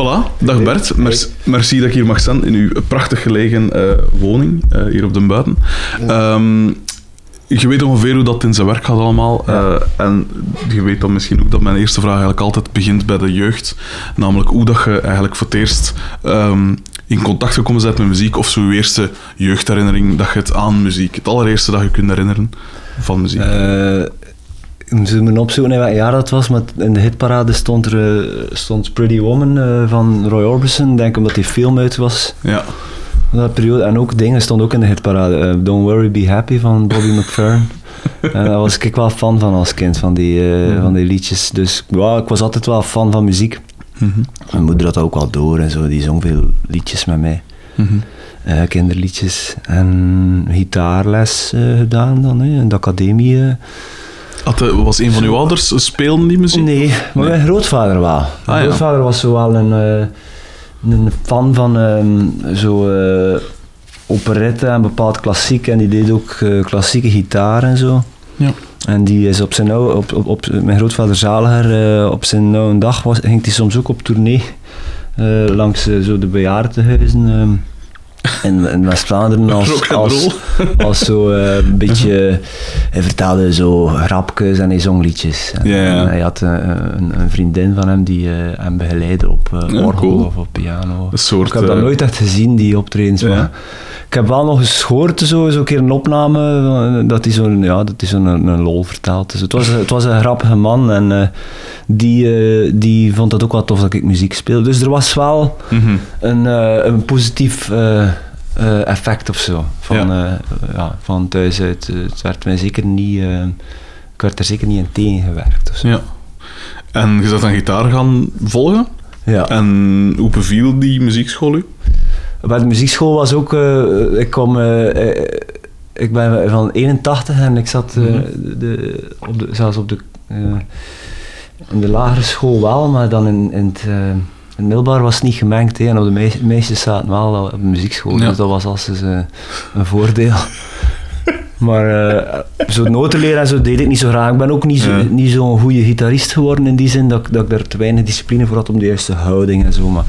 Voilà, dag Bert. Merci, merci dat ik hier mag zijn in uw prachtig gelegen eh, woning, eh, hier op de Buiten. Ehm, je weet ongeveer hoe dat in zijn werk gaat allemaal. eh, en je weet dan misschien ook dat mijn eerste vraag eigenlijk altijd begint bij de jeugd. Namelijk hoe dat je eigenlijk voor het eerst ehm, in contact gekomen bent met muziek. Of zo je eerste jeugdherinnering dat je het aan muziek, het allereerste dat je kunt herinneren van muziek. We moeten opzoeken in welk jaar dat was, maar in de hitparade stond er eh, stond Pretty Woman eh, van Roy Orbison, denk omdat die film uit was. ja. Dat periode. En ook dingen stond ook in de hitparade. Eh, Don't Worry, Be Happy van Bobby McFerrin. En daar was ik wel fan van als kind, van die, eh, van die liedjes. Dus ja, ik was altijd wel fan van muziek. Mhm. Mijn moeder had dat ook wel door en zo, die zong veel liedjes met mij. Mhm. Kinderliedjes. En gitaarles gedaan dan, hè, in de academie. Had, was een van uw ouders, eh, speelden die muziek? Nee, maar mijn grootvader wel. Mijn ja. grootvader was zo wel een, eh, een fan van ehm, zo eh operette en bepaald klassiek. En die deed ook klassieke gitaar en zo. Ja. En die is op zijn oude, op, op, op, mijn grootvader Zaliger, eh, op zijn oude dag was, ging hij soms ook op tournee langs zo de bejaardenhuizen ehm, in, in West-Vlaanderen als, als, als zo eh, een beetje, hij vertelde zo grapjes en hij zong liedjes. En, en hij had eh, een, een vriendin van hem die eh, hem begeleidde op Ja, orgel cool. of op piano. Soort, ik heb dat nooit echt gezien, die optredens. Maar ik heb wel nog eens gehoord, zo, een keer een opname, eh, dat hij zo'n ja, dat zo'n een, een lol vertelt. Dus het was, het was een grappige man en eh, die, eh, die vond het ook wel tof dat ik muziek speelde. Dus er was wel Mhm. een, een positief effect of zo van, Ja. ja, van thuis uit. Het werd mij zeker niet, ik werd er zeker niet in tegengewerkt of zo. Ja. En je bent dan gitaar gaan volgen? Ja. En hoe beviel die muziekschool u? Bij de muziekschool was ook, eh, ik kwam, eh, eh, ik ben van 81 en ik zat Mhm. de, op de, zelfs op de, in de lagere school wel, maar dan in, in het, in middelbaar was het niet gemengd. Hè, en op de meis- meisjes zaten wel op de muziekschool, Ja. dus dat was als eh, een voordeel. Maar eh, zo noten leren en zo deed ik niet zo graag. Ik ben ook niet zo- Ja. niet zo'n goede gitarist geworden in die zin dat, ik- dat ik er te weinig discipline voor had om de juiste houding en zo. Maar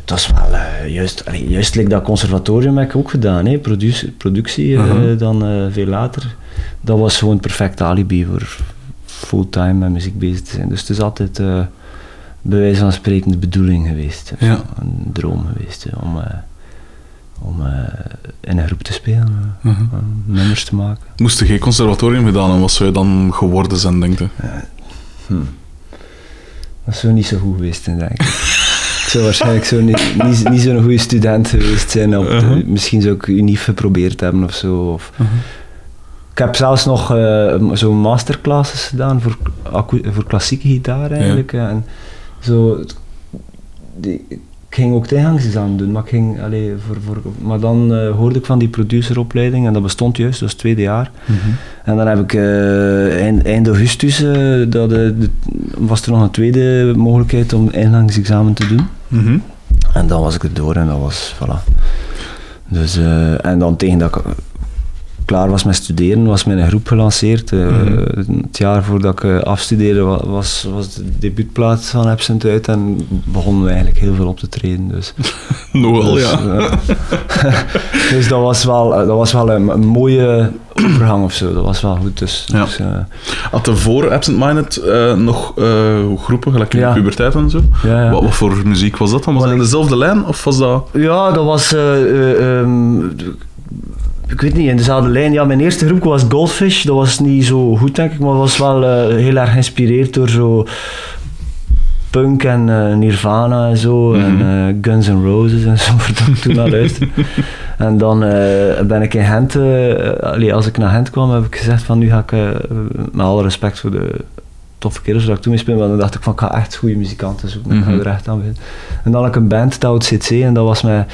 het was wel eh, juist, allee, juist like dat conservatorium heb ik ook gedaan, hè, produce- productie eh, Mhm. dan veel later. Dat was gewoon een perfect alibi voor fulltime met muziek bezig te zijn. Dus het is altijd bij wijze van spreken de bedoeling geweest. Ja. Een droom geweest hè, om, om eh, in een groep te spelen, eh, Mhm. eh, nummers te maken. Moest je geen conservatorium gedaan en wat zou je dan geworden zijn, denk je? Dat zou niet zo goed geweest zijn, denk ik. ik zou waarschijnlijk zo niet, niet, niet zo'n goede student geweest zijn. Op de- Uh-huh. Misschien zou ik UNIF geprobeerd hebben of zo. Of, Ik heb zelfs nog eh, zo'n masterclasses gedaan voor, voor klassieke gitaar eigenlijk. eh, En zo, die, ik ging ook het ingangsexamen doen, maar, ik ging, allee, voor, voor, maar dan eh, hoorde ik van die produceropleiding en dat bestond juist, dat was het tweede jaar. En dan heb ik eh, eind, eind augustus, eh, dat, was er nog een tweede mogelijkheid om ingangsexamen te doen. Mhm. En dan was ik er door en dat was, voilà. Dus, en dan tegen dat ik klaar was met studeren, was mijn groep gelanceerd. Eh, Mhm. Het jaar voordat ik eh, afstudeerde wa- was, was de debuutplaat van Absent uit en begonnen we eigenlijk heel veel op te treden. Dus, Nogal, dus, ja. eh, dus dat was wel, dat was wel een, een mooie overgang of zo. Dat was wel goed. Dus, Ja. dus, Had er voor Absent Minded nog groepen, gelijk in Ja. de puberteit en zo? ja. Wat, wat voor muziek was dat dan? Was dat in dezelfde lijn of was dat... Ja, dat was. eh, eh, ehm, ik weet niet, in dezelfde lijn. Ja, mijn eerste groep was Goldfish. Dat was niet zo goed, denk ik, maar was wel eh, heel erg geïnspireerd door zo. Punk en eh, Nirvana en zo, en Mhm. eh, Guns N' Roses en zo, waar ik toen naar luisterde. En dan ben ik in Gent, allee, als ik naar Gent kwam, heb ik gezegd van nu ga ik, met alle respect voor de toffe kerels waar ik toen mee speelde, dan dacht ik van ik ga echt goede muzikanten zoeken, ik ga Mhm. er echt aan beginnen. En dan had ik een band, Tout CC, en dat was met,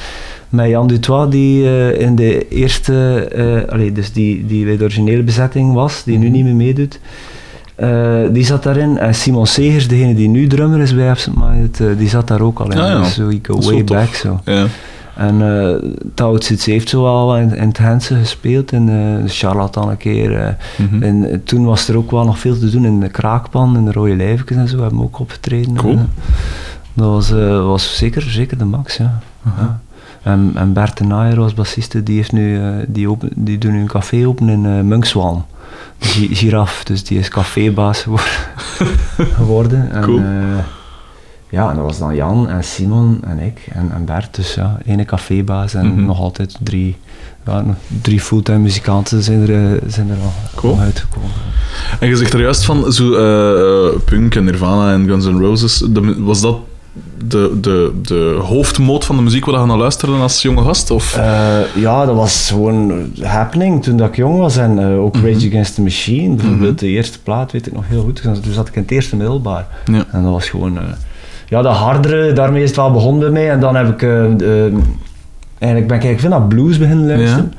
met Jan Dutois, die eh, in de eerste, eh allee, dus die, die bij de originele bezetting was, die nu niet meer meedoet. Eh, die zat daarin. En Simon Segers, degene die nu drummer is bij Absent Minded, die zat daar ook al in. Ah, ja. Dus zo, ik go way back zo. Ja. En uh, heeft zo al in, in het Hense gespeeld, in uh, Charlatan een keer. eh. Mhm. En eh, toen was er ook wel nog veel te doen in de kraakpan, in de rode lijfjes en zo, hebben we ook opgetreden. Cool. En, Dat was, eh, was zeker, zeker de max, ja. ja. En, en Bert de Naaier was bassiste, die, heeft nu, eh, die, open, die doet nu een café open in uh, Munkswalm. Gi- Giraf, dus die is cafébaas gewor- geworden. En, Cool. eh, ja, en dat was dan Jan en Simon en ik en, en Bert. Dus ja, ene cafébaas en Mhm. nog altijd drie, ja, drie fulltime muzikanten zijn er, eh, zijn er al, Cool. uitgekomen. En je zegt er juist van, zo, eh, eh, punk en Nirvana en Guns N' Roses, de- was dat de, de, de hoofdmoot van de muziek waar je naar luisterde als jonge gast? Of? Ja, dat was gewoon happening toen dat ik jong was. En ook Rage Against the Machine, bijvoorbeeld de eerste plaat, weet ik nog heel goed. Toen zat ik in het eerste middelbaar. Ja. En dat was gewoon... ja, dat hardere, daarmee is het wel begonnen bij mij. En dan heb ik... eh, eigenlijk ben ik eigenlijk veel naar blues beginnen luisteren.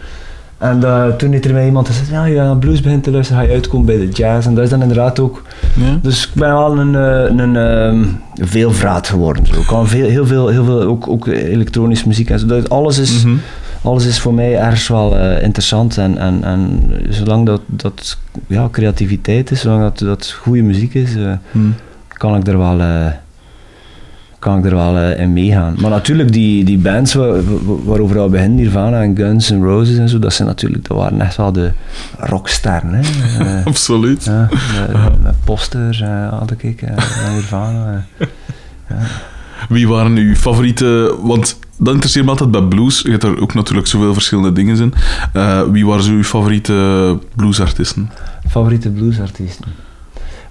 En eh, toen heeft er mij iemand gezegd, ja, je naar blues begint te luisteren, ga je uitkomen bij de jazz. En dat is dan inderdaad ook... Ja? Dus ik ben wel een, eh, een ehm, veelvraat geworden. Zo. Ik kan veel, heel veel, heel veel ook, ook elektronische muziek en zo. Dat, alles, is, Mhm. alles is voor mij ergens wel interessant. En, en, en zolang dat, dat ja, creativiteit is, zolang dat, dat goede muziek is, Mhm. kan ik er wel, kan ik er wel eh, in meegaan. Maar natuurlijk, die, die bands wa- wa- waarover we beginnen, Nirvana en Guns N' Roses en zo, dat, zijn natuurlijk, dat waren echt wel de rocksterren. Hè? Eh, Absoluut. ja, posters eh, had ik, van Nirvana. eh. Wie waren uw favoriete... Want dat interesseert me altijd bij blues. Je hebt er ook natuurlijk zoveel verschillende dingen in. Wie waren uw favoriete bluesartiesten? Favoriete bluesartiesten?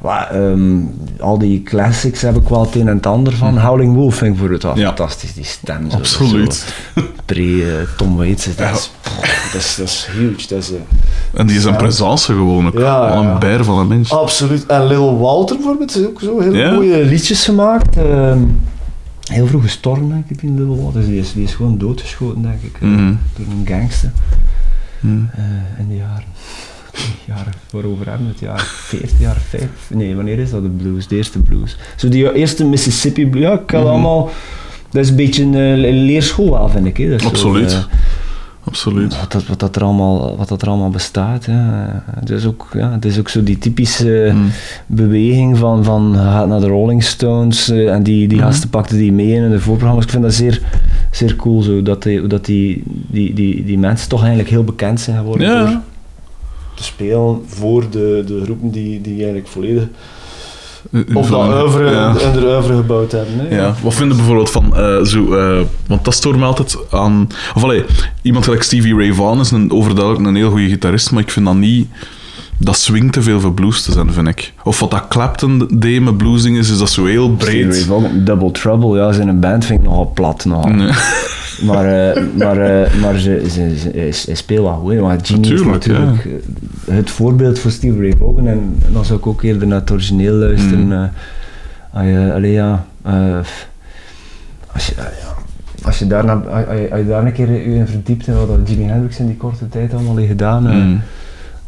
Well, ehm, al die classics heb ik wel het een en het ander van. Howling Wolf vind ik voor het wel. Ja. fantastisch, die stem. Zo, Absoluut. Zo, pre eh, Tom Waits, dat, Ja. is, pff, dat, is, dat is huge. Dat is, eh, En die is een presence gewoon ook. Ja, Al een bijer van een mens. Absoluut. En Little Walter bijvoorbeeld, is ook zo heel mooie liedjes gemaakt. Ehm, heel vroeg gestorven, denk ik, in Little Walter. Die is, die is gewoon doodgeschoten, denk ik, eh, Mhm. door een gangster. Mhm. In de jaren, jaren waarover hebben we het, jaren 40, jaren 50. Nee, wanneer is dat de blues? De eerste blues. Zo die eerste Mississippi blues, ja, ik kan Mhm. allemaal. Dat is een beetje een eh, leerschool wel, vind ik. Hè. Dat is zo, Absoluut. eh, Absoluut. wat, dat, wat, dat er allemaal, wat dat er allemaal bestaat. Ja. Het, is ook, ja, het is ook zo die typische Mhm. beweging van, van gaat naar de Rolling Stones eh, en die, die Mhm. gasten pakten die mee in de voorprogramma's. Ik vind dat zeer, zeer cool, zo, dat, die, dat die, die, die, die mensen toch eigenlijk heel bekend zijn geworden door Ja. Te spelen voor de, de groepen die, die eigenlijk volledig op dat oeuvre, ja. oeuvre gebouwd hebben. Hè? Ja, wat vinden bijvoorbeeld van eh, zo, eh, want dat stoort me altijd aan. Of allee, iemand gelijk Stevie Ray Vaughan is een, overduidelijk een heel goede gitarist, maar ik vind dat niet. Dat swingt te veel voor blues te zijn, vind ik. Of wat dat Clapton deed met bluesdingen is, is dat zo heel breed. Double Trouble, ja, zijn een band vind ik nogal plat. Nogal. Nee. Maar, eh, maar, eh, maar ze, ze, ze, hij speelt wel goed. Maar Genie is Natuurlijk, het voorbeeld voor Steve Ray Vaughan. En dan zou ik ook eerder naar het origineel luisteren. Mm. als je, allee, ja, eh, als je, ja, als je, daarna, als je, als je daar een keer je in verdiept in wat Jimi Hendrix in die korte tijd allemaal heeft gedaan, eh, Mm,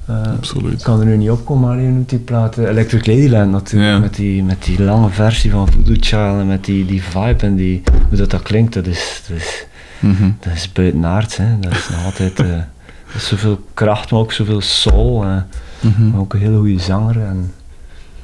eh, ik kan er nu niet op komen, maar je noemt die plaat eh, Electric Ladyland natuurlijk, Ja. met, die, met die lange versie van Voodoo Child en met die, die vibe en die, hoe dat, dat klinkt, dat is, dat is, Mhm. dat is buitenaards, hè. dat is nog altijd, dat is zoveel kracht, maar ook zoveel soul, Mhm. maar ook een hele goede zanger en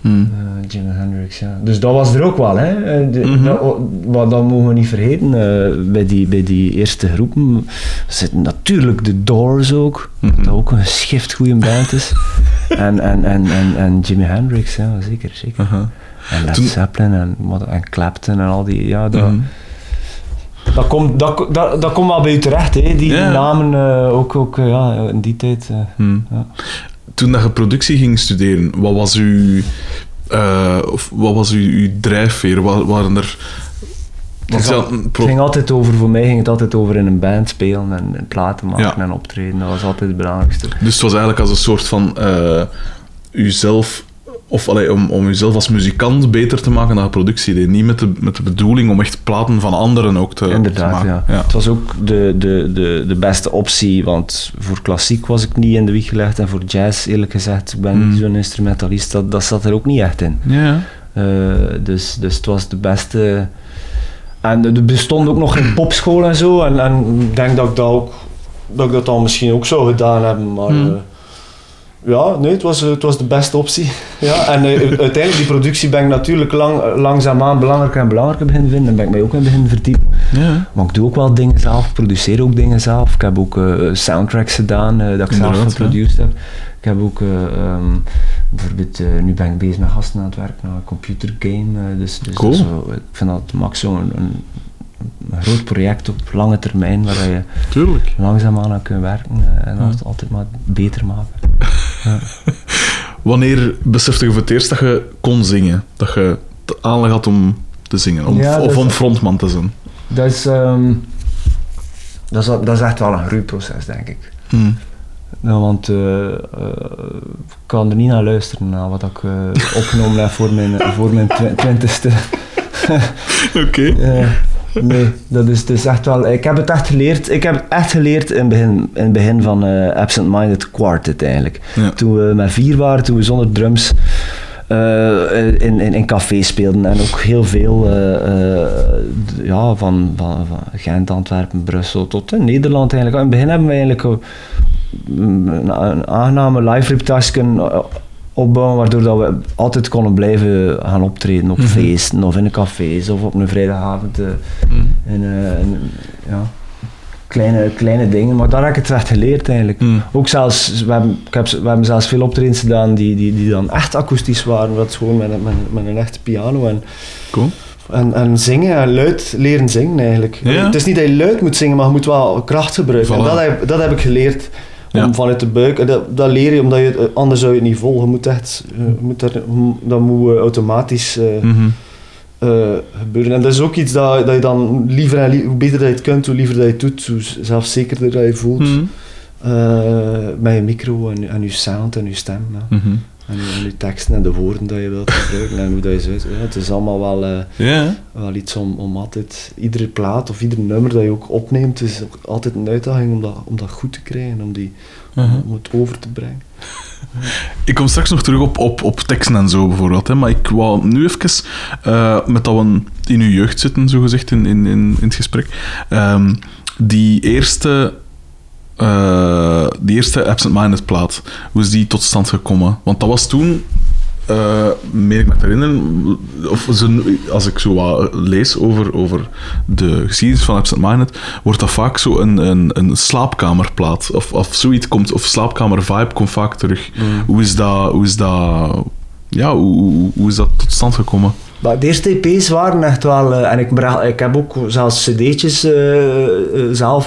Mhm. eh, Jimi Hendrix, ja. Dus dat was er ook wel, hè. Eh, Mhm. dat, wat dat mogen we niet vergeten, eh, bij, die, bij die eerste groepen zitten natuurlijk de Doors ook, Mhm. dat ook een schift goede band is. en, en, en, en, en Jimi Hendrix, ja, zeker, zeker. En Led Toen- Zeppelin en, en Clapton en al die, ja, dat, Mhm. dat, komt, dat, dat, dat komt wel bij u terecht, hè. die Ja. namen ook, ook ja, in die tijd. Ja. Toen dat je productie ging studeren, wat was uw, eh, of wat was uw, uw drijfveer? Wa- Waren er... Het ging- Het ging altijd over, voor mij ging het altijd over in een band spelen en, en platen maken Ja. en optreden. Dat was altijd het belangrijkste. Dus het was eigenlijk als een soort van eh uzelf, of allee, om, om uzelf als muzikant beter te maken dan productie deed. Niet met de, met de bedoeling om echt platen van anderen ook te, te Inderdaad, maken. ja. ja. Het was ook de, de, de, de beste optie, want voor klassiek was ik niet in de wieg gelegd en voor jazz, eerlijk gezegd, ik ben Mm. niet zo'n instrumentalist, dat, dat zat er ook niet echt in. Ja. Eh, dus, dus het was de beste. En er bestond ook nog geen popschool en zo. En, en ik denk dat ik dat ook dat ik dat dan misschien ook zou gedaan hebben. Maar Hmm. Eh, Ja, nee, het was, het was de beste optie. Ja, en uh, uiteindelijk, die productie ben ik natuurlijk lang, langzaamaan belangrijker en belangrijker beginnen vinden. En ben ik mij ook in beginnen verdiepen. Ja. Maar ik doe ook wel dingen zelf, ik produceer ook dingen zelf. Ik heb ook uh, soundtracks gedaan uh, dat ik zelf geproduceerd heb. Ik heb ook, um, bijvoorbeeld, nu ben ik bezig met gasten aan het werk, naar een computergame. dus dus cool. zo, ik vind dat max zo een, een, groot project op lange termijn waar je Tuurlijk. langzaamaan aan kunt werken en ja. altijd maar beter maken. Ja. Wanneer besefte je voor het eerst dat je kon zingen? Dat je de aanleg had om te zingen? Om, Ja, of dat om frontman te zijn? Dat is, ehm, dat, is, dat is echt wel een groeiproces, denk ik. Hm. Ja, want eh, eh, ik kan er niet naar luisteren, naar wat ik eh, opgenomen heb voor mijn, voor mijn twi- twintigste. Oké. Eh, nee, dat is, is echt wel... Ik heb het echt geleerd, ik heb het echt geleerd in het begin, in het begin van eh, Absent Minded Quartet eigenlijk. Ja. Toen we met vier waren, toen we zonder drums eh, in, in, in cafés speelden en ook heel veel eh, ja, van, van, van Gent, Antwerpen, Brussel tot in Nederland eigenlijk. In het begin hebben we eigenlijk eh, een, een aangename live reputatie opbouwen, waardoor dat we altijd konden blijven gaan optreden op Mhm. feesten of in de cafés of op een vrijdagavond. eh, Hm. in, eh, in, ja, kleine, kleine dingen, maar daar heb ik het echt geleerd eigenlijk. Hm. Ook zelfs, we hebben, ik heb, we hebben zelfs veel optredens gedaan die, die, die dan echt akoestisch waren, is gewoon met, een- met, een- met een echte piano en, Cool. en, en zingen, en luid leren zingen eigenlijk. Ja. Het is niet dat je luid moet zingen, maar je moet wel kracht gebruiken. En dat heb, dat heb ik geleerd. Om vanuit de buik, dat, dat leer je omdat je, het- anders zou je het niet volgen. Je moet echt, eh, je moet daar, dat moet eh, automatisch eh, Mhm. eh, gebeuren. En dat is ook iets dat, dat je dan liever en hoe beter dat je het kunt, hoe liever dat je het doet, hoe zelfzekerder dat je voelt. Hm. Eh, met je micro en, en je sound en je stem. Ja. Mhm. En, je teksten en de woorden dat je wilt gebruiken en hoe dat je zo ja, Het is allemaal wel, eh, wel iets om, om altijd, iedere plaat of ieder nummer dat je ook opneemt, is altijd een uitdaging om dat, om dat goed te krijgen, om, die, om het over te brengen. Ik kom straks nog terug op, op, op teksten en zo bijvoorbeeld. Hè, maar ik wou nu even, eh, met dat we in uw jeugd zitten, zogezegd, in, in, in, in het gesprek. ehm, die eerste. Eh, die eerste Absent Minded plaat, hoe is die tot stand gekomen? Want dat was toen, meen ik me te herinneren, of zo, als ik zo wat lees over, over de geschiedenis van Absent Minded, wordt dat vaak zo een, een, een slaapkamerplaat. Of, of zoiets komt, of slaapkamer vibe komt vaak terug. Hoe is dat, hoe is dat, ja, hoe, hoe, hoe is dat tot stand gekomen? Maar de eerste EP's waren echt wel, eh, en ik, ik heb ook zelfs cd'tjes eh, eh, zelf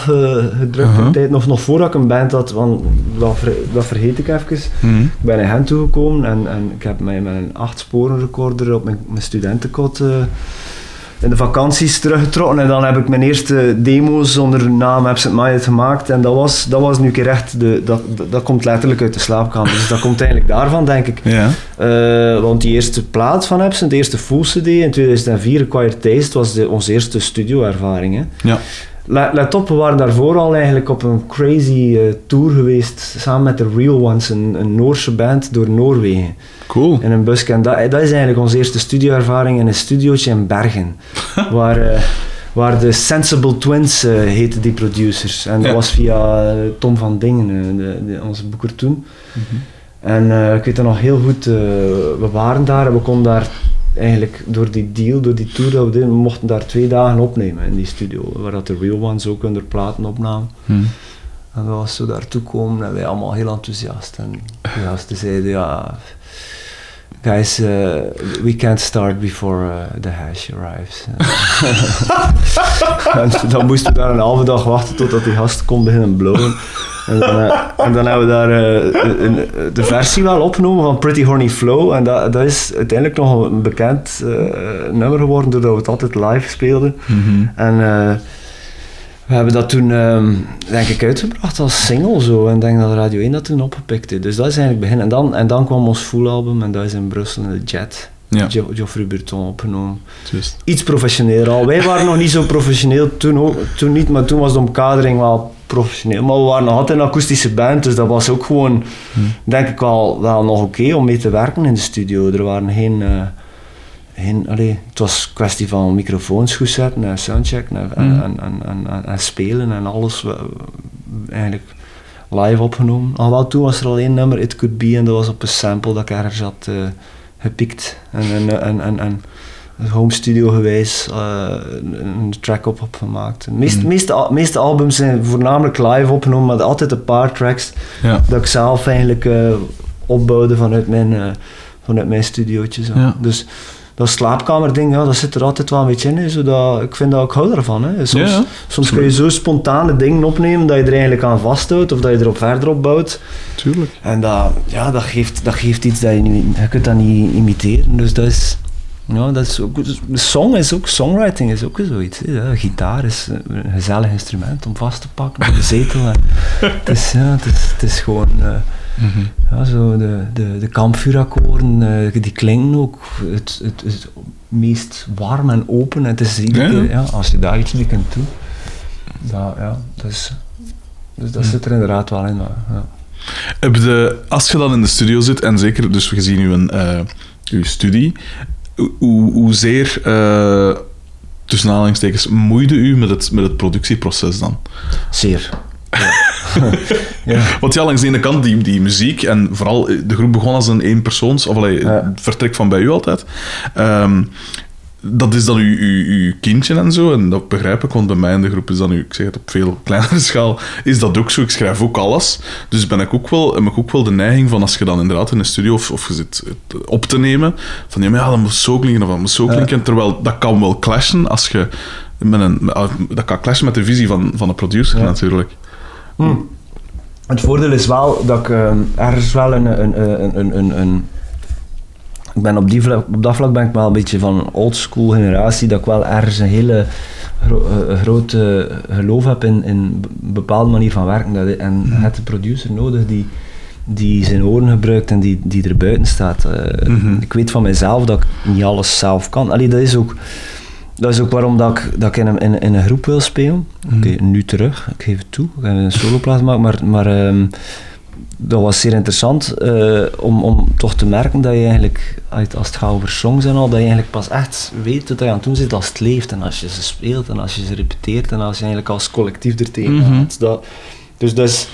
gedrukt in tijd, nog, nog voordat ik een band had, want dat, ver- dat vergeet ik even. Mhm. Ik ben in Gent toegekomen en, en ik heb mij met een 8 sporen recorder op mijn, mijn studentenkot in de vakanties teruggetrokken en dan heb ik mijn eerste demo's onder naam Absent Minded gemaakt en dat was, dat was nu keer echt, de, dat, dat, dat komt letterlijk uit de slaapkamer, dus dat komt eigenlijk daarvan denk ik. Ja. Eh, want die eerste plaat van Epson, de eerste full CD in 2004, Acquired Taste, was de, onze eerste studioervaring. hè. Ja. Let, op, we waren daarvoor al eigenlijk op een crazy eh, tour geweest, samen met de Real Ones, een, een Noorse band door Noorwegen, Cool. in een busje. En dat, dat is eigenlijk onze eerste studioervaring in een studiootje in Bergen, waar, eh, waar de Sensible Twins eh heten die producers. En dat Ja. was via eh, Tom van Dingen, eh, de, de- onze boeker toen. En eh, ik weet dat nog heel goed, eh, we waren daar en we konden daar eigenlijk door die deal, door die tour dat we deden, we mochten daar twee dagen opnemen in die studio, waar dat de Real Ones ook hun platen opnamen. Mhm. En we was zo daartoe komen en wij allemaal heel enthousiast. En de gasten zeiden, ja, guys, eh, we can't start before eh, the hash arrives. en dan moesten we daar een halve dag wachten totdat die gast kon beginnen blowen. En dan, en dan hebben we daar eh, een- de versie wel opgenomen van Pretty Horny Flow. En dat, dat is uiteindelijk nog een bekend eh, nummer geworden doordat we het altijd live speelden. Mhm. En eh, we hebben dat toen, ehm, denk ik, uitgebracht als single zo. En ik denk dat Radio 1 dat toen opgepikt heeft. Dus dat is eigenlijk het begin. En dan, en dan kwam ons full album en dat is in Brussel in de Jet. Ja, Jo- Geoffrey Burton opgenomen. juist. Iets professioneler al. Wij waren nog niet zo professioneel toen, ook, toen niet, maar toen was de omkadering wel professioneel. Maar we waren nog altijd een akoestische band, dus dat was ook gewoon, denk ik wel, wel nog oké om mee te werken in de studio. Er waren geen... eh, geen allee, het was een kwestie van microfoons goed zetten en soundchecken en, Mhm. en, en, en, en- en spelen en alles. Eigenlijk live opgenomen. Al wel toen was er al één nummer, It Could Be, en dat was op een sample dat ik ergens had eh, gepikt. En, en, en, en, home studio geweest, uh, een track op heb gemaakt. De meeste, Mhm. meeste, meeste albums zijn voornamelijk live opgenomen, maar altijd een paar tracks Ja. dat ik zelf eigenlijk eh, opbouwde vanuit mijn, eh vanuit mijn studiootje. Zo. Ja. Dus dat slaapkamerding, ja, dat zit er altijd wel een beetje in. Hè, zodat, ik vind dat ik hou ervan. Hè. Soms, Ja, soms kun je zo spontane dingen opnemen dat je er eigenlijk aan vasthoudt of dat je erop verder opbouwt. Tuurlijk. En dat, ja, dat, geeft, dat geeft iets dat je niet, je kunt dat niet imiteren. Dus dat is, ja, dat is ook, dus de song is ook, songwriting is ook zoiets. Hè. Ja, gitaar is een gezellig instrument om vast te pakken op de zetel. Het, is, ja, het, is, het is gewoon, eh, Mhm. ja, zo de, de, de kampvuurakkoorden, eh, die klinken ook het, het, het meest warm en open. Het is iedere Ja, ja. keer, ja, als je daar iets mee kunt doen, dat, ja, dat is, dus dat Mhm. zit er inderdaad wel in. maar, Ja. Heb je, als je dan in de studio zit, en zeker, dus we zien uw, eh uw studie, hoe- hoe, hoezeer, eh tussen aanhalingstekens, moeide u met het, met het productieproces dan? Zeer. Ja. ja. Want ja, langs de ene kant, die, die muziek, en vooral, eh, de groep begon als een eenpersoons, of allee, Ja. het vertrek van bij u altijd. Ehm, dat is dan uw, uw, uw kindje en zo, en dat begrijp ik, want bij mij in de groep is dan, nu, ik zeg het op veel kleinere schaal, is dat ook zo. Ik schrijf ook alles. Dus ben ik ook wel, heb ik ook wel de neiging van, als je dan inderdaad in een studio of, of je zit op te nemen, van ja, maar ja, dat moet zo klinken of dat moet zo klinken. Terwijl dat kan wel clashen als je met een, dat kan clashen met de visie van, van de producer Ja. natuurlijk. Hm. Het voordeel is wel dat ik ehm, ergens wel een, een, een, een, een- ik ben op, die vlak, op dat vlak ben ik wel een beetje van oldschool generatie, dat ik wel ergens een hele gro eh, grote geloof heb in, in een bepaalde manier van werken. Dat, en hebt een producer nodig die, die zijn oren gebruikt en die, die er buiten staat. Eh, Mhm. Ik weet van mezelf dat ik niet alles zelf kan. Allee, dat is ook... Dat is ook waarom dat ik, dat ik in, een, in, in een groep wil spelen. Oké, nu terug, ik geef het toe. Ik heb een soloplaats gemaakt, maar, maar ehm, dat was zeer interessant eh, om, om toch te merken dat je eigenlijk, uit- als het gaat over songs en al, dat je eigenlijk pas echt weet wat je aan het doen zit als het leeft en als je ze speelt en als je ze repeteert en als je eigenlijk als collectief er tegenaan Mhm. gaat. Dat, dus dat, is,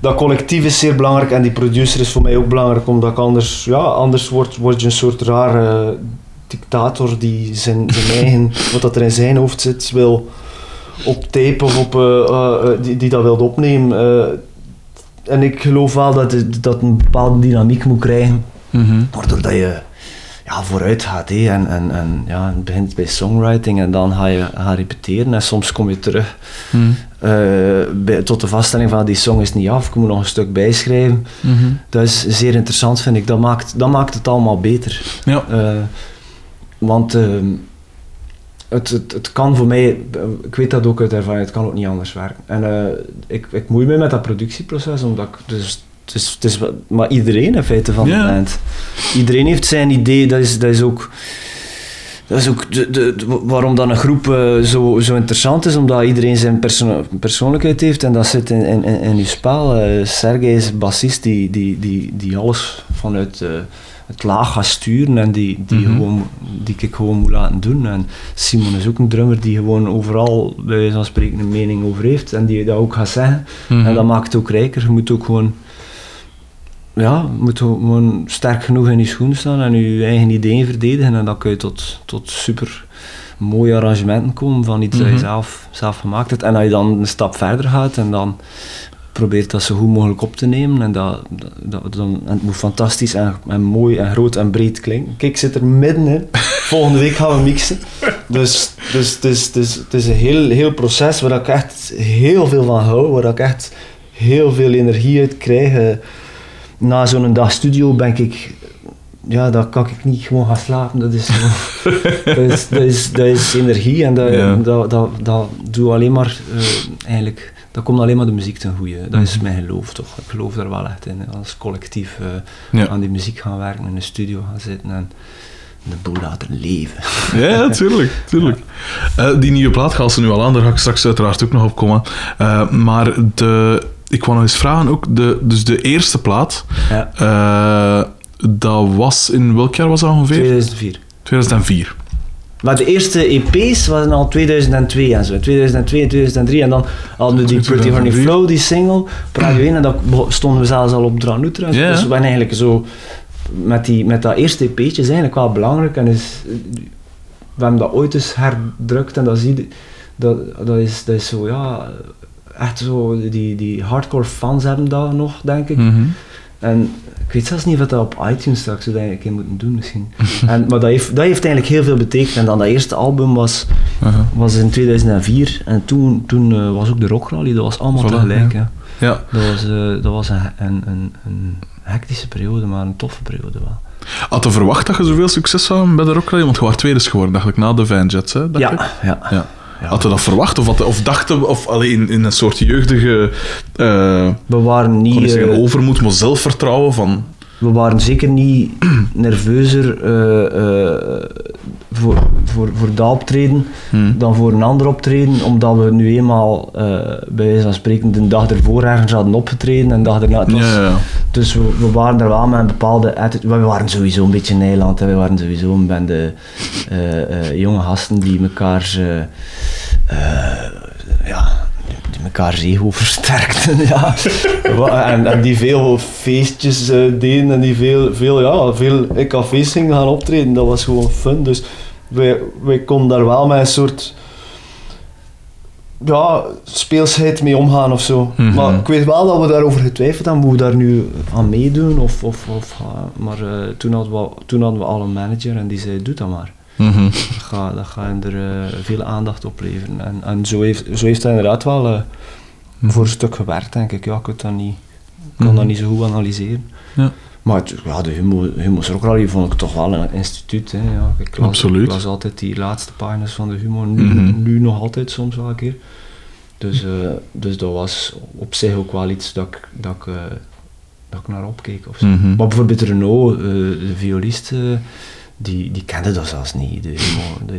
dat collectief is zeer belangrijk en die producer is voor mij ook belangrijk, omdat ik anders, ja, anders word, word je een soort rare dictator die zijn, zijn eigen, wat dat er in zijn hoofd zit, wil op tape of op, eh, eh, die, die dat wil opnemen. En ik geloof wel dat het dat een bepaalde dynamiek moet krijgen, Mhm. waardoor dat je ja, vooruit gaat. Hé. En, en, en ja, het begint bij songwriting en dan ga je gaan repeteren en soms kom je terug Mhm. eh, bij, tot de vaststelling van die song is niet af, ik moet nog een stuk bijschrijven. Mhm. Dat is zeer interessant vind ik, dat maakt, dat maakt het allemaal beter. Ja. Eh, want ehm, het, het, het kan voor mij, ik weet dat ook uit ervaring, het kan ook niet anders werken. En eh, ik, ik moei me met dat productieproces, omdat ik, dus, het is, het is, wel- maar iedereen in feite van Ja. de band. Iedereen heeft zijn idee, dat is, dat is ook... Dat is ook de, de, de- waarom dan een groep eh, zo, zo interessant is, omdat iedereen zijn perso- persoonlijkheid heeft en dat zit in, in, in, in je spel. Sergej is een bassist die, die, die, die alles vanuit eh, het laag gaat sturen en die, die, Mhm. gewoon, die ik gewoon moet laten doen. En Simon is ook een drummer die gewoon overal, bij wijze van spreken, een mening over heeft en die dat ook gaat zeggen. Mhm. En dat maakt het ook rijker. Je moet ook gewoon, ja, moet gewoon sterk genoeg in je schoen staan en je eigen ideeën verdedigen. En dan kun je tot, tot super mooie arrangementen komen van iets dat Mhm. je zelf, zelf gemaakt hebt. En als je dan een stap verder gaat en dan probeert dat zo goed mogelijk op te nemen. En, dat, dat, dat- dan, en het moet fantastisch en, en mooi en groot en breed klinken. Kijk, ik zit er middenin. Volgende week gaan we mixen. Dus, dus het, is, het, is, een heel, heel proces waar ik echt heel veel van hou. Waar ik echt heel veel energie uit krijg. Na zo'n dag studio ben ik... Ja, dan kan ik niet gewoon gaan slapen. Dat is, dat is, dat is, dat is energie en dat, Ja. dat, dat, dat doe alleen maar eh, eigenlijk... Dat komt alleen maar de muziek ten goede. Dat is mijn geloof toch. Ik geloof daar wel echt in. Als collectief eh, Ja. aan die muziek gaan werken, in de studio gaan zitten en de boel laten leven. Ja, tuurlijk. tuurlijk. Eh, die nieuwe plaat gaat ze nu al aan, daar ga ik straks uiteraard ook nog op komen. Eh, maar de, ik wou nog eens vragen ook, de, dus de eerste plaat, Ja. dat was in welk jaar was dat ongeveer? 2004. 2004. Maar de eerste EP's waren al 2002 en zo. 2002 en 2003. En dan hadden we die Pretty Honey 2003. Flow, die single, Radio 1. En beho- stonden we zelfs al op ja. Dus we zijn eigenlijk zo... Met, die, met dat eerste EP'tje is eigenlijk wel belangrijk. En is, we hebben dat ooit eens herdrukt. En dat zie je... Dat, dat, is, dat is zo, ja... Echt zo... Die, die hardcore fans hebben dat nog, denk ik. Mhm. En ik weet zelfs niet of dat op iTunes straks zou moeten doen misschien. en, maar dat heeft, dat heeft eigenlijk heel veel betekend. En dan dat eerste album was, was in 2004. En toen, toen eh, was ook de Rockrally, dat was allemaal tegelijk. ja. Ja. Dat was, eh, dat was een, een, een, een hectische periode, maar een toffe periode wel. Had je verwacht dat je zoveel succes zou hebben bij de Rock Rally? Want je was tweede geworden, dacht ik, na de Van Jets, hè? dacht. Ja. Ja. Had je dat verwacht? Of, had, of dacht je, of alleen in een soort jeugdige, eh We waren niet... zeggen eh, overmoed, maar zelfvertrouwen van... we waren zeker niet nerveuzer eh, voor, voor, voor dat optreden Hmm. dan voor een ander optreden, omdat we nu eenmaal eh, bij wijze van spreken de dag ervoor ergens hadden opgetreden en de dag was- Ja. Dus we, we waren er wel met een bepaalde. We waren sowieso een beetje een eiland. Hè. We waren sowieso een bende eh, jonge gasten die eh, ja, elkaar ego versterkten. ja. En, en die veel feestjes eh, deden en die veel, veel, ja, veel cafés gingen gaan optreden. Dat was gewoon fun. Dus wij, wij konden daar wel met een soort ja, speelsheid mee omgaan of zo. Mhm. Maar ik weet wel dat we daarover getwijfeld hebben, moeten we daar nu aan meedoen? Of, of, of, maar eh, toen, hadden we, toen hadden we al een manager en die zei, doe dat maar. Mhm. Dat gaat dat gaat er eh, veel aandacht opleveren. En, en zo, heeft, zo heeft hij inderdaad wel eh, voor een stuk gewerkt, denk ik. Ja, ik kan dat niet, kan Mhm. dat niet zo goed analyseren. Ja. Maar het, ja, de Humo, Humo's Rock Rally vond ik toch wel een instituut. Hè. Ja, ik, las, Absoluut. ik las altijd die laatste pagina's van de Humo, nu, Mhm. nu nog altijd soms wel een keer. Dus, eh, dus dat was op zich ook wel iets dat ik, dat ik, dat ik naar opkeek. Of zo. Mhm. Maar bijvoorbeeld Renault, eh, de violist, die, die kende dat zelfs niet. Die,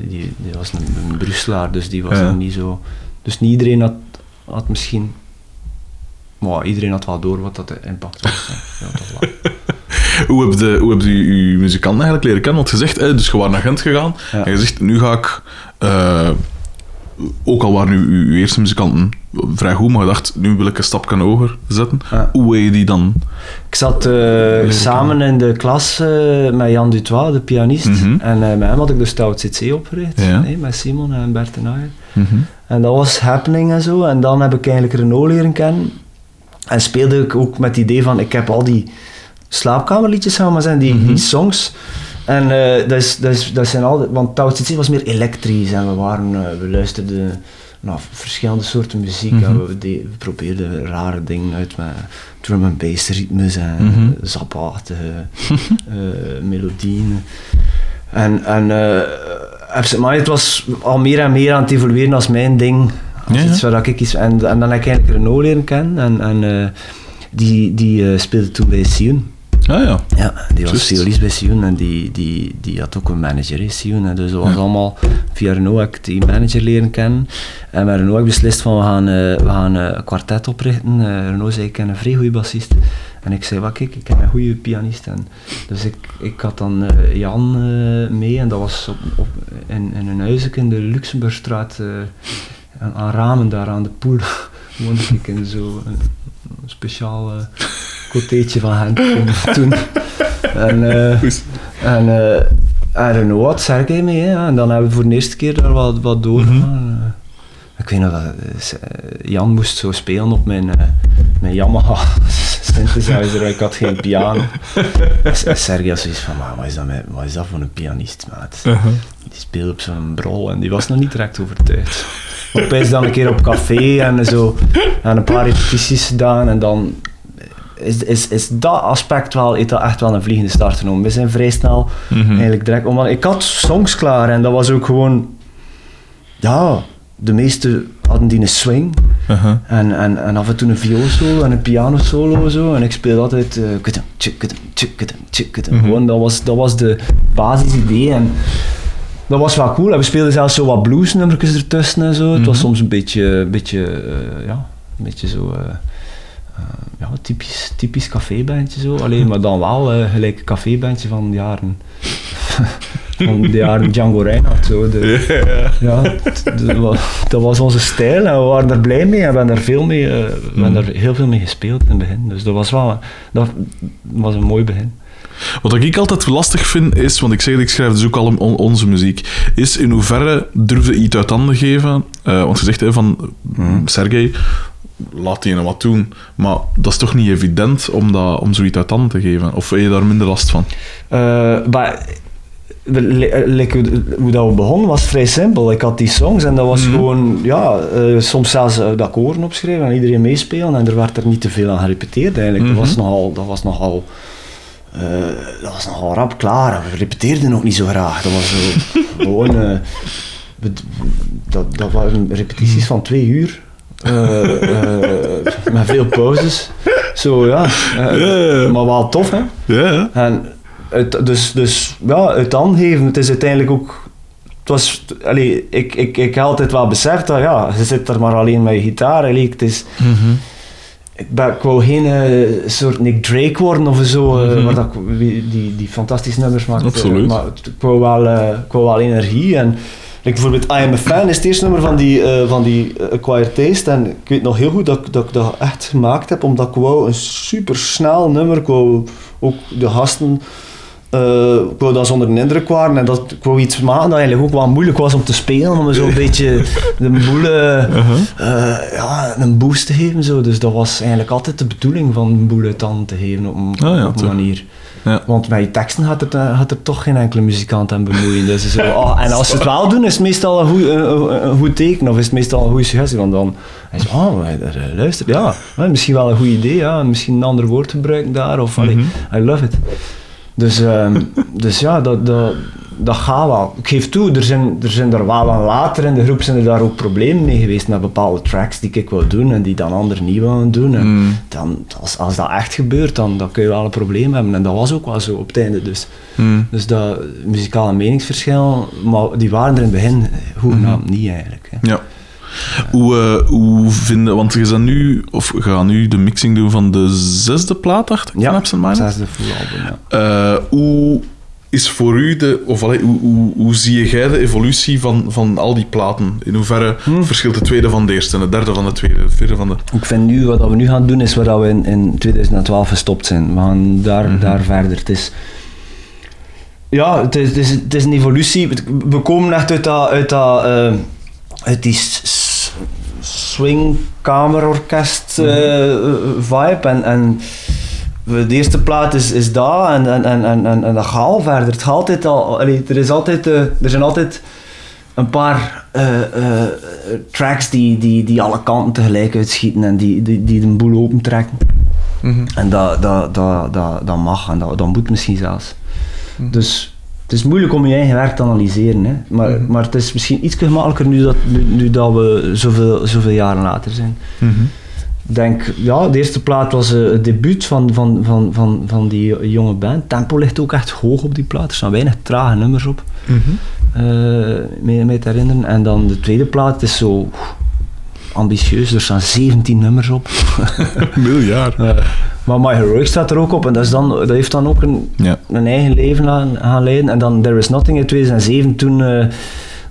die, die was een, een Brusselaar, dus die was Ja. nog niet zo... Dus niet iedereen had, had misschien... Maar iedereen had wel door wat dat de impact was. Ja, toch wel. Hoe heb je, hoe heb je je muzikant eigenlijk leren kennen? Want je zegt, hè, dus je was naar Gent gegaan Ja. en je zegt, nu ga ik... eh, ook al waren uw, uw eerste muzikanten vrij goed, maar je dacht, nu wil ik een stapje hoger zetten. Ja. Hoe heb je die dan? Ik zat eh, samen in de klas eh, met Jan Dutois, de pianist. Mhm. En eh, met hem had ik de Stout CC opgericht. Ja. hè, met Simon en Bert en Ayer. En dat was happening en zo. En dan heb ik eigenlijk Renault leren kennen. En speelde ik ook met het idee van, ik heb al die slaapkamerliedjes samen zijn, die, Mhm. die songs. En eh, dat, is, dat, is, dat zijn altijd, want Tao was meer elektrisch en we, waren, eh, we luisterden naar verschillende soorten muziek. En we, de- we probeerden rare dingen uit met drum en bass ritmes en zapachtige eh, melodieën. En, en maar het was al meer en meer aan het evolueren als mijn ding. Als Ja, ja. iets waar ik iets, en, en dan heb ik eigenlijk Renault leren kennen. En, en die, die speelde toen bij Sion. Ah ja. Ja, die was violist bij Sion en die, die, die had ook een manager in Sion. En dus dat was Ja. allemaal via Renault die manager leren kennen. En met Renault beslist van we gaan, eh, we gaan eh, een kwartet oprichten. Renault zei ik ken een vrij goede bassist. En ik zei, wat kijk, ik ken een goede pianist. En dus ik, ik had dan Jan mee en dat was op, op, in, in een huisje in de Luxemburgstraat aan, ramen daar aan de poel. woonde ik in zo'n speciaal cotéetje van hen toen-. En, Goed. en, eh, en Renault had Sergej mee, hè, en dan hebben we voor de eerste keer daar wat, wat doorgegaan. Eh, ik weet nog dat Jan moest zo spelen op mijn, mijn Yamaha synthesizer, ik had geen piano. En Sergej had zoiets van, "Maar wat is, dat met, wat is dat voor een pianist, maat? Uh-huh. Die speelde op zo'n brol en die was nog niet direct overtuigd. Opeens dan een keer op café en zo, en een paar repetities gedaan en dan is, is, is dat aspect wel, heeft dat echt wel een vliegende start genomen. We zijn vrij snel Mhm. eigenlijk direct, ik had songs klaar en dat was ook gewoon, ja, de meeste hadden die een swing Uh-huh. en, en, en af en toe een vioolsolo en een pianosolo zo en ik speelde altijd eh, kudum. Mhm. gewoon, dat was, dat was de basisidee en dat was wel cool. En we speelden zelfs zo wat bluesnummertjes ertussen en zo. Het was Mhm. soms een beetje, een beetje, eh, ja, een beetje zo, eh, ja, typisch, typisch cafébandje zo. Alleen, maar dan wel eh, gelijk een cafébandje van de jaren van de jaren Django Reinhardt. Zo, de, Ja. dat was, onze stijl en we waren er blij mee en we hebben er, veel mee, eh, we hebben er heel veel mee gespeeld in het begin. Dus dat was wel dat was een mooi begin. Wat ik altijd lastig vind is, want ik zeg ik schrijf dus ook al on- onze muziek, is in hoeverre durf je iets uit handen geven. Eh, want je zegt hè, van, Sergej, laat die wat doen. Maar dat is toch niet evident om, dat, om zoiets uit handen te geven? Of heb je daar minder last van? Eh, maar eh, hoe, dat we begonnen was vrij simpel. Ik had die songs en dat was Mhm. gewoon, ja, eh, soms zelfs uh, de akkoorden opschrijven en iedereen meespelen en er werd er niet te veel aan gerepeteerd eigenlijk. Mhm. Dat was nogal, dat was nogal, dat was nogal rap klaar. We repeteerden ook niet zo graag. Dat was zo gewoon, dat, dat waren repetities van twee uur. Eh, eh, met veel pauzes. Zo ja, eh, maar wel tof hè. Ja, En het, dus, dus ja, het aangeven, het is uiteindelijk ook. Het was, allee, ik, ik, ik heb altijd wel beseft dat ja, je zit er maar alleen met je gitaar. Allee, het is, ik, ben, ik wou geen eh, soort Nick Drake worden of zo, eh, Mhm. waar dat, die, die fantastische nummers maakt. Absoluut. maar het- ik wou wel, eh, ik wou wel energie. En like bijvoorbeeld I Am A Fan is het eerste nummer van die, eh, van die eh, Acquired Taste. En ik weet nog heel goed dat, ik- dat ik dat echt gemaakt heb, omdat ik wou een super snel nummer. Ik wou ook de gasten eh, ik wou dat ze onder de indruk waren en dat ik wou iets maken dat eigenlijk ook wel moeilijk was om te spelen, om zo'n beetje de boele, Uh-huh. ja, een boost te geven. Zo. Dus dat was eigenlijk altijd de bedoeling van een boel uit handen te geven op een, Ah, ja, op een manier. Ja. Want met je teksten gaat er, gaat er toch geen enkele muzikant aan bemoeien. Dus zo, ah, en als ze het wel doen, is het meestal een goed, een, een- een goed teken of is het meestal een goede suggestie. Want dan hij zegt, oh, er, eh, luister, ja, eh, misschien wel een goed idee, ja, misschien een ander woord gebruiken daar. Of, Mhm. I love it. Dus, ehm, dus ja, dat, dat, dat gaat wel. Ik geef toe, er zijn, er zijn er wel aan later in de groep zijn er daar ook problemen mee geweest met bepaalde tracks die ik wil doen en die dan anderen niet willen doen. En Mm. dan, als, als dat echt gebeurt, dan, dan kun je wel een probleem hebben. En dat was ook wel zo op het einde. Dus, Mm. dus dat muzikale meningsverschil, maar die waren er in het begin hoegenaamd niet eigenlijk. Hè. Ja. Hoe, eh, hoe vinden... Want je, zijn nu, of gaat nu de mixing doen van de zesde plaat, dacht ik, van Absent zesde full album, ja. Eh, hoe is voor u de... Of allee, hoe, hoe, hoe zie jij de evolutie van, van al die platen? In hoeverre Hmm. verschilt de tweede van de eerste en de derde van de tweede, de vierde van de... Ik vind nu, wat we nu gaan doen, is waar we in, in 2012 gestopt zijn. We gaan daar, daar verder. Het is, ja, het is, het, is, het is een evolutie. We komen echt uit dat, uit dat eh, uit die swing kamerorkest eh, vibe en, en de eerste plaat is, is dat en, en, en, en, en, dat gaat al verder. Het gaat altijd al, allee, er, is altijd, eh, er zijn altijd een paar eh, eh, tracks die, die, die alle kanten tegelijk uitschieten en die, die, die de boel opentrekken. En dat, dat, dat, dat, dat mag en dat, dat moet misschien zelfs. Dus het is moeilijk om je eigen werk te analyseren. Hè. Maar, maar het is misschien iets gemakkelijker nu dat, nu, nu dat we zoveel, zoveel jaren later zijn. Ik denk, ja, de eerste plaat was eh, het debuut van, van, van, van, van die jonge band. Tempo ligt ook echt hoog op die plaat. Er staan weinig trage nummers op, eh mee, mee te herinneren. En dan de tweede plaat is zo ambitieus. Er staan 17 nummers op. Miljard. Eh, maar My Heroic staat er ook op en dat, is dan, dat heeft dan ook een, Ja. een eigen leven aan, gaan leiden. En dan There Is Nothing in 2007, toen, eh,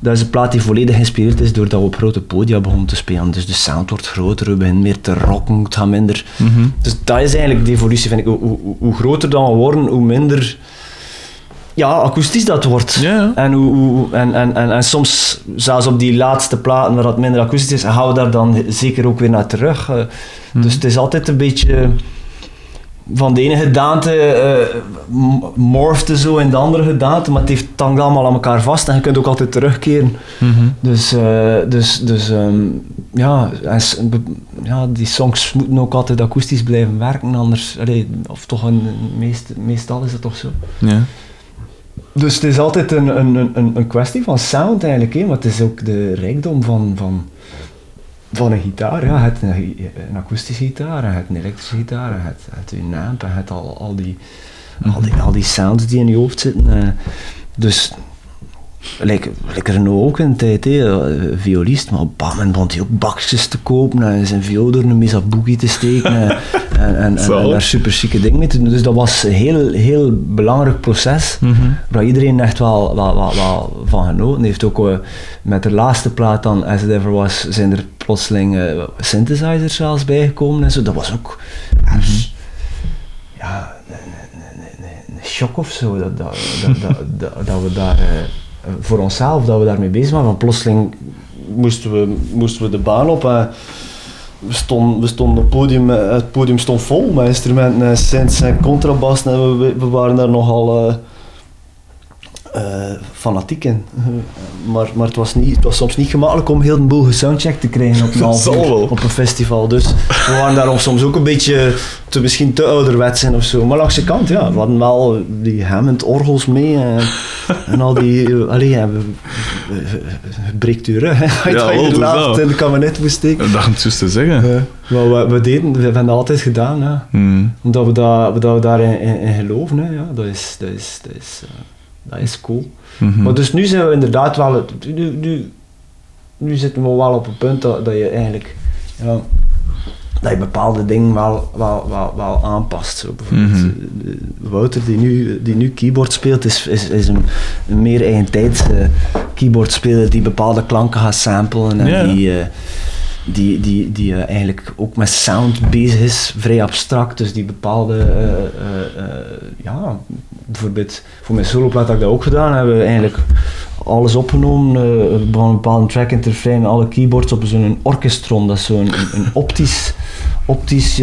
dat is een plaat die volledig geïnspireerd is doordat we op grote podia begonnen te spelen. Dus de sound wordt groter, we beginnen meer te rocken, het gaat minder. Dus dat is eigenlijk de evolutie, vind ik. Hoe, hoe, hoe groter dan we worden, hoe minder ja, akoestisch dat wordt. En, hoe, hoe, en, en, en, en soms, zelfs op die laatste platen waar dat minder akoestisch is, gaan we daar dan zeker ook weer naar terug. Eh, Dus het is altijd een beetje van de ene gedaante eh m- morfte zo in de andere gedaante, maar het heeft tangt allemaal aan elkaar vast en je kunt ook altijd terugkeren. Dus, eh, dus, dus ehm, ja, en ja, die songs moeten ook altijd akoestisch blijven werken, anders, allee, of toch een, meest, meestal is het toch zo. Ja. Dus het is altijd een, een, een, een kwestie van sound eigenlijk, hè, maar het is ook de rijkdom van, van, van een gitaar. Ja, het een, gi- een akoestische gitaar, en het een elektrische gitaar, en het, het een amp, en het al, al, die, al, die, al die sounds die in je hoofd zitten. eh. dus, like, like Renault ook de tijd, eh, violist, maar op een bepaald moment begon hij ook bakjes te kopen en zijn viool door een Mesa Boogie te steken. en, en, en, en daar super chique dingen mee te doen. Dus dat was een heel, heel belangrijk proces, Mhm. waar iedereen echt wel, wel, wel, wel van genoten heeft. Ook eh, met de laatste plaat dan, As It Ever Was, zijn er plotseling eh, synthesizers zelfs bijgekomen en zo. Dat was ook echt, ja, een, een, een, een- een shock of zo, dat, dat, dat, dat, we daar... eh, voor onszelf, dat we daarmee bezig waren. Want plotseling moesten we, moesten we de baan op en we stonden, we stonden podium, het podium stond vol met instrumenten en synths en contrabas en we, we waren daar nogal eh, fanatiek in. Maar, maar het, was niet, het was soms niet gemakkelijk om heel de boel gesoundcheck te krijgen op een, op een festival. Dus we waren daarom soms ook een beetje te, misschien te ouderwets in of zo. Maar langs de kant, ja, we hadden wel die Hammond-orgels mee en, en al die... Allee, ja, we, we, we- we breekt u rug, hè. Als je Ja, dat in de kabinet moest steken. Dat het juist te zeggen. Ja. Maar we, we deden, we hebben dat altijd gedaan, ja. Hmm. Omdat we, dat, dat we daarin in, in geloven, hè. Ja, dat is, dat is, dat is, eh, dat is cool. Mhm. Maar dus nu zijn we inderdaad wel, nu, nu, nu zitten we wel op een punt dat, dat je eigenlijk, ja, dat je bepaalde dingen wel, wel, wel, wel aanpast. Zo bijvoorbeeld, Mhm. eh, Wouter die nu, die nu keyboard speelt, is, is, is een, een meer eigentijds eh, keyboardspeler die bepaalde klanken gaat samplen en Ja. die, eh, die, die, die eh, eigenlijk ook met sound bezig is, vrij abstract, dus die bepaalde, eh, eh, ja, bijvoorbeeld voor mijn soloplaat had ik dat ook gedaan, hebben we eigenlijk alles opgenomen, een bepaalde track in te refrein, alle keyboards op zo'n orchestron, dat is zo'n een optisch, optisch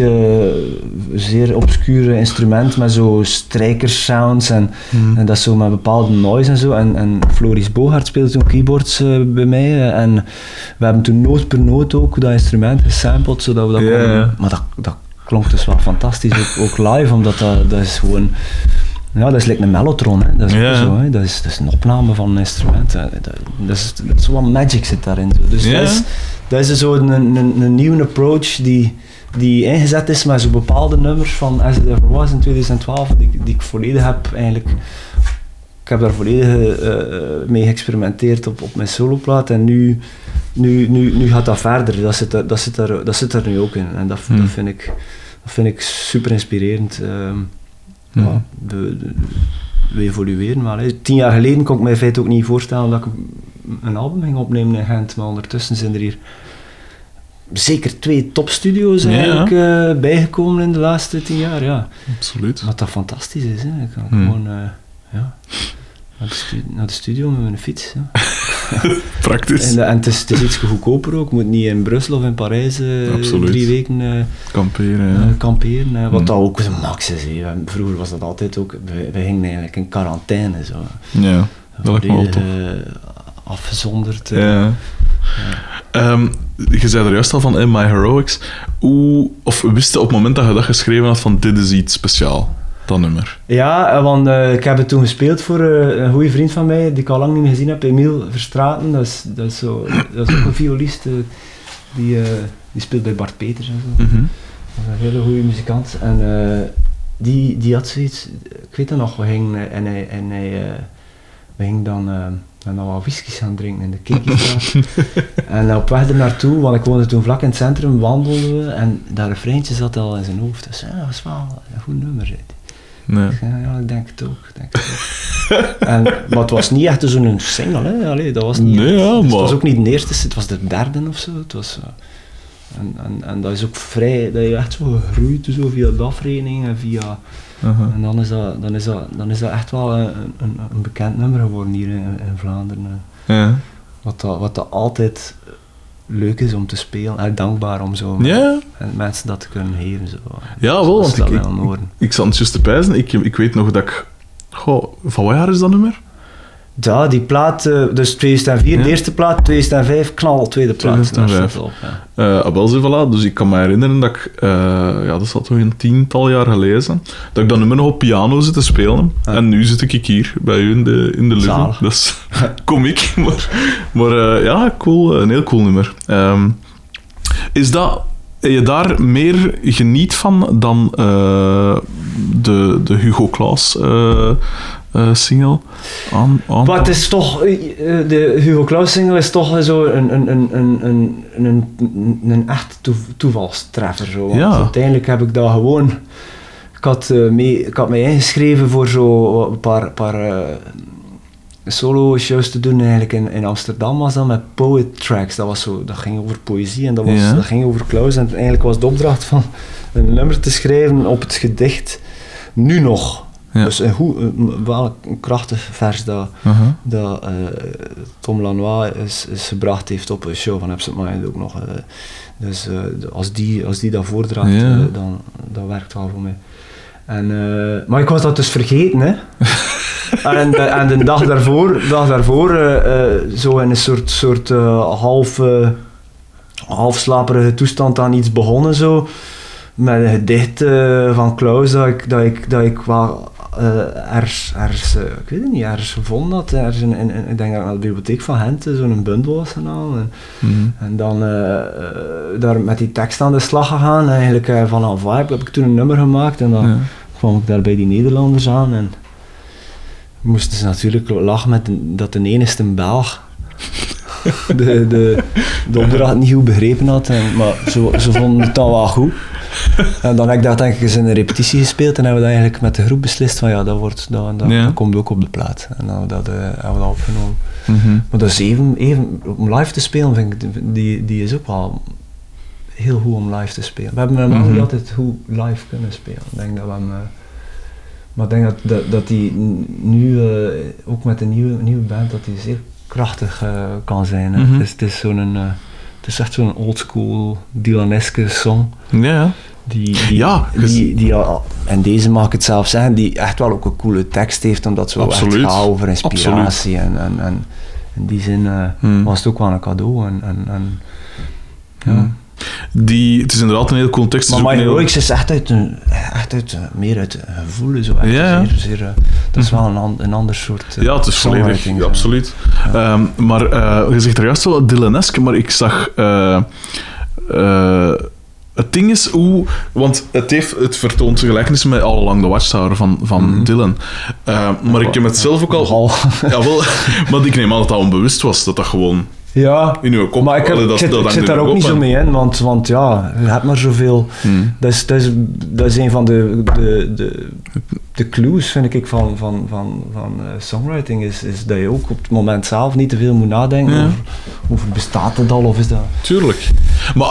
zeer obscure instrument met zo strijkersounds en, Mhm. en dat zo met bepaalde noise en zo. En, en Floris Bogaert speelde toen keyboards eh, bij mij. eh, en we hebben toen noot per noot ook dat instrument gesampled, zodat we dat konden-. Maar dat, dat klonk dus wel fantastisch, ook, ook live, omdat dat, dat is gewoon... Ja, dat is like een mellotron, hè. Dat is, zo, hè. Dat, is, dat is een opname van een instrument. hè. Dat, dat is, dat is wat magic zit daarin. Zo. Dus dat is, dat is zo een, een, een nieuwe approach die, die ingezet is met zo'n bepaalde nummers van As It Ever Was in 2012, die, die ik volledig heb eigenlijk... Ik heb daar volledig eh, mee geëxperimenteerd op, op mijn soloplaat en nu, nu, nu, nu gaat dat verder. Dat zit, er, dat, zit er, dat zit er nu ook in en dat, Hmm. dat, vind, ik, dat vind ik super inspirerend. ehm, Mhm. ja, we, de- we evolueren wel. Hè. Tien jaar geleden kon ik me in feite ook niet voorstellen dat ik een- een album ging opnemen in Gent, maar ondertussen zijn er hier zeker twee topstudio's Ja, ja. eigenlijk eh, bijgekomen in de laatste tien jaar. Ja. Absoluut. Wat dat fantastisch is. Hè. Ik kan Hmm. gewoon eh, ja, naar, de naar de studio met mijn fiets. Ja. Praktisch. En, en het, is, het is iets goedkoper ook. Ik moet niet in Brussel of in Parijs eh, drie weken eh, Kamperen, eh, kamperen. eh, wat Hmm. dat ook een max is. hè. Vroeger was dat altijd ook. We, we gingen eigenlijk in quarantaine. Zo. Ja, dat lijkt me wel eh, afgezonderd. eh. Ja. Ehm, je zei er juist al van in My Heroics. Hoe, of wist je op het moment dat je dat geschreven had van dit is iets speciaal, dat nummer? Ja, eh, want eh, ik heb het toen gespeeld voor eh, een goede vriend van mij, die ik al lang niet meer gezien heb, Emiel Verstraten. Dat is, dat is, zo, dat is ook een violist, eh, die, eh, die speelt bij Bart Peters en zo. Mhm. Dat is een hele goede muzikant. En eh, die, die had zoiets, ik weet dat nog, we gingen, eh, en hij, en hij, eh, we gingen dan, hebben dan wat whiskies gaan drinken in de Kekistraat. en op weg er naartoe, want ik woonde toen vlak in het centrum, wandelden we en dat refreintje zat al in zijn hoofd. Dus ja, dat is wel een goed nummer. hij. Nee. Ja, ik denk het ook. Denk het ook. en, maar het was niet echt zo'n single, hè. Allee, dat was niet Nee, ja, Het was ook niet de eerste, het was de derde of zo. Het was, eh, en, en, en dat is ook vrij, dat je echt zo gegroeid zo via de afrekening en via... Aha. En dan is dat, dan is dat, dan is dat echt wel een, een, een bekend nummer geworden hier in, in Vlaanderen. eh. Ja. Wat dat, wat dat altijd leuk is om te spelen. En dankbaar om zo Ja? en mensen dat te kunnen geven. Zo. Ja, wel, Dat want ik, ik, oren. ik zat juist te pijzen. Ik, ik weet nog dat ik... Goh, van wat jaar is dat nummer? Ja, die plaat, eh, dus 2004 Ja. de eerste plaat, 2005 knal, tweede plaat. 2005. Daar staat op, ja. Eh, ah, wel, zo, voilà. Dus ik kan me herinneren dat ik, eh, ja, dat zat toch een tiental jaar geleden, dat ik dat nummer nog op piano zit te spelen. Ja. En nu zit ik hier bij u in de, in de living. Zalig. Dat is komiek, maar, maar eh, ja, cool, een heel cool nummer. Ehm, is dat, je daar meer geniet van dan eh, de, de Hugo Claus eh, eh, single aan, aan Maar het is toch, eh, de Hugo Claus single is toch zo een, een, een, een, een, een, een, echt toe- toevalstreffer. Zo. Want Ja. Uiteindelijk heb ik dat gewoon... Ik had, eh, mee, ik had mij ingeschreven voor zo een paar, paar solo-shows te doen eigenlijk in, in Amsterdam was dat met poet tracks. Dat, was zo, dat ging over poëzie en dat, was, Ja. dat ging over Klaus. En eigenlijk was de opdracht van een nummer te schrijven op het gedicht Nu nog. Ja. Dus een goed, een- wel een krachtig vers dat, Aha. dat eh, Tom Lanois is, is gebracht heeft op een show van Absent Mind ook nog. eh. dus eh, als, die, als die dat voordraagt, Ja. eh, dan dat werkt wel voor mij. En, eh, maar ik was dat dus vergeten, hè. en, de, en de dag daarvoor, dag daarvoor eh, eh, zo in een soort, soort eh, half, eh, half slaperige toestand aan iets begonnen, zo. Met een gedicht eh, van Klaus dat ik, dat ik, dat ik wel eh, ergens, ergens eh, ik weet het niet, ergens gevonden had. Ergens in, in- in- ik denk dat naar de bibliotheek van Gent eh, zo'n bundel was gaan halen. En, Mhm. en dan eh, eh, daar met die tekst aan de slag gegaan. Eigenlijk eh, van een vibe heb ik toen een nummer gemaakt en dan Ja. kwam ik daar bij die Nederlanders aan en moesten ze natuurlijk lachen met de- dat de enigste Belg de, de, de opdracht niet goed begrepen had. En, maar ze, ze vonden het dan wel goed. En dan heb ik dat denk ik eens in een repetitie gespeeld en hebben we dat eigenlijk met de groep beslist van ja, dat, wordt, dat, dat, Ja. dat komt ook op de plaat. En dan hebben we dat, eh, hebben we dat opgenomen. Mhm. Maar dat is even, even om live te spelen, vind ik, die, die is ook wel heel goed om live te spelen. We hebben hem Mhm. niet altijd goed live kunnen spelen. Ik denk dat we hem, eh, maar ik denk dat, dat, dat die nu, eh, ook met de nieuwe, nieuwe band, dat die zeer krachtig kan zijn. Mhm. Het is, het is zo'n, het is echt zo'n oldschool Dylaneske song. Ja. Die, die, Ja, die, die, al- en deze mag ik het zelf zeggen, die echt wel ook een coole tekst heeft, omdat ze Absoluut. echt gaat over inspiratie. En, en, en in die zin eh, Hmm. was het ook wel een cadeau. En, en, en, ja. Hmm. Die, het is inderdaad een heel context. Maar Heroics is echt uit een, echt uit, een- meer uit een gevoel. Zo, echt Ja, ja. zeer, zeer, eh, dat is wel een, an- een ander soort eh, Ja, het is volledig, ja, absoluut. Ehm, maar eh, je zegt er juist wel Dylaneske, maar ik zag... eh, eh, het ding is hoe... Want het, heeft, het vertoont gelijkenis met All Along the Watchtower van, van Mhm. Dylan. Eh, maar ik heb het zelf ook al... Nogal. Jawel, maar ik neem aan dat dat onbewust was. Dat dat gewoon Ja, in uw kop... maar ik, heb, Allee, dat, ik zit, dat ik zit daar ook niet zo mee in, want, want ja, je hebt maar zoveel... Hmm. Dat is, dat is, dat is een van de, de, de, de clues, vind ik, van, van, van, van eh, songwriting. Is, is dat je ook op het moment zelf niet te veel moet nadenken Ja. over, over bestaat het al of is dat... Tuurlijk. Maar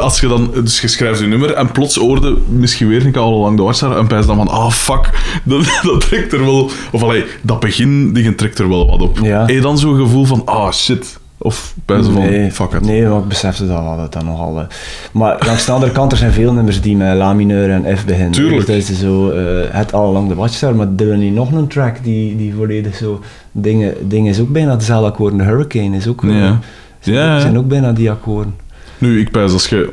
als je dan, dus je schrijft je nummer en plots hoorde misschien weer keer al lang de watch en pijs dan van, ah fuck, dat, dat trekt er wel, of allee, dat begin, die trekt er wel wat op. Ja. Heb je dan zo'n gevoel van, ah shit, of pijs van, nee, fuck it. Nee, maar ik besefte dat wel, dat dat nogal... eh, maar langs de andere kant, er zijn veel nummers die met La mineur en F beginnen. Tuurlijk. Dus dat is zo, eh, het All Along the Watchtower, maar Dylan heeft nog een track die, die volledig zo... Dingen, dingen is ook bijna dezelfde akkoorden. Hurricane is ook... eh, Ja. zijn, Ja, ja. zijn ook bijna die akkoorden. Nu, ik pijs als je,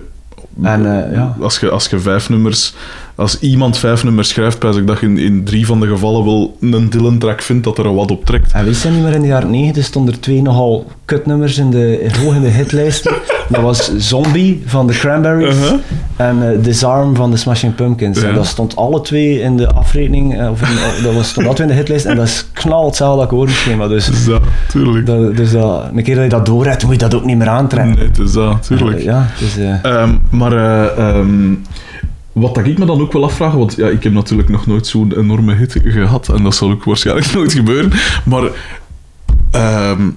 En, eh, ja. als je, als je vijf nummers, als iemand vijf nummers schrijft, pijs ik dat je in, in drie van de gevallen wel een Dylan-track vindt dat er wat op trekt. En wist je niet meer in de jaren 90 stonden er twee nogal kutnummers in de, hoog in de hitlijsten. Dat was Zombie van de Cranberries Uh-huh. en eh, Disarm van de Smashing Pumpkins. Ja. En dat stond alle twee in de afrekening, eh, of in, dat was, stond alle twee in de hitlijst en dat is knal hetzelfde akkoordenschema. Dus, dat, tuurlijk. dat, dus dat, een keer dat je dat doorhebt, moet je dat ook niet meer aantrekken. Nee, het is dat, tuurlijk. Ja, dus, maar eh, ehm, wat dat ik me dan ook wel afvraag, want ja, ik heb natuurlijk nog nooit zo'n enorme hit gehad en dat zal ook waarschijnlijk nooit gebeuren, maar ehm,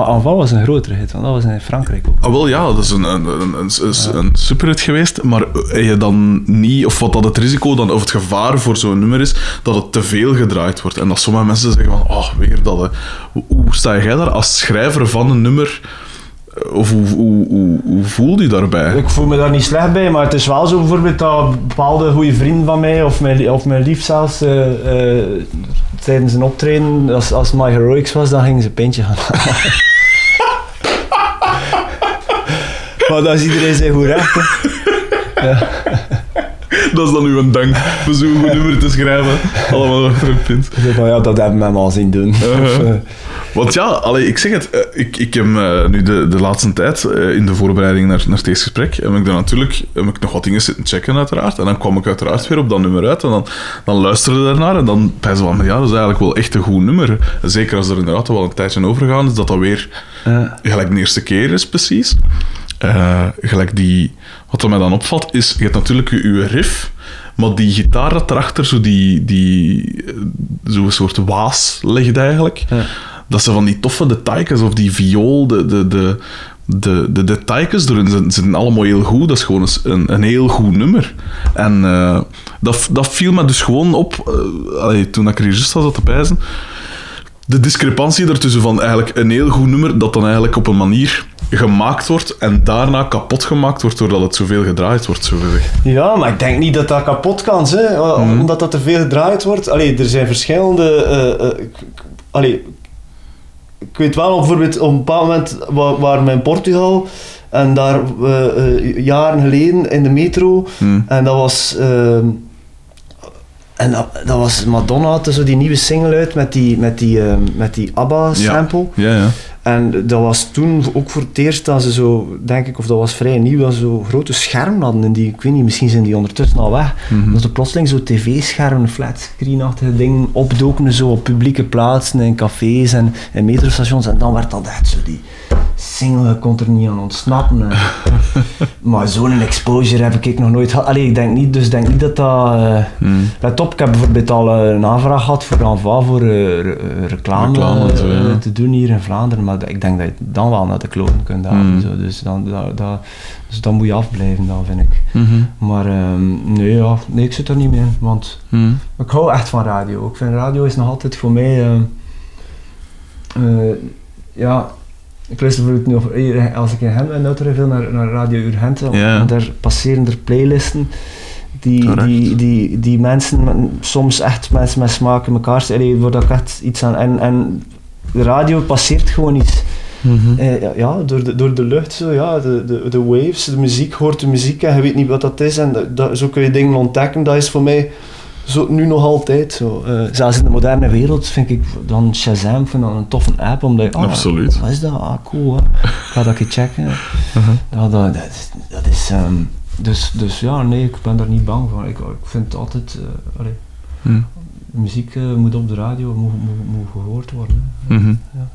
maar Aanval was een grotere hit, want dat was in Frankrijk ook. ah, wel ja, dat is een, een, een, een, een superhit geweest, maar heb je dan niet, of wat dat het risico dan, of het gevaar voor zo'n nummer is, dat het te veel gedraaid wordt en dat sommige mensen zeggen van, oh, weer dat. hè. Hoe, hoe sta jij daar als schrijver van een nummer, of hoe, hoe, hoe, hoe voel je daarbij? Ik voel me daar niet slecht bij, maar het is wel zo bijvoorbeeld dat bepaalde goede vrienden van mij, of mijn, of mijn lief zelfs, eh, eh, tijdens een optreden, als, als My Heroics was, dan gingen ze een pintje gaan halen. Maar dat is iedereen zijn goed recht. hè. Ja. Dat is dan uw dank voor zo'n goed nummer te schrijven. Allemaal achter een pint. Van, ja, dat hebben we hem al zien doen. Uh-huh. Of, eh, Want ja, allee, ik zeg het, eh, ik, ik heb eh, nu de, de laatste tijd, in de voorbereiding naar, naar deze gesprek, heb ik dan natuurlijk heb ik nog wat dingen zitten checken uiteraard. En dan kwam ik uiteraard weer op dat nummer uit en dan, dan luisterde daarnaar en dan bij ze van, ja, dat is eigenlijk wel echt een goed nummer. Zeker als er inderdaad wel een tijdje overgaan is, dat dat weer gelijk de eerste keer is precies. Eh, gelijk die, wat er mij dan opvalt, is, je hebt natuurlijk je, je riff, maar die gitaar dat erachter zo die, die eh, zo'n soort waas legt eigenlijk. Ja. Dat ze van die toffe details, of die viool, de, de, de, de, de details erin zijn, zijn allemaal heel goed. Dat is gewoon een, een heel goed nummer. En eh, dat, dat viel me dus gewoon op, allee, toen ik er hier juist zat te pijzen, de discrepantie ertussen van eigenlijk een heel goed nummer dat dan eigenlijk op een manier gemaakt wordt en daarna kapot gemaakt wordt doordat het zoveel gedraaid wordt. Zo gezegd. Ja, maar ik denk niet dat dat kapot kan, hè, eh, Mhm. omdat dat te veel gedraaid wordt. Allee, er zijn verschillende... allee, ik weet wel bijvoorbeeld op een bepaald moment wa- waren we in Portugal en daar eh, jaren geleden in de metro Hmm. en dat was... ehm, en dat, dat was Madonna had zo die nieuwe single uit met die, met die, ehm, met die ABBA-sample. Ja, ja. En dat was toen ook voor het eerst dat ze zo, denk ik, of dat was vrij nieuw, dat ze zo grote schermen hadden. En die, ik weet niet, misschien zijn die ondertussen al weg. Mhm. Dat er plotseling zo tv-schermen, flatscreen-achtige dingen opdoken zo op publieke plaatsen, in cafés en in metrostations. En dan werd dat echt zo die single, kon er niet aan ontsnappen. En- maar zo'n exposure heb ik nog nooit gehad. Allee, ik denk niet, dus ik denk niet dat dat... eh, Hmm. Let op, ik heb bijvoorbeeld al eh, een aanvraag gehad voor Anva voor eh, reclame, en te doen hier in Vlaanderen, maar ik denk dat je dan wel naar de kloten kunt halen. Mm. Zo. Dus, dan, dat, dat, dus dan moet je afblijven, dan vind ik. Mhm. Maar ehm, nee, ja, nee, ik zit er niet meer in, want Hmm. ik hou echt van radio. Ik vind radio is nog altijd voor mij, ehm, eh, ja, ik luister bijvoorbeeld nu, of, hier, als ik in ben, auto veel naar, naar Radio Urgent, Ja. want daar passeren er playlisten die, Correct. die, die, die mensen, soms echt mensen met smaak in elkaar waar ik echt iets aan, en, en de radio passeert gewoon iets. Mhm. Eh, ja, door de, door de lucht, zo, ja, de, de, de waves, de muziek, hoort de muziek en je weet niet wat dat is. En dat, dat- zo kun je dingen ontdekken. Dat is voor mij zo, nu nog altijd zo. Eh, zelfs in de moderne wereld vind ik dan Shazam vind dat een toffe app. Omdat je, ah, Absoluut. Wat is dat? Ah, cool. Hè. Ik ga dat een keer checken. dat, dat is... Dat is ehm, dus, dus ja, nee, ik ben daar niet bang voor. Ik, ik vind het altijd... Hmm. Muziek eh, moet op de radio, moet, moet, moet gehoord worden. Mhm. Ja.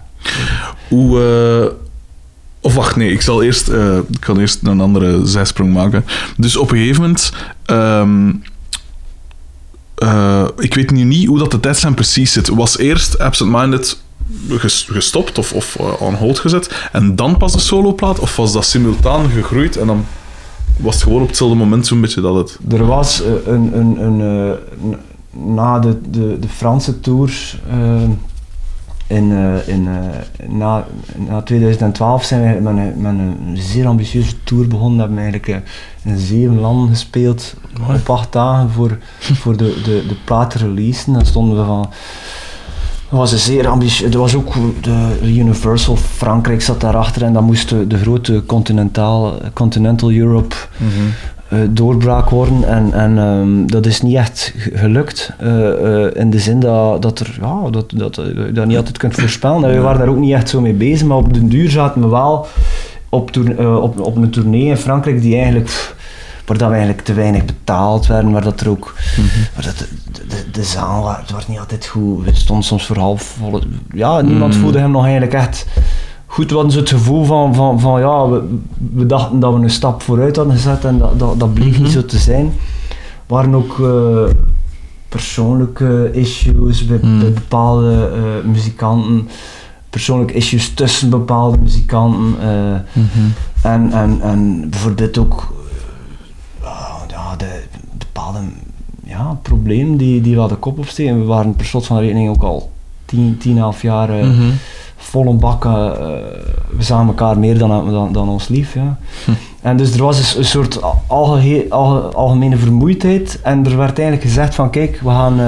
Hoe... eh, Of wacht, nee, ik zal eerst, eh, ik kan eerst een andere zijsprong maken. Dus op een gegeven moment... ehm, eh, ik weet nu niet hoe dat de tijdslijn precies zit. Was eerst Absent Minded ges- gestopt of, of on hold gezet en dan pas de soloplaat? Of was dat simultaan gegroeid en dan was het gewoon op hetzelfde moment zo'n beetje dat het... Er was een, een, een, eh, n- na de, de, de Franse tours eh, in, eh, in, eh, na, na 2012 zijn we met een, met een zeer ambitieuze tour begonnen. We hebben eigenlijk eh, in zeven landen gespeeld Mooi. op acht dagen voor, voor de, de, de platen releasen. Dan stonden we van dat was een zeer ambitieus. Er was ook de Universal Frankrijk zat daarachter en dan moest de, de grote continentaal, Continental Europe eh, doorbraak worden. En, en ehm, dat is niet echt ge- gelukt. eh, eh, in de zin dat, dat, er, ja, dat, dat eh, je dat niet altijd kunt voorspellen. En we waren daar ook niet echt zo mee bezig, maar op den duur zaten we wel op, eh, op, op een tournee in Frankrijk die eigenlijk. pff, waar dat we eigenlijk te weinig betaald werden, waar dat er ook maar dat, de, de, de zaal het was niet altijd goed. We stonden soms voor half vol. Ja, niemand Mm. voelde hem nog eigenlijk echt goed. We hadden het gevoel van, van, van ja, we, we dachten dat we een stap vooruit hadden gezet en dat, dat, dat bleek Mhm. niet zo te zijn. Er waren ook eh, persoonlijke issues bij, Mm. bij bepaalde eh, muzikanten. Persoonlijke issues tussen bepaalde muzikanten. eh, en, en, en bijvoorbeeld ook ja, de bepaalde ja, problemen die, die we hadden kop opsteken. We waren per slot van de rekening ook al 10, 10 11 jaar eh, Mhm. vol een bak. eh, we zagen elkaar meer dan, dan, dan ons lief. Ja. En dus er was een, s- een soort algemene vermoeidheid. En er werd eigenlijk gezegd van kijk, we gaan, eh,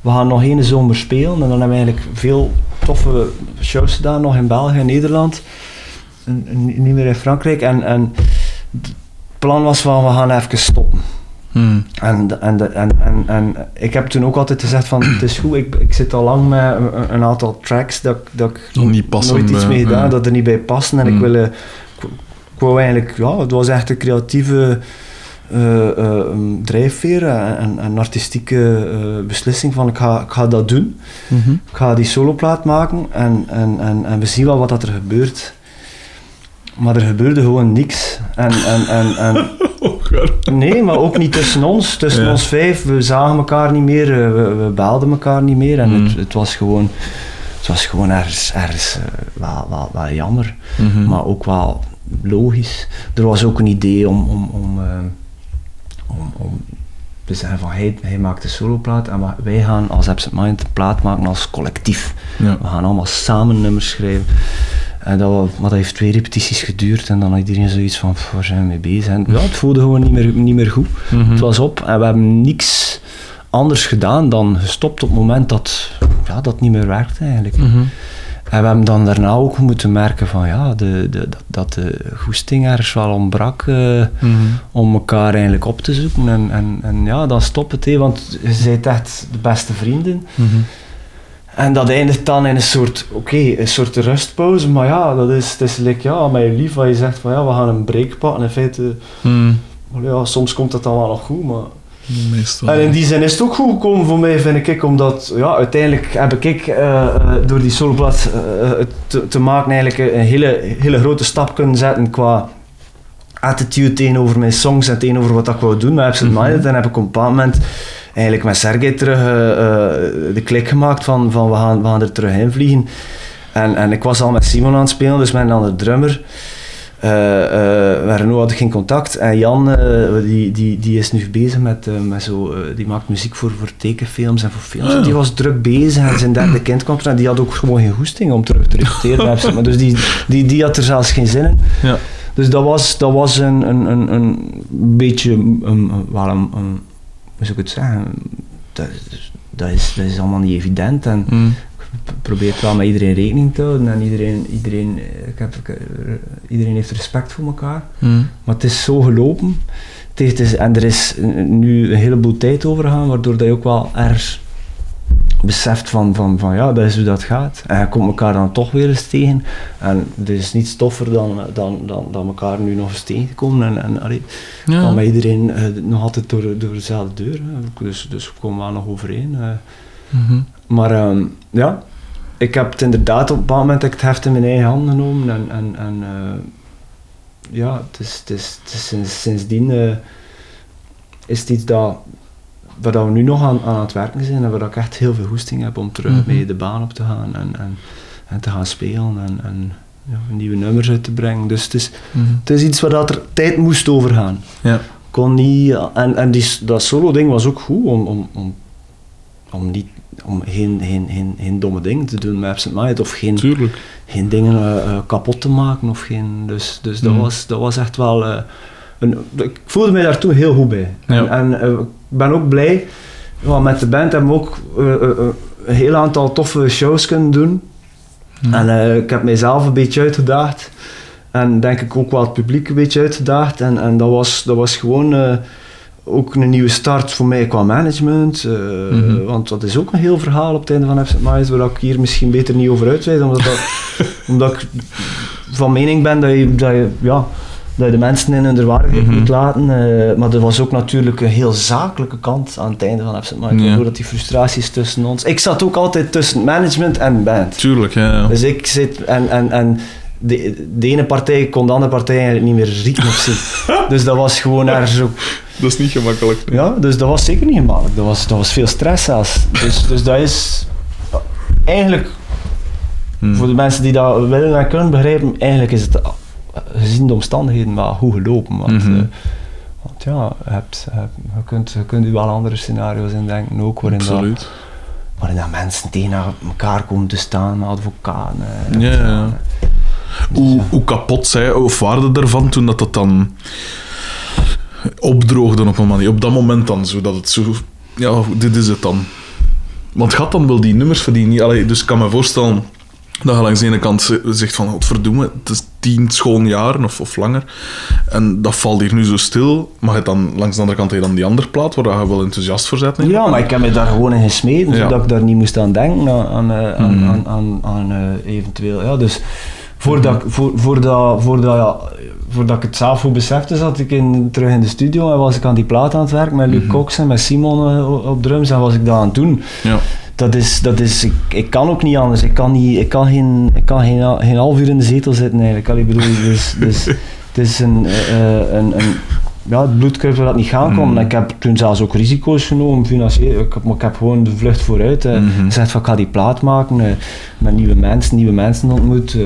we gaan nog één zomer spelen. En dan hebben we eigenlijk veel toffe shows gedaan, nog in België en Nederland. En, en niet meer in Frankrijk. En, en het plan was van we gaan even stoppen. Hmm. En, en, en, en, en ik heb toen ook altijd gezegd van, het is goed, ik, ik zit al lang met een, een aantal tracks dat, ik- dat ik Nog niet passen nooit iets bij- mee gedaan, ja. dat er niet bij passen. En ik Mm. wil, eh, ik, ik wou eigenlijk, ja, het was echt een creatieve eh, eh, um, drijfveer en, en, en artistieke eh, beslissing van, ik ga, ik ga dat doen. Mhm. Ik ga die soloplaat maken en, en, en, en we zien wel wat dat er gebeurt. Maar er gebeurde gewoon niks. En, en, en, en, Nee, maar ook niet tussen ons. Tussen Ja. ons vijf. We zagen elkaar niet meer. eh, We, we belden elkaar niet meer. En Mm. het, het was gewoon, het was gewoon ergens, ergens eh, wel, wel, wel jammer. Mhm. Maar ook wel logisch. Er was ook een idee om, om, om, eh, om, om te zeggen van hij, hij maakt een soloplaat en wij gaan als Absent Mind een plaat maken als collectief. Ja. We gaan allemaal samen nummers schrijven. En dat, maar dat heeft twee repetities geduurd en dan had iedereen zoiets van, "Pff, waar zijn we mee bezig? En ja, het voelde gewoon niet meer, niet meer goed. Mhm. Het was op en we hebben niks anders gedaan dan gestopt op het moment dat ja, dat niet meer werkte eigenlijk. Mhm. En we hebben dan daarna ook moeten merken van ja, de, de, dat, de goesting ergens wel ontbrak eh, Mhm. om elkaar eigenlijk op te zoeken. En, en, en ja, dan stopt het, want je bent echt de beste vrienden. En dat eindigt dan in een soort, oké, een soort rustpauze, maar ja, dat is, het is like, ja, met je lief, wat je zegt van ja, we gaan een break pakken. In feite, Mhm. ja, soms komt dat dan wel nog goed, maar... Meestal. En in die zin is het ook goed gekomen voor mij, vind ik, omdat ja, uiteindelijk heb ik eh, door die soloplaat eh, te, te maken eigenlijk een hele, hele grote stap kunnen zetten qua attitude tegenover mijn songs en tegenover wat ik wou doen met Absent Mhm. Minded. En heb ik op een bepaald moment eigenlijk met Sergej terug eh, eh, de klik gemaakt van, van we, gaan, we gaan er terug in vliegen. En, en ik was al met Simon aan het spelen, dus mijn andere drummer. Eh eh, met Renaud had ik geen contact. En Jan, die, die, die is nu bezig met, met zo, die maakt muziek voor, voor tekenfilms en voor films. Die was druk bezig en zijn derde kind kwam en die had ook gewoon geen goesting om terug te repeteren. Minded. dus die, die, die had er zelfs geen zin in. Ja. Dus dat was, dat was een, een, een, een beetje, een, een- wel een, een- hoe zou ik het zeggen, dat, is- dat, is, dat is allemaal niet evident en Mhm. ik probeer wel met iedereen rekening te houden en iedereen, iedereen, ik heb, ik, iedereen heeft respect voor elkaar. Mhm. Maar het is zo gelopen het het is, en er is nu een heleboel tijd over gegaan, waardoor dat je ook wel ergens beseft van, van, van ja, dat is hoe dat gaat. En je komt elkaar dan toch weer eens tegen. En er is niets toffer dan, dan, dan, dan elkaar nu nog eens tegenkomen. En, en allee, Ja. kan met iedereen eh, nog altijd door, door dezelfde deur. Hè. Dus, dus we komen wel nog overeen. eh. Mhm. Maar ehm, ja, ik heb het inderdaad op een bepaald moment dat ik het heft in mijn eigen handen genomen. En, en, en eh, ja, het is, het is, het is sinds, sindsdien is het iets dat, waar we nu nog aan, aan het werken zijn en waar ik echt heel veel goesting heb om terug Mhm. mee de baan op te gaan en, en, en te gaan spelen en, en ja, nieuwe nummers uit te brengen. Dus het is, Mhm. het is iets waar dat er tijd moest over gaan. Ja. Kon niet, en, en die, dat solo-ding was ook goed om, om, om, om, niet, om geen, geen, geen, geen domme dingen te doen met Absent Minded of geen, Tuurlijk. geen dingen eh, eh, kapot te maken. Of geen, dus dus dat, Mhm. was, dat was echt wel. eh, een, ik voelde mij daartoe heel goed bij. Ja. En, en eh, ik ben ook blij. want met de band hebben we ook eh, eh, een heel aantal toffe shows kunnen doen. En ik heb mijzelf een beetje uitgedaagd. En denk ik ook wel het publiek een beetje uitgedaagd. En, en dat, was, dat was gewoon ook een nieuwe start voor mij qua management. Mhm. Want dat is ook een heel verhaal op het einde van Absent Minds, waar ik hier misschien beter niet over uitweid. Omdat, dat, omdat ik van mening ben dat je, dat je, ja, dat je de mensen in hun waardigheid Mhm. moet laten. eh, maar er was ook natuurlijk een heel zakelijke kant aan het einde van Absent Minds. Ja. Waardoor dat die frustraties tussen ons... Ik zat ook altijd tussen management en band. Tuurlijk, ja. ja. Dus ik zit en, en, en de, de ene partij kon de andere partij eigenlijk niet meer rieken of zien. Dus dat was gewoon ergens ook. Dat is niet gemakkelijk. Ja, dus dat was zeker niet gemakkelijk. Dat was, dat was veel stress zelfs. Dus, dus dat is eigenlijk Mhm. voor de mensen die dat willen en kunnen begrijpen, eigenlijk is het gezien de omstandigheden wel goed gelopen. Want, Mhm. eh, want ja, je, hebt, je, kunt, je kunt je wel andere scenario's indenken, ook waarin, dat, Absoluut. waarin dat mensen tegen elkaar komen te staan, advocaten. eh, Ja, ja. Hoe, hoe kapot zij of waarde ervan toen dat, dat dan opdroogde op een manier, op dat moment dan, zodat het zo, ja, dit is het dan. Want gaat dan wel die nummers verdienen? Allee, dus ik kan me voorstellen, Dat je langs de ene kant zegt van, wat verdoemen, het is tien schoonjaren of, of langer. En dat valt hier nu zo stil. Maar je dan, langs de andere kant heb je dan die andere plaat, waar je wel enthousiast voor bent. Ja, maar ik heb me daar gewoon in gesmeten, Ja. zodat ik daar niet moest aan denken, aan, aan, eh, aan, Mhm. aan, aan, aan, eh, eventueel. Ja, dus voordat, ik- voor, voordat, voordat, ja, voordat ik het zelf goed besefte, zat ik in, terug in de studio en was ik aan die plaat aan het werk met Luc Mhm. Cox en met Simon eh, op- drums en was ik dat aan het doen. Ja. Dat is, dat is ik, ik kan ook niet anders. Ik kan, niet, ik kan, geen, ik kan geen, geen half uur in de zetel zitten eigenlijk. Allee, bedoel, dus, dus, het is een, eh, een, een ja, het bloedkruip waar dat niet gaan kon. Mm. Ik heb toen zelfs ook risico's genomen, financieel. Ik heb, maar ik heb gewoon de vlucht vooruit. Mhm. gezegd van ik ga die plaat maken, eh, met nieuwe mensen, nieuwe mensen ontmoet. eh,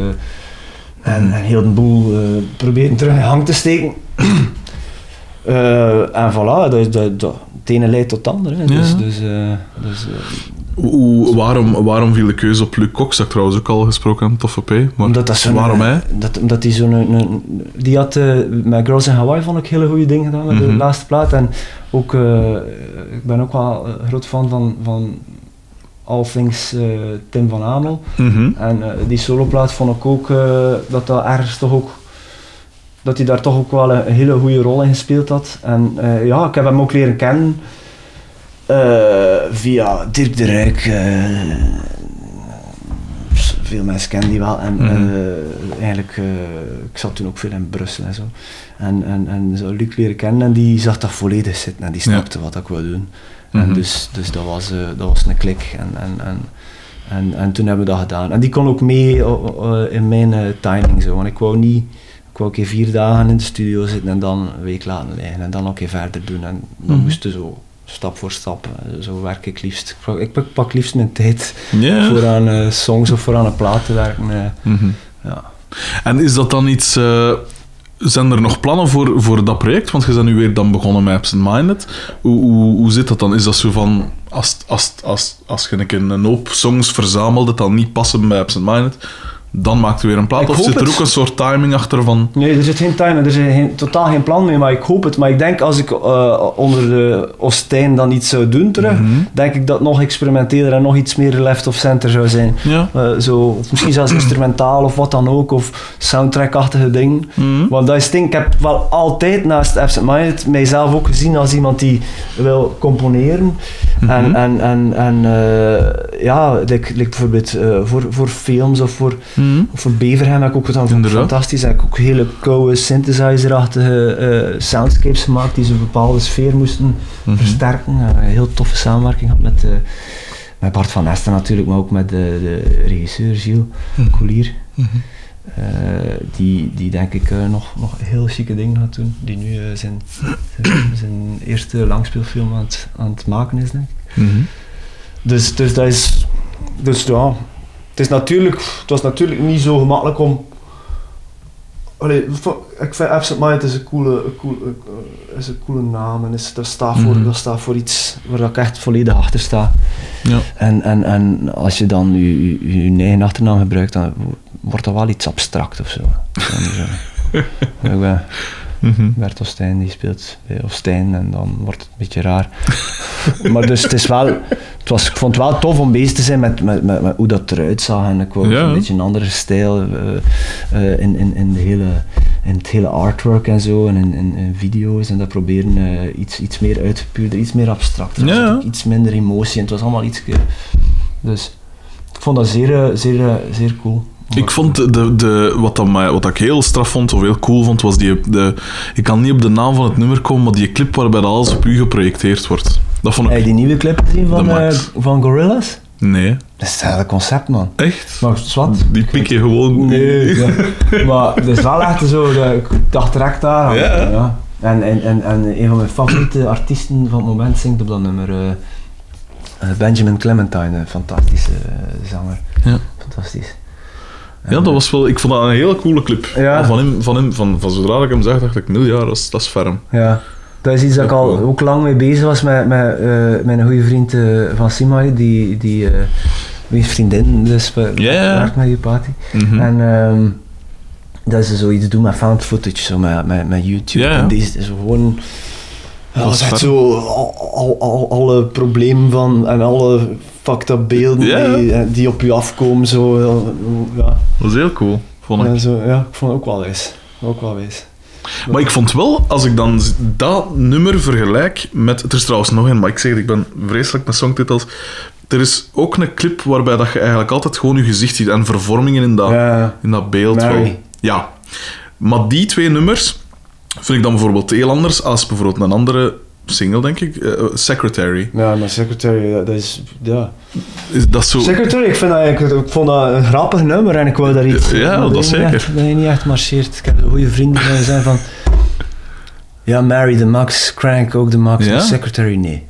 en, en heel de boel proberen terug in hang te steken. En voilà, dat, dat, dat, het ene leidt tot het andere. hè. Dus, Ja. dus, dus, Hoe, waarom, waarom viel de keuze op Luc Cox? Dat trouwens ook al gesproken heb, Toffe P. Maar Omdat dat zo'n, waarom eh, hij? Dat, omdat hij zo'n... een- een- Die had eh, met Girls in Hawaii vond ik hele goede dingen gedaan met de Mhm. laatste plaat. En ook, eh, ik ben ook wel een groot fan van, van All Things eh, Tim van Amel. Mhm. En eh, die soloplaat vond ik ook eh, dat dat ergens toch ook... Dat hij daar toch ook wel een, een hele goede rol in gespeeld had. En eh, ja, ik heb hem ook leren kennen eh, via Dirk de Ruyck. eh, veel mensen kennen die wel. En Mhm. eh, eigenlijk, eh, ik zat toen ook veel in Brussel en zo. En, en, en zo Luc leren kennen en die zag dat volledig zitten en die Ja. snapte wat ik wou doen. Mhm. En dus, dus dat, was, dat was een klik. En, en, en, en, en toen hebben we dat gedaan. En die kon ook mee in mijn timing. Zo. Want ik wou niet... Ik wou een keer vier dagen in de studio zitten en dan een week laten liggen. En dan een keer verder doen. En Mhm. moesten zo stap voor stap. eh, Zo werk ik liefst. Ik pak, ik pak- pak liefst mijn tijd Ja. voor aan eh, songs of voor aan een plaat te werken. eh. Mhm. ja. En is dat dan iets... zijn er nog plannen voor, voor dat project? Want je bent nu weer dan begonnen met Absent Minded. Hoe, hoe, hoe zit dat dan? Is dat zo van... Als, als, als, als je een hoop songs verzamelt dat dan niet passen bij Absent Minded, dan maakt er weer een plaat? Ik of zit er het. ook een soort timing achter van... Nee, er zit geen time, er is geen, totaal geen plan mee, maar ik hoop het. Maar ik denk als ik eh, onder de Ostijn dan iets zou doen terug, Mhm. denk ik dat nog experimenteler en nog iets meer left of center zou zijn. Ja. Eh, zo, of misschien zelfs instrumentaal of wat dan ook, of soundtrack-achtige dingen. Mhm. Want dat is ding, ik heb wel altijd naast Absent Minded mijzelf ook gezien als iemand die wil componeren. En, Mhm. en, en, en eh, ja, like, like bijvoorbeeld voor, voor films of voor, Of voor Beverham heb ik ook gedaan, vond ik fantastisch. Heb ik ook hele koude synthesizer-achtige eh, soundscapes gemaakt die zo'n bepaalde sfeer moesten Mhm. versterken. Eh, een heel toffe samenwerking gehad met, eh, met Bart van Esten natuurlijk, maar ook met de, de regisseur Gilles Mhm. Coulier. Mhm. Eh, die, die denk ik eh, nog, nog heel chique dingen gaat doen. Die nu eh, zijn, zijn, zijn eerste langspeelfilm aan het, aan het maken is, denk ik. Dus, dus dat is... Dus ja... Het, is natuurlijk, het was natuurlijk niet zo gemakkelijk om... Allee, ik vind Absent Mind is een coole, een coole, eh, is een coole naam en is, dat, staat voor, Mhm. dat staat voor iets waar ik echt volledig achter sta. Ja. En, en, en als je dan je, je, je eigen achternaam gebruikt, dan wordt dat wel iets abstract of zo. Ik ben Mhm. Bert Ostijn, die speelt bij Ostijn en dan wordt het een beetje raar. maar dus het is wel, het was, ik vond het wel tof om bezig te zijn met, met, met, met hoe dat eruit zag en ik wou Ja. een beetje een andere stijl eh, eh, in, in, in, de hele, in het hele artwork en zo en in, in, in video's en dat proberen eh, iets, iets meer uitgepuurder, iets meer abstract. Ja, iets minder emotie en het was allemaal iets... Dus ik vond dat zeer, zeer, zeer cool. Ik vond de, de, wat, dat mij, wat ik heel straf vond, of heel cool vond, was die... De, ik kan niet op de naam van het nummer komen, maar die clip waarbij alles op u geprojecteerd wordt. Dat vond Heb ik... je die nieuwe clip gezien van, Max. van Gorillaz? Nee. Dat is het hele concept, man. Echt? Maar zwart. Die pik je gewoon... Nee, ja. maar het is wel echt zo, de, ik dacht direct daar aan. Ja. En, en, en, en een van mijn favoriete artiesten van het moment zingt op dat nummer eh, eh, Benjamin Clementine, een fantastische zanger. Ja. Fantastisch. Ja, dat was wel... Ik vond dat een hele coole clip. Ja. Van, hem, van, hem, van, van zodra ik hem zag, dacht ik, nul dat is, dat is ferm. Ja. Dat is iets dat ik al ook lang mee bezig was met, met eh, mijn goede vriend eh, van Simai, die, die, die is vriendin, dus ja. werkt met je party. Mhm. En ehm, dat ze zoiets doen met found footage, zo met, met, met YouTube. Ja. En is is gewoon Ja, was dat is echt zo al, al, al- alle problemen van en alle fucked up beelden Ja. die, eh, die op je afkomen. Zo, ja, Dat was heel cool, vond ik. ja, zo, ja, ik vond het ook wel wijs. Ook wel. Maar ik vond wel, als ik dan dat nummer vergelijk met... Er is trouwens nog een, maar ik zeg het, ik ben vreselijk met songtitels. Er is ook een clip waarbij dat je eigenlijk altijd gewoon je gezicht ziet en vervormingen in dat, Ja. in dat beeld. Wel. Ja. Maar die twee nummers vind ik dan bijvoorbeeld heel anders als bijvoorbeeld een andere single, denk ik. eh, Secretary. Ja, maar Secretary, dat dat is... Ja. Is dat zo... Secretary, ik, vind dat, ik, ik vond dat een grappig nummer en ik wou daar iets... Ja, maar dat zeker. Echt, dat je niet echt marcheert. Ik heb goede vrienden die zijn van... Ja, Mary de Max, Crank ook de Max, Ja? Secretary nee.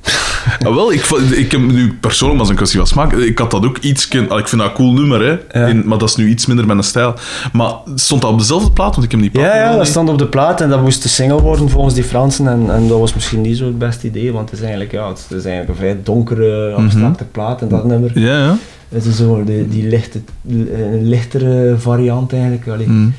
Ah, wel, ik, ik heb nu persoonlijk, maar een kwestie van smaak. Ik had dat ook iets... Ik vind dat een cool nummer, hè. Ja. In- maar dat is nu iets minder mijn stijl. Maar stond dat op dezelfde plaat? Want ik heb die plaat Ja, ja, niet- dat stond op de plaat en dat moest de single worden volgens die Fransen. En, en dat was misschien niet zo het beste idee, want het is eigenlijk, ja, het is eigenlijk een vrij donkere, abstracte plaat. En dat nummer Ja, ja. het is zo die, die lichte, een lichtere variant eigenlijk. Allee. Mm.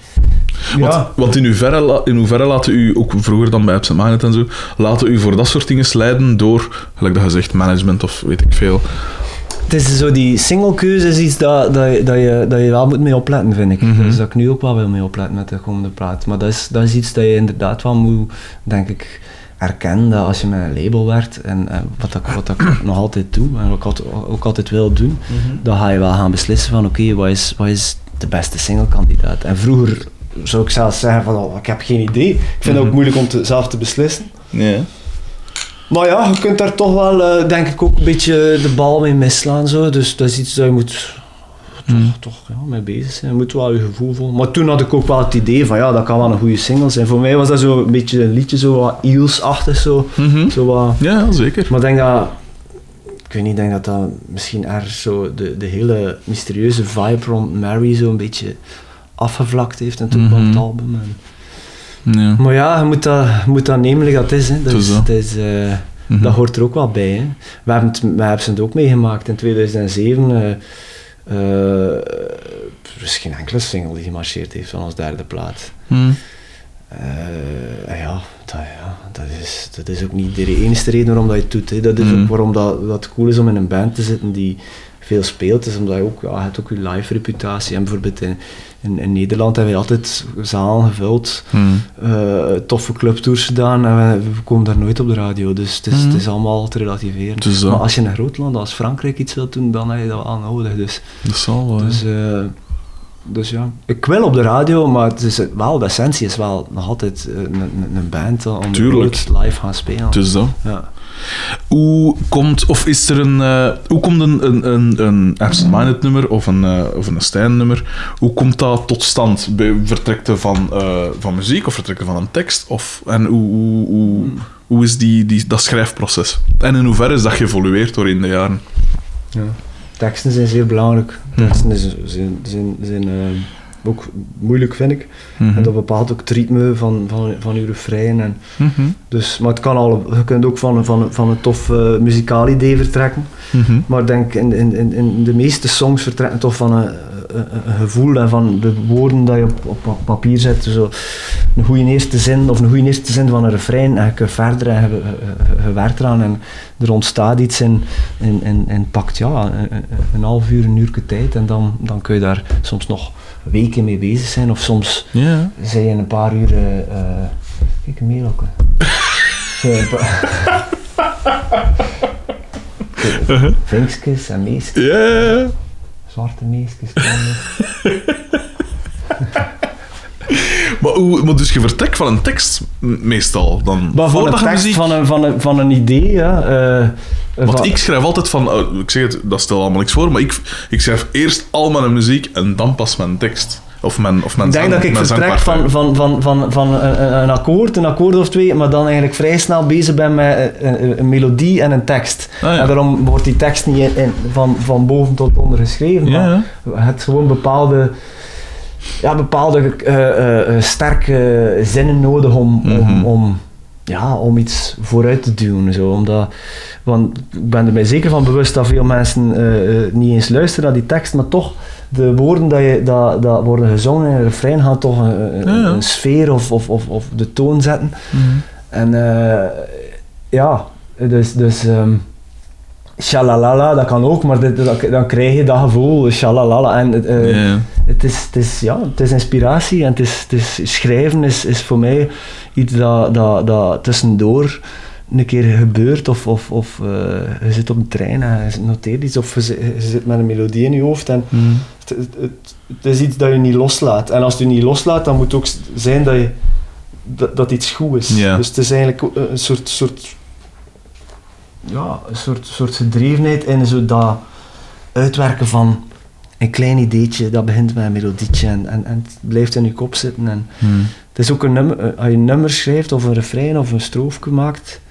Want, Ja. want in, hoeverre, in hoeverre laten u, ook vroeger dan bij Absent Minded en zo, laten u voor dat soort dingen slijden door, gelijk dat je zegt, management of weet ik veel. Het is zo, die singlekeuze is iets dat, dat, je, dat, je, dat je wel moet mee opletten, vind ik. Mhm. Dus dat ik nu ook wel wil mee opletten met de komende plaat. Maar dat is, dat is iets dat je inderdaad wel moet, denk ik, erkennen. Dat als je met een label werkt, en, en wat, ik, wat ik nog altijd doe, en wat ik altijd, ook altijd wil doen, dan ga je wel gaan beslissen van, oké, wat, is, wat is de beste singlekandidaat? En vroeger zou ik zelfs zeggen van, oh, ik heb geen idee. Ik vind het ook Mhm. moeilijk om te, zelf te beslissen. Ja. Maar ja, je kunt daar toch wel, eh, denk ik, ook een beetje de bal mee misslaan. Zo. Dus dat is iets dat je moet toch, Mm. toch ja, mee bezig zijn. Je moet wel je gevoel voelen. Maar toen had ik ook wel het idee van, ja, dat kan wel een goede single zijn. Voor mij was dat zo een beetje een liedje, zo wat Eels-achtig. Zo. Mhm. Zo wat, Ja, zeker. maar ik denk dat, ik weet niet, denk dat dat misschien ergens zo de, de hele mysterieuze vibe rond Mary zo een beetje afgevlakt heeft en toen kwam het album. En, Ja. maar ja, je moet dat, je moet dat nemen dat is. Hè. Dat, is, zo. dat, is, eh, Mhm. dat hoort er ook wel bij. Hè. We, hebben het, we hebben het ook meegemaakt in 2007. eh, eh, er is geen enkele single die gemarcheerd heeft van ons derde plaat. En ja, dat, ja dat, is, dat is ook niet de enige reden waarom dat je het doet. Hè. Dat is Mhm. ook waarom dat, dat cool is om in een band te zitten die veel speelt. Is omdat je ook, ja, je hebt ook je live reputatie. En bijvoorbeeld in, in, in Nederland hebben we altijd zalen gevuld. Mhm. eh, toffe clubtours gedaan en we, we komen daar nooit op de radio. Dus het is, Mhm. het is allemaal te relativeren. Zo. Maar als je in een groot land als Frankrijk iets wilt doen, dan heb je dat wel nodig. Dus, Dat zal wel. dus, eh, dus ja, ik wil op de radio, maar het is wel, de essentie is wel nog altijd eh, een, een, band om live gaan spelen. Is dat. Ja. Hoe komt, of is er een, eh, hoe komt een, een, een, een Absent Minded nummer of een, eh, of een Stijn nummer, hoe komt dat tot stand? Bij- Vertrekt het van, eh, van muziek of vertrekt het van een tekst? Of, en hoe, hoe, hoe, hoe is die, die, dat schrijfproces? En in hoeverre is dat geëvolueerd door in de jaren? Ja. Teksten zijn zeer belangrijk. Teksten zijn, zijn, zijn eh, ook moeilijk, vind ik. Mhm. En dat bepaalt ook het ritme van, van, van je refrein. En Mhm. dus, maar het kan al, je kunt ook van, van, van een tof eh, muzikaal idee vertrekken. Mhm. Maar ik denk in, in, in, in de meeste songs vertrekken toch van een, een, een gevoel en van de woorden dat je op, op, papier zet. Zo een goede eerste zin of een goede eerste zin van een refrein en je kunt verder en je, je, je werkt eraan en er ontstaat iets in, in, in, in pakt ja, een half uur, een uur tijd en dan, dan kun je daar soms nog weken mee bezig zijn of soms Ja. zijn je in een paar uur... eh, kijk, een paar- Uh-huh. Vinkjes en meesjes. Ja. Zwarte meisjes. Maar, hoe, maar dus je vertrekt van een tekst meestal dan? Maar van een tekst, muziek- van een, van, een, van een idee, ja. eh, Want van- ik schrijf altijd van, oh, ik zeg het, dat stelt allemaal niks voor, maar ik, ik schrijf eerst al mijn muziek en dan pas mijn tekst. Of mijn, of mijn ik denk zang- dat ik vertrek van, van, van, van, van een, een- akkoord, een akkoord of twee, maar dan eigenlijk vrij snel bezig ben met een, een- een melodie en een tekst. Ah, ja. En daarom wordt die tekst niet in, in- van, van boven tot onder geschreven, Ja, maar ja. hebt gewoon bepaalde, ja, bepaalde eh, eh, eh, sterke zinnen nodig om, Mhm. om, om, ja, om iets vooruit te duwen. Zo. Omdat, want ik ben er mij zeker van bewust dat veel mensen niet eens luisteren naar die tekst, maar toch de woorden dat, je, dat, dat worden gezongen in een refrein gaan toch een, een, Ja, ja. een sfeer of, of, of, of de toon zetten. Mhm. En ja, dus, dus um, shalalala, dat kan ook, maar dit, dat, dan krijg je dat gevoel, shalalala. En uh, het, is, het, is, ja, het is inspiratie en het is, het is, schrijven is, is voor mij iets dat, dat, dat tussendoor een keer gebeurt of, of, of uh, je zit op een trein en je noteert iets of je, zit met een melodie in je hoofd en mm. het, het, het, is iets dat je niet loslaat. En als je het niet loslaat, dan moet het ook zijn dat, je, dat, dat iets goed is. Dus het is eigenlijk een soort, soort, ja, een soort, soort gedrevenheid in zo dat uitwerken van een klein ideetje, dat begint met een melodietje en, en, en het blijft in je kop zitten. En mm. Het is ook een nummer, als je een nummer schrijft of een refrein of een stroofje maakt,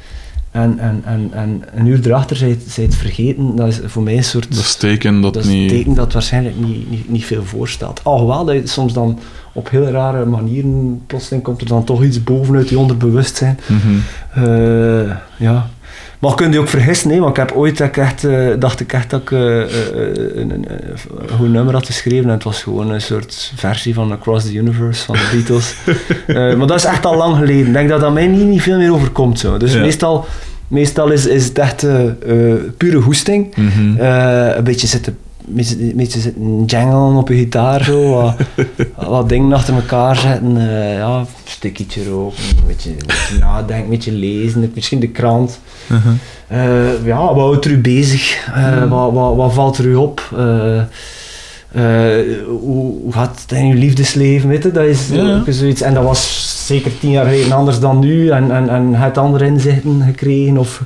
en, en, en, en een uur erachter zij het vergeten, dat is voor mij een soort... Dat is teken dat, dat niet... teken dat waarschijnlijk niet, niet, niet veel voorstelt. Alhoewel dat je soms dan op heel rare manieren, plotseling komt er dan toch iets bovenuit je onderbewustzijn. Mm ja. Maar kun je ook vergissen, nee, want ik heb ooit echt, uh, dacht ik echt dat ik uh, een, een, goed nummer had geschreven en het was gewoon een soort versie van Across the Universe van de Beatles. maar dat is echt al lang geleden. Ik denk dat dat mij niet, niet veel meer overkomt. Zo. Dus meestal, meestal is, is het echt pure hoesting. Mm een beetje zitten een beetje zitten jangelen op je gitaar, zo, wat, wat dingen achter elkaar zetten, uh, ja, een stukje roken, een beetje, een beetje nadenken, een beetje lezen, misschien de krant. Uh -huh. uh, ja, wat houdt er u bezig? Uh, wat, wat, wat, valt er u op? hoe, hoe gaat het in uw liefdesleven? Weet je? Dat is zoiets. En dat was zeker tien jaar geleden anders dan nu en, en, en het andere inzichten gekregen of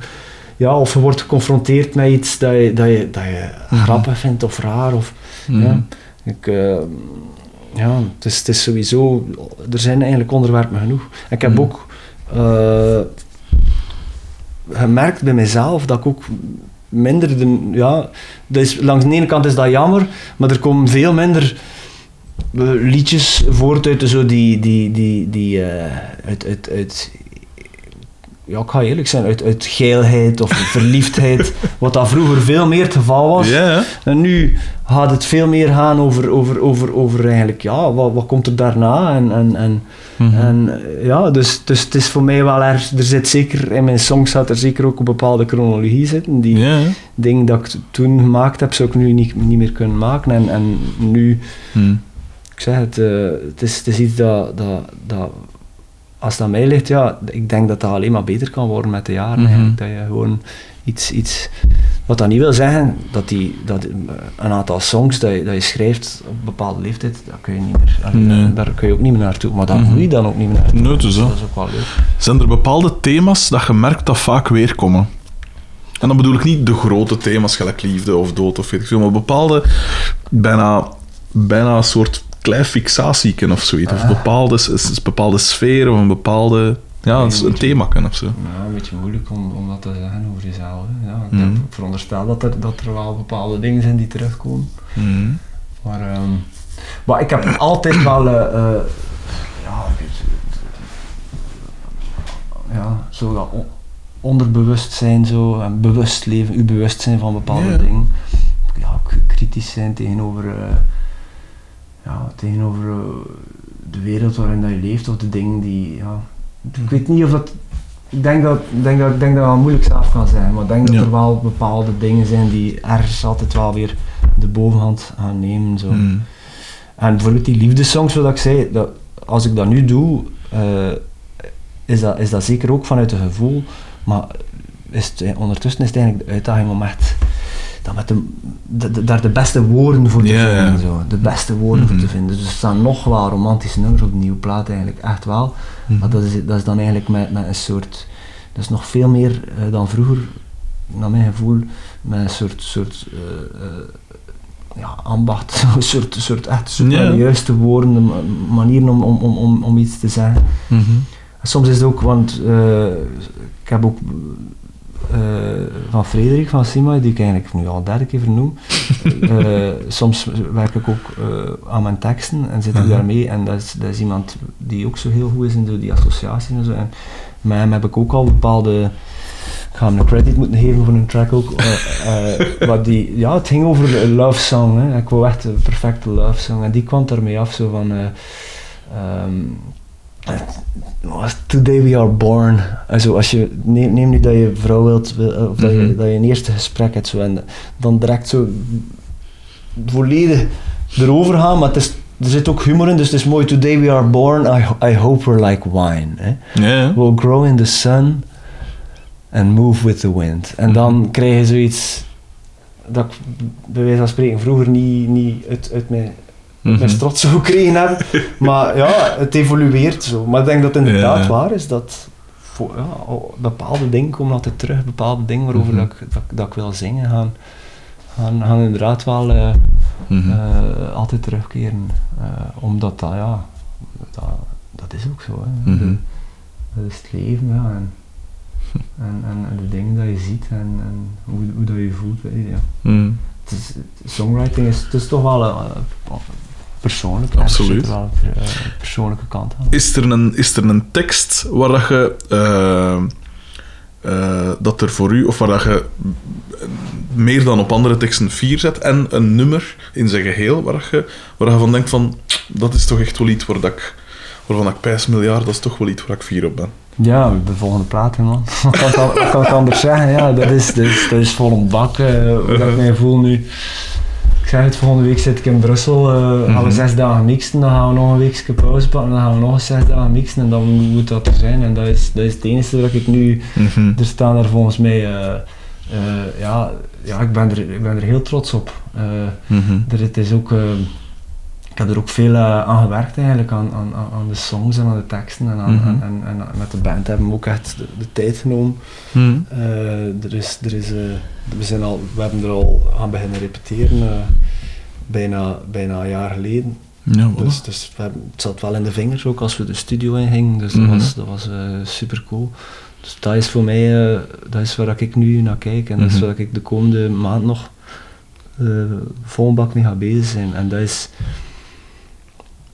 ja, of je wordt geconfronteerd met iets dat je, dat je, dat je mm grappig vindt of raar. Of, mm ja. Ik, uh, ja, het is, het is sowieso, er zijn eigenlijk onderwerpen genoeg. ik heb mhm. ook uh, gemerkt bij mezelf dat ik ook minder, de, ja, dus langs de ene kant is dat jammer, maar er komen veel minder eh, liedjes voort uit zo die, die, die, die uh, uit, uit, uit ja, ik ga eerlijk zijn, uit, uit geilheid of verliefdheid, wat dat vroeger veel meer het geval was. En nu gaat het veel meer gaan over, over, over, over eigenlijk, ja, wat, wat komt er daarna? En, en, en, mhm. en ja, dus, dus het is voor mij wel erg, er zit zeker, in mijn songs zat er zeker ook een bepaalde chronologie zitten. Die dingen dat ik toen gemaakt heb, zou ik nu niet, niet meer kunnen maken. En, en nu, mhm. ik zeg het, uh, het, is, het is iets dat, dat, dat als aan mij ligt, ja, ik denk dat dat alleen maar beter kan worden met de jaren. Mm Dat je gewoon iets, iets... Wat dat niet wil zeggen, dat, die, dat een aantal songs dat je, dat je schrijft op een bepaalde leeftijd, daar kun je, niet meer, daar kun je ook niet meer naartoe. Maar daar mm -hmm. je dan ook niet meer naartoe. Nee, dus dat is ook wel leuk. Zijn er bepaalde thema's dat je merkt dat vaak weerkomen? En dan bedoel ik niet de grote thema's, gelijk liefde of dood of weet ik veel, maar bepaalde, bijna, bijna een soort klein fixatie of zoiets. Of bepaalde, bepaalde sfeer of een bepaalde... Ja, een, een thema of zo. Ja, een beetje moeilijk om, om dat te zeggen over jezelf. Hè. Ja, ik, mm. veronderstel dat er, dat er wel bepaalde dingen zijn die terugkomen. Mm. Maar, um, maar ik heb altijd wel... Uh, uh, ja, ja, zo dat onderbewustzijn zo, en bewust leven, uw bewustzijn van bepaalde dingen. Ja, kritisch zijn tegenover... Uh, ja, tegenover eh, de wereld waarin dat je leeft of de dingen die. Ja, ik weet niet of dat. Ik denk dat, ik denk dat, ik denk dat het wel moeilijk zelf kan zijn, maar ik denk dat er wel bepaalde dingen zijn die ergens altijd wel weer de bovenhand gaan nemen. Zo. Mm. En bijvoorbeeld die liefdesongs, wat ik zei, dat, als ik dat nu doe, uh, is, dat, is dat zeker ook vanuit een gevoel, maar is het, ondertussen is het eigenlijk de uitdaging om echt dan met de, daar de beste woorden voor te vinden. Zo. De beste woorden voor te mhm. vinden. Dus er staan nog wel romantische nummers op de nieuwe plaat eigenlijk, echt wel. Mhm. Maar dat is, dat is dan eigenlijk met, met een soort... Dat is nog veel meer uh, dan vroeger, naar mijn gevoel, met een soort... soort uh, uh, ja, ambacht, een soort, soort echt juiste woorden, manieren om, om, om, om iets te zeggen. Mm -hmm. Soms is het ook, want ik heb ook uh, van Frederik van Sima, die ik eigenlijk nu al derde keer vernoem. uh, soms werk ik ook uh, aan mijn teksten en zit ik -huh. daarmee. En dat is, dat is iemand die ook zo heel goed is in die associaties en zo. En met hem heb ik ook al bepaalde. Ik ga hem een credit moeten geven voor een track ook. wat die, ja, het ging over een love song. Hè. Ik wou echt een perfecte love song. En die kwam ermee af zo van. Um, was Today We Are Born. Also, als je, neem, neem nu dat je vrouw wilt, wil- of dat, je, Mhm. dat je een eerste gesprek hebt, zo, en dan direct zo volledig erover gaan, maar het is, er zit ook humor in, dus het is mooi. Today we are born, I, I hope we're like wine. Hè? We'll grow in the sun and move with the wind. En dan krijg je zoiets dat ik bij wijze van spreken vroeger niet, niet uit, uit mijn, Mhm. mijn strot zo gekregen heb. Maar ja, het evolueert zo. Maar ik denk dat het inderdaad Ja, waar is dat voor, ja, oh, bepaalde dingen komen altijd terug, bepaalde dingen waarover Mhm. dat, ik, dat, dat ik wil zingen gaan, gaan, gaan inderdaad wel eh, Mhm. eh, altijd terugkeren. Eh, omdat dat, ja, dat, dat is ook zo. Hè. De- dat is het leven, ja. En, en, de dingen dat je ziet en, en hoe, hoe dat je voelt. weet je, ja. Het is, het- songwriting is, het is toch wel een, persoonlijk. Er wel een eh, persoonlijke kant aan. Is er een, is er een tekst waar dat je eh, eh, dat er voor u, of waar dat je meer dan op andere teksten vier zet, en een nummer in zijn geheel waar, je, waar je van denkt van, dat is toch echt wel iets waar dat ik, waarvan ik pijs miljard, dat is toch wel iets waar ik fier op ben. Ja, de volgende plaat, man. Wat kan, kan ik anders zeggen? Ja, dat is, dat is, dat is vol een bak, hoe dat ik mij voel nu. Ik zeg het, volgende week zit ik in Brussel, gaan Mhm. we zes dagen mixen, dan gaan we nog een weekje pauze pakken, dan gaan we nog eens zes dagen mixen en dan moet dat er zijn. En dat is, dat is het enige dat ik nu, er staan er volgens mij, eh, eh, ja, ja ik, ben er, ik ben er heel trots op. Mhm. er, het is ook, ik heb er ook veel eh, aan gewerkt eigenlijk, aan, aan, aan de songs en aan de teksten en, aan, Mhm. en, en, en met de band hebben we ook echt de, de tijd genomen. Mhm. Eh, er is, er is, eh, we, zijn al, we hebben er al aan beginnen repeteren, bijna, bijna een jaar geleden. Ja. Dus, dus we hebben, het zat wel in de vingers ook als we de studio ingingen, dus Mhm. dat was, dat was super cool. Dus dat is voor mij, dat is waar ik nu naar kijk en dat is Mhm. waar ik de komende maand nog vol een bak mee ga bezig zijn. En dat is,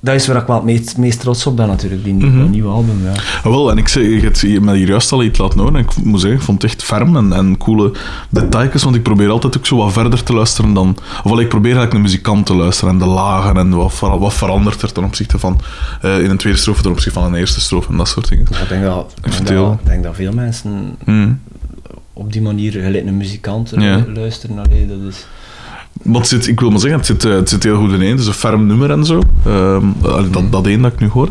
dat is waar ik wel het meest, meest trots op ben natuurlijk, die, nieuwe- Mhm. nieuwe album. Ja. Ah, wel, en ik zei, je hebt je mij hier juist al iets laten horen. En ik moet zeggen, ik vond het echt ferm en, en coole details. Want ik probeer altijd ook zo wat verder te luisteren dan... Ofwel, ik probeer eigenlijk een muzikant te luisteren en de lagen en wat, wat verandert er ten opzichte van... eh, in een tweede strofe ten opzichte van een eerste strofe en dat soort dingen. Ja, ik denk dat, ik denk dat, ik denk dat veel mensen Mhm. op die manier gelijk een muzikant luisteren. Allee, dat is, Maar zit, ik wil maar zeggen, het zit, eh, het zit heel goed ineen. Het is een ferm nummer en zo. Ehm, dat, dat één dat ik nu hoor.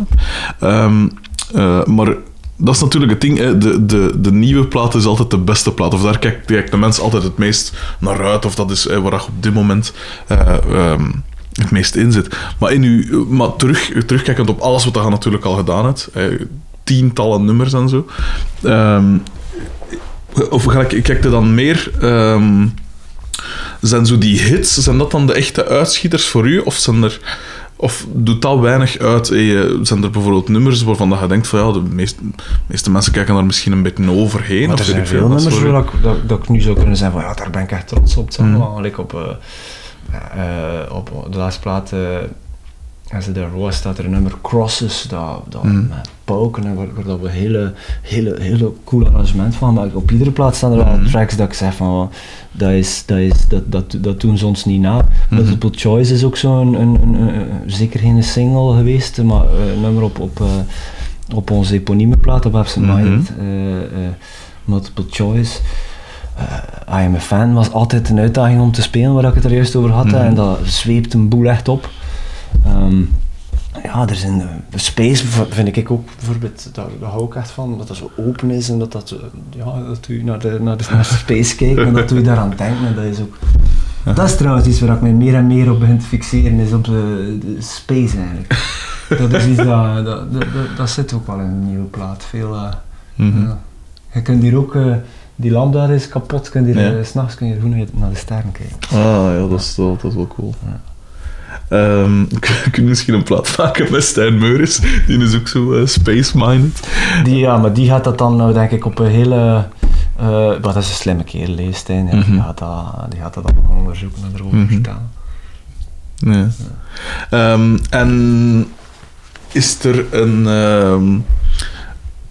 Eh, maar dat is natuurlijk het ding. Hè. De, de, de nieuwe plaat is altijd de beste plaat. Of daar kijkt, kijkt de mens altijd het meest naar uit. Of dat is eh, waar je op dit moment eh, ehm, het meest in zit. Maar, in uw, maar terug, terugkijkend op alles wat je natuurlijk al gedaan hebt. tientallen nummers en zo. Of ga ik, kijk je dan meer... zijn zo die hits, zijn dat dan de echte uitschieters voor u? Of, zijn er, of doet dat weinig uit? Eh, Zijn er bijvoorbeeld nummers waarvan dat je denkt van ja, de meeste, meeste mensen kijken daar misschien een beetje overheen? Maar of er zijn veel dat nummers ik, dat, dat ik nu zou kunnen zeggen van ja, daar ben ik echt trots op. Hetzelfde Mm. op, eh, eh, op de laatste plaat, als er was, staat er een nummer Crosses, dat, dat Mm. met pauken en waar, waar dat we hele, hele, hele cool arrangement van maken. Op iedere plaat staan er wel Mhm. tracks dat ik zeg van oh, dat, is, dat, is, dat, dat, dat doen ze ons niet na. Mhm. Multiple Choice is ook zo'n, een, een, een, een- zeker geen single geweest, maar eh, een nummer op, op, eh, op onze eponieme plaat, op Absent Minded. Mhm. eh, multiple Choice. I Am A Fan was altijd een uitdaging om te spelen, waar ik het er juist over had. Mhm. En dat zweept een boel echt op. Ehm, ja, er zijn, eh, de Space v- vind ik ook bijvoorbeeld, daar, daar hou ik echt van, dat dat zo open is en dat dat, zo, ja, dat u naar de, naar de, naar Space kijkt en dat u daaraan denkt. En dat is ook... Dat is trouwens iets waar ik meer en meer op begin te fixeren, is op de, de Space eigenlijk. dat is iets dat, dat, dat, dat, dat zit ook wel in een nieuwe plaat. Veel, eh, Mhm. ja. Je kunt hier ook, eh, die lamp daar is kapot, je kunt hier, Ja. eh, s'nachts kun je goed naar, de sterren kijken. Ah ja, dat is, wel- dat is wel cool. Ja. Ehm, kun je misschien een plaat maken met Stijn Meuris? Die is ook zo eh, space-minded. Die, ja, maar die gaat dat dan nou, denk ik op een hele... eh maar dat is een slimme kerel, hè, Stijn. Ja, Mhm. die, gaat dat, die gaat dat allemaal onderzoeken en erover Mhm. vertellen. Ja. Ehm, en is er een. ehm,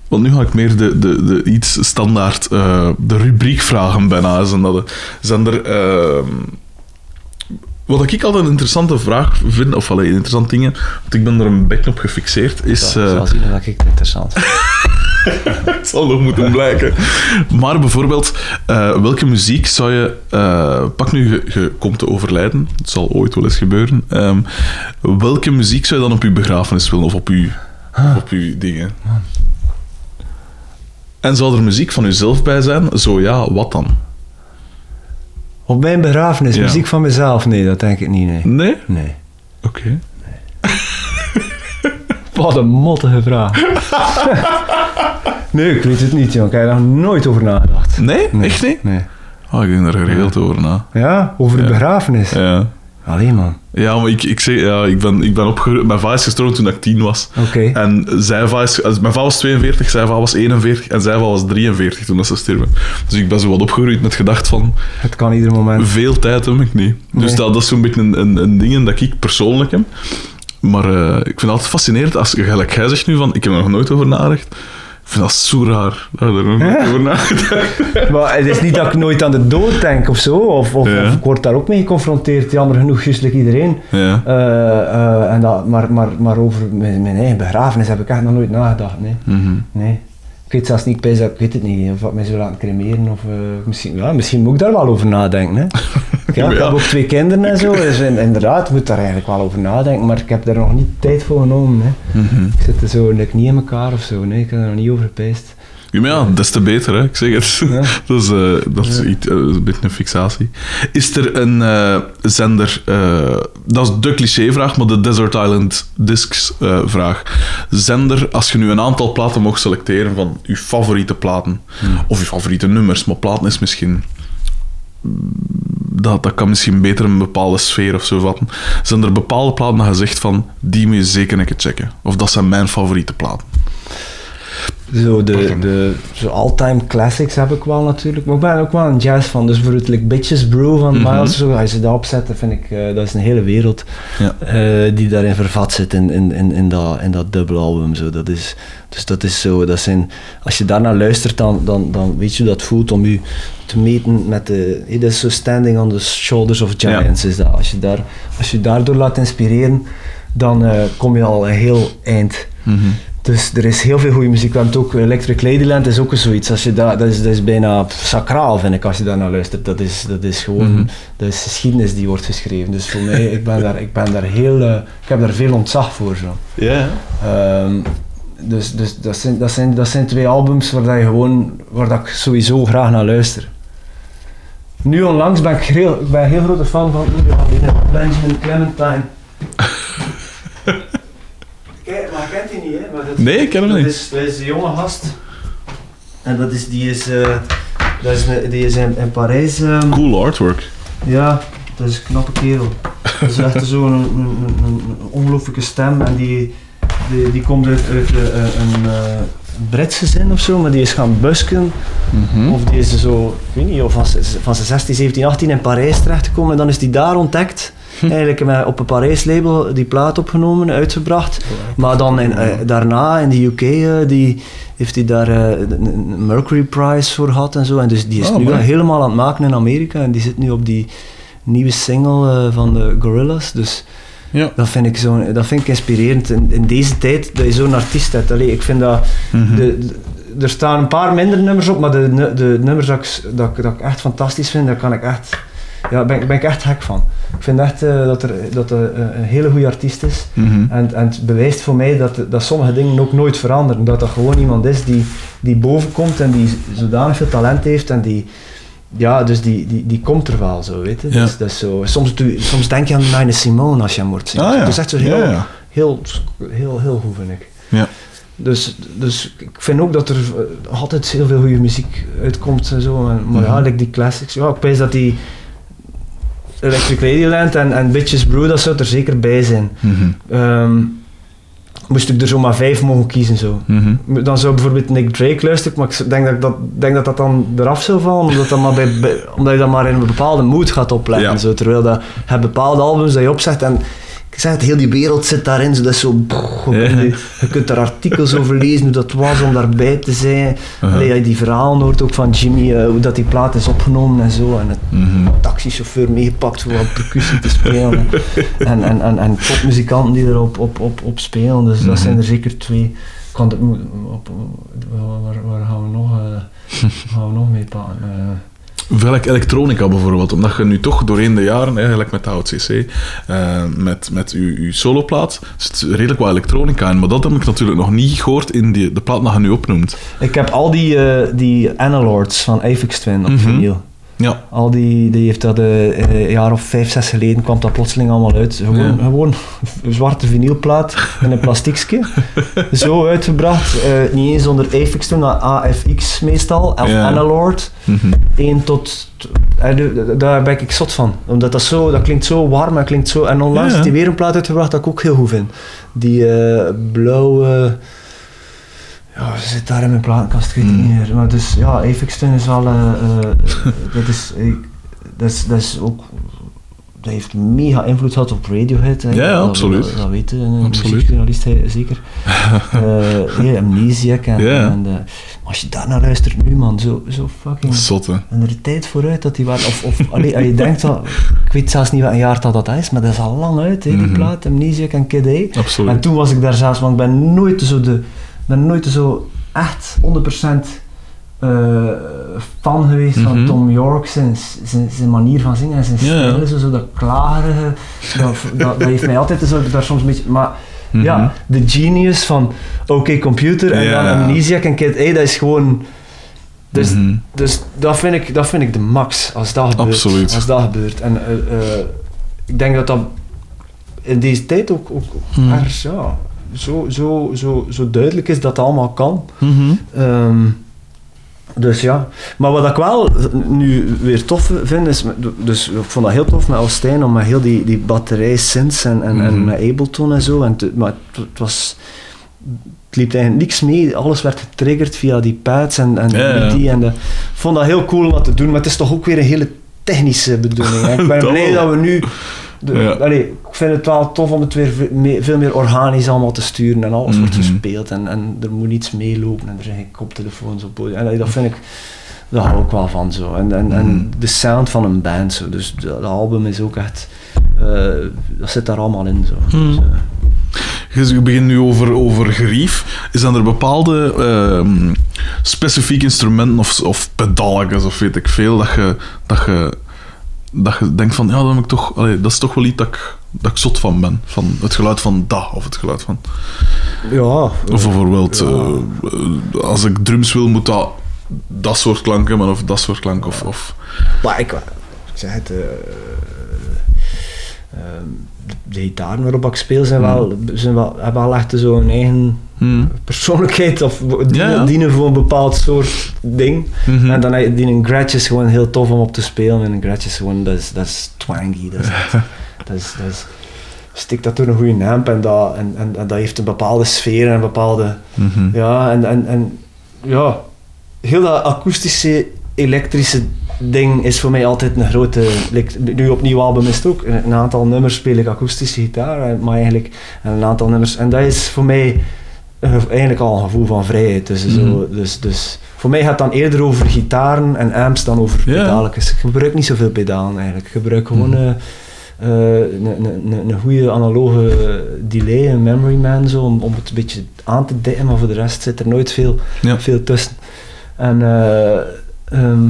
want nu ga ik meer de, de, de iets standaard. eh, de rubriekvragen bijna. Zijn, dat, zijn er. ehm, Wat ik altijd een interessante vraag vind, of alleen interessant dingen, want ik ben er een beetje op gefixeerd, is... Zo, eh, zal zien dat ik het interessant. Het zal nog moeten blijken. Maar bijvoorbeeld, eh, welke muziek zou je... eh, pak nu, je, je komt te overlijden. Het zal ooit wel eens gebeuren. Ehm, welke muziek zou je dan op je begrafenis willen? Of op je, op uw dingen? En zou er muziek van jezelf bij zijn? Zo ja, wat dan? Op mijn begrafenis, Ja. muziek van mezelf? Nee, dat denk ik niet, nee. Nee? Nee. Oké. Wat een mottige vraag. nee, ik weet het niet, joh. Ik heb daar nooit over nagedacht. Nee? Nee. Echt niet? Nee. Oh, ik denk daar geregeld over na. Ja, over de begrafenis. Ja. Allee, man. Ja, maar ik, ik, zeg, ja, ik ben, ik ben opgegroeid... Mijn vader is gestorven toen ik tien was. Oké. En zijn vader is, mijn vader was 42, zijn vader was 41 en zijn vader was 43 toen dat ze stierven. Dus ik ben zo wat opgegroeid met gedacht van, Het kan ieder moment. veel tijd heb ik niet. Dus Nee. dat, dat is zo'n beetje een, een, een ding dat ik persoonlijk heb. Maar eh, ik vind het altijd fascinerend, als gelijk jij zegt nu van, ik heb er nog nooit over nagedacht. Ik vind dat zo raar dat je er nog Ja? over nagedacht Maar het is niet dat ik nooit aan de dood denk of zo. Of, of, Ja. of ik word daar ook mee geconfronteerd. Jammer genoeg, juist like iedereen. Ja. Eh, eh, en dat, maar, maar, maar over mijn, mijn eigen begrafenis heb ik echt nog nooit nagedacht. Nee. Mhm. nee. Ik weet zelfs niet, ik, dat- ik weet het niet, of wat mij zou laten cremeren. Of, eh, misschien, ja, misschien moet ik daar wel over nadenken. Hè. Ja, ik heb ook twee kinderen en zo, dus in- inderdaad, ik moet daar eigenlijk wel over nadenken. Maar ik heb daar nog niet tijd voor genomen. Hè. Mhm. Ik zit er zo like, niet in elkaar of zo. Nee, ik heb er nog niet over gepijst. Ja, maar ja, des te beter, hè. ik zeg het. Ja. dat is, eh, dat is Ja. iets, eh, een beetje een fixatie. Is er een eh, zender, dat is de clichévraag, maar de Desert Island Discs vraag. Zender, als je nu een aantal platen mocht selecteren van je favoriete platen, of je favoriete nummers, maar platen is misschien... Dat, dat kan misschien beter een bepaalde sfeer of zo vatten. Zijn er bepaalde platen dat je zegt van, die moet je zeker een keer checken? Of dat zijn mijn favoriete platen? Zo de, de zo all-time classics heb ik wel natuurlijk, maar ik ben ook wel een jazz van. Dus bijvoorbeeld like Bitches Brew van Mhm. Miles, zo, als je dat opzet, dan vind ik, eh, dat is een hele wereld Ja. eh, die daarin vervat zit in, in, in, in, dat, in dat dubbelalbum. Zo. Dat is, dus dat is zo, dat zijn, als je daarnaar luistert, dan, dan, dan weet je hoe dat voelt om je te meten met de, eh, dat is zo standing on the shoulders of giants is dat. Als je, daar, als je daardoor laat inspireren, dan eh, kom je al een heel eind. Mhm. Dus er is heel veel goede muziek. We hebben het ook, Electric Ladyland is ook zoiets. Als je dat, dat, is, dat is bijna sacraal, vind ik, als je daar naar luistert. Dat is, dat is gewoon, Mhm. dat is geschiedenis die wordt geschreven. Dus voor mij, ik ben daar, ik ben daar heel, eh, ik heb daar veel ontzag voor. Zo. Ja, Ehm, dus dus dat, zijn, dat, zijn, dat zijn twee albums waar, dat je gewoon, waar dat ik sowieso graag naar luister. Nu onlangs ben ik heel, ik ben heel grote fan van Benjamin Clementine. Kijk, maar kent hij niet, hè? Maar dat, Nee, ik ken hem niet. Is, dat is een jonge gast. En dat is, die is, eh, dat is, een- die is in, in Parijs. ehm, Cool artwork. ja, dat is een knappe kerel. Dat is echt zo'n een, een, een, een ongelooflijke stem en die, die, die komt uit, uit eh, een eh, Brits gezin of zo, maar die is gaan busken. Mhm. Of die is zo, ik weet niet, of van, van zijn 16, 17, 18 in Parijs terechtgekomen en dan is die daar ontdekt. Eigenlijk met, op een Parijs label die plaat opgenomen, uitgebracht. Maar dan in, eh, daarna in de UK eh, die, heeft hij daar eh, een Mercury Prize voor gehad en zo. En dus die is Oh, nu helemaal aan het maken in Amerika en die zit nu op die nieuwe single van de Gorillaz. Dus Ja. dat vind ik, zo, dat vind ik inspirerend. In, in deze tijd dat je zo'n artiest hebt. Allee, ik vind dat... Mhm. De, de- er staan een paar minder nummers op, maar de, de nummers dat ik, dat, dat ik echt fantastisch vind, daar kan ik echt... Ja, ben, ik- ben ik echt gek van. Ik vind echt eh, dat er dat er, eh, een hele goede artiest is. Mhm. En, en het bewijst voor mij dat, dat sommige dingen ook nooit veranderen. Dat dat gewoon iemand is die, die boven komt en die zodanig veel talent heeft en die... Ja, dus die, die, die komt er wel zo, weet je. Ja. Dus, dat is zo. Soms, doe, soms denk je aan Nina Simone als je hem hoort zingen. Ah, ja. Dat is echt zo heel, Ja, ja. Heel, heel, heel goed, vind ik. Ja. Dus, dus ik vind ook dat er eh, altijd heel veel goede muziek uitkomt en zo. En, maar ja, Mhm. like die classics. Ja, ik weet dat die Electric Ladyland en, en Bitches Brew, dat zou er zeker bij zijn. Mhm. Ehm, moest ik er zo maar vijf mogen kiezen zo. Mhm. Dan zou bijvoorbeeld Nick Drake luisteren, maar ik denk dat dat, denk dat, dat dan eraf zou vallen, omdat, dat maar bij, omdat je dat maar in een bepaalde mood gaat opleggen. Ja. Zo, terwijl dat, je bepaalde albums dat je opzet en ik zeg het, heel die wereld zit daarin, zo, dat is zo, brrr, je, kunt, je kunt artikels over lezen, hoe dat was om daarbij te zijn. Je die verhalen hoort ook van Jimmy, eh, hoe dat die plaat is opgenomen en zo, en het Mhm. taxichauffeur meegepakt voor wat percussie te spelen. en, en, en, en topmuzikanten die erop op, op, op spelen, dus Mhm. dat zijn er zeker twee. Kan op, waar, waar gaan we nog, eh, gaan we nog mee pakken? Welk elektronica bijvoorbeeld, omdat je nu toch doorheen de jaren, eigenlijk met de OutCC, eh met, met uw, uw soloplaat, zit redelijk wat elektronica in. Maar dat heb ik natuurlijk nog niet gehoord in die, de plaat dat je nu opnoemt. Ik heb al die, eh die Analords van Aphex Twin op vinyl. Ja. Al die, die heeft dat eh, eh, een jaar of vijf, zes geleden kwam dat plotseling allemaal uit. Gewoon, Ja. gewoon een zwarte vinylplaat in een plastiekje. Zo uitgebracht. eh, niet eens onder Aphex Twin, maar AFX meestal. Of Ja. Analord. 1 tot... Daar ben ik zot van. Omdat dat zo... Dat klinkt zo warm en klinkt zo... En onlangs Ja. hij weer een plaat uitgebracht dat ik ook heel goed vind. Die eh, blauwe... Ja, ze zit daar in mijn plaatkast, ik weet het Mm. niet meer. Maar dus, ja, Twin is wel... eh, eh, dat, is, dat, is, dat is ook... Dat heeft mega invloed gehad op Radiohead. hè. Ja, ja, Dat- absoluut. Dat, dat weet een muziekjournalist zeker. Ja, Amnesiac en... Als je daar naar luistert nu, man, zo, zo fucking... Zotte. En er tijd vooruit dat die waren. Of, of allee, je denkt dat. Ik weet zelfs niet wat een jaartal dat is, maar dat is al lang uit, hè, die Mhm. plaat, Amnesiac en Kid A. Absoluut. En toen was ik daar zelfs, want ik ben nooit zo de. Ben nooit zo echt 100% eh, fan geweest van Mhm. Tom York, zijn, zijn, zijn manier van zingen en zijn Ja, ja. stijl, zo, zo dat klagerige. Dat, dat, dat heeft mij altijd zo, daar soms een beetje. Maar Mhm. ja, de genius van Oké Computer en Ja. dan Amnesiac en Kid A, dat is gewoon. Dus, Mhm. dus dat, vind ik, dat vind ik de max als dat gebeurt. Absoluut. Als dat gebeurt. En eh, eh, ik denk dat dat in deze tijd ook, ook ja, zo, zo, zo, zo duidelijk is dat dat allemaal kan. Mhm. Ehm, dus ja, maar wat ik wel nu weer tof vind is, dus ik vond dat heel tof met Alstijn om met heel die, die batterij synths en, en, en Mhm. met Ableton en zo, en te- maar het, was, het liep eigenlijk niks mee, alles werd getriggerd via die pads en, en Ja, ja. die en de, ik vond dat heel cool om dat te doen, maar het is toch ook weer een hele technische bedoeling. hè. Ik ben blij dat we nu de, Ja. allee, ik vind het wel tof om het weer veel meer organisch allemaal te sturen en alles wordt Mhm. gespeeld en, en er moet niets meelopen en er zijn geen koptelefoons op. En allee, dat vind ik, daar hou ik wel van zo. En, en, Mhm. en de sound van een band zo. Dus dat album is ook echt, eh, dat zit daar allemaal in zo. Mhm. Dus, eh, je begint nu over, over gerief. Is dan er bepaalde ehm, specifieke instrumenten of, of pedalletjes of weet ik veel, dat je, dat je, dat je denkt van, ja, dat, heb ik toch, allee, dat is toch wel iets dat ik, dat ik zot van ben. Van het geluid van dat of het geluid van... ja, Of bijvoorbeeld, Ja. eh, als ik drums wil, moet dat dat soort klanken, maar of dat soort klanken. Of, of, Maar ik, ik zeg het, eh, eh, de gitaren waarop ik speel zijn wel, zijn wel, hebben wel echt zo'n eigen Hmm. persoonlijkheid of dienen, Ja, ja. dienen voor een bepaald soort ding. Mhm. En dan heb je die een Gretsch is gewoon heel tof om op te spelen en een Gretsch is gewoon, dat is, dat is twangy, dat is, dat is, dat is stik dat door een goede amp en dat, en, en, en dat heeft een bepaalde sfeer en een bepaalde Mhm. ja, en, en, en ja, heel dat akoestische, elektrische ding is voor mij altijd een grote... nu opnieuw album is het ook. Een aantal nummers speel ik akoestische gitaar, eh, maar eigenlijk en een aantal nummers... En dat is voor mij eh, eigenlijk al een gevoel van vrijheid. Dus, zo, Mhm. dus, dus voor mij gaat het dan eerder over gitaren en amps dan over Ja. pedaaltjes. Ik gebruik niet zoveel pedalen eigenlijk. Ik gebruik gewoon... Mhm. eh, eh, een, een, een, een goede analoge delay, een memory man, zo, om, om het een beetje aan te dikken, maar voor de rest zit er nooit veel, Ja. veel tussen. En, eh, ehm,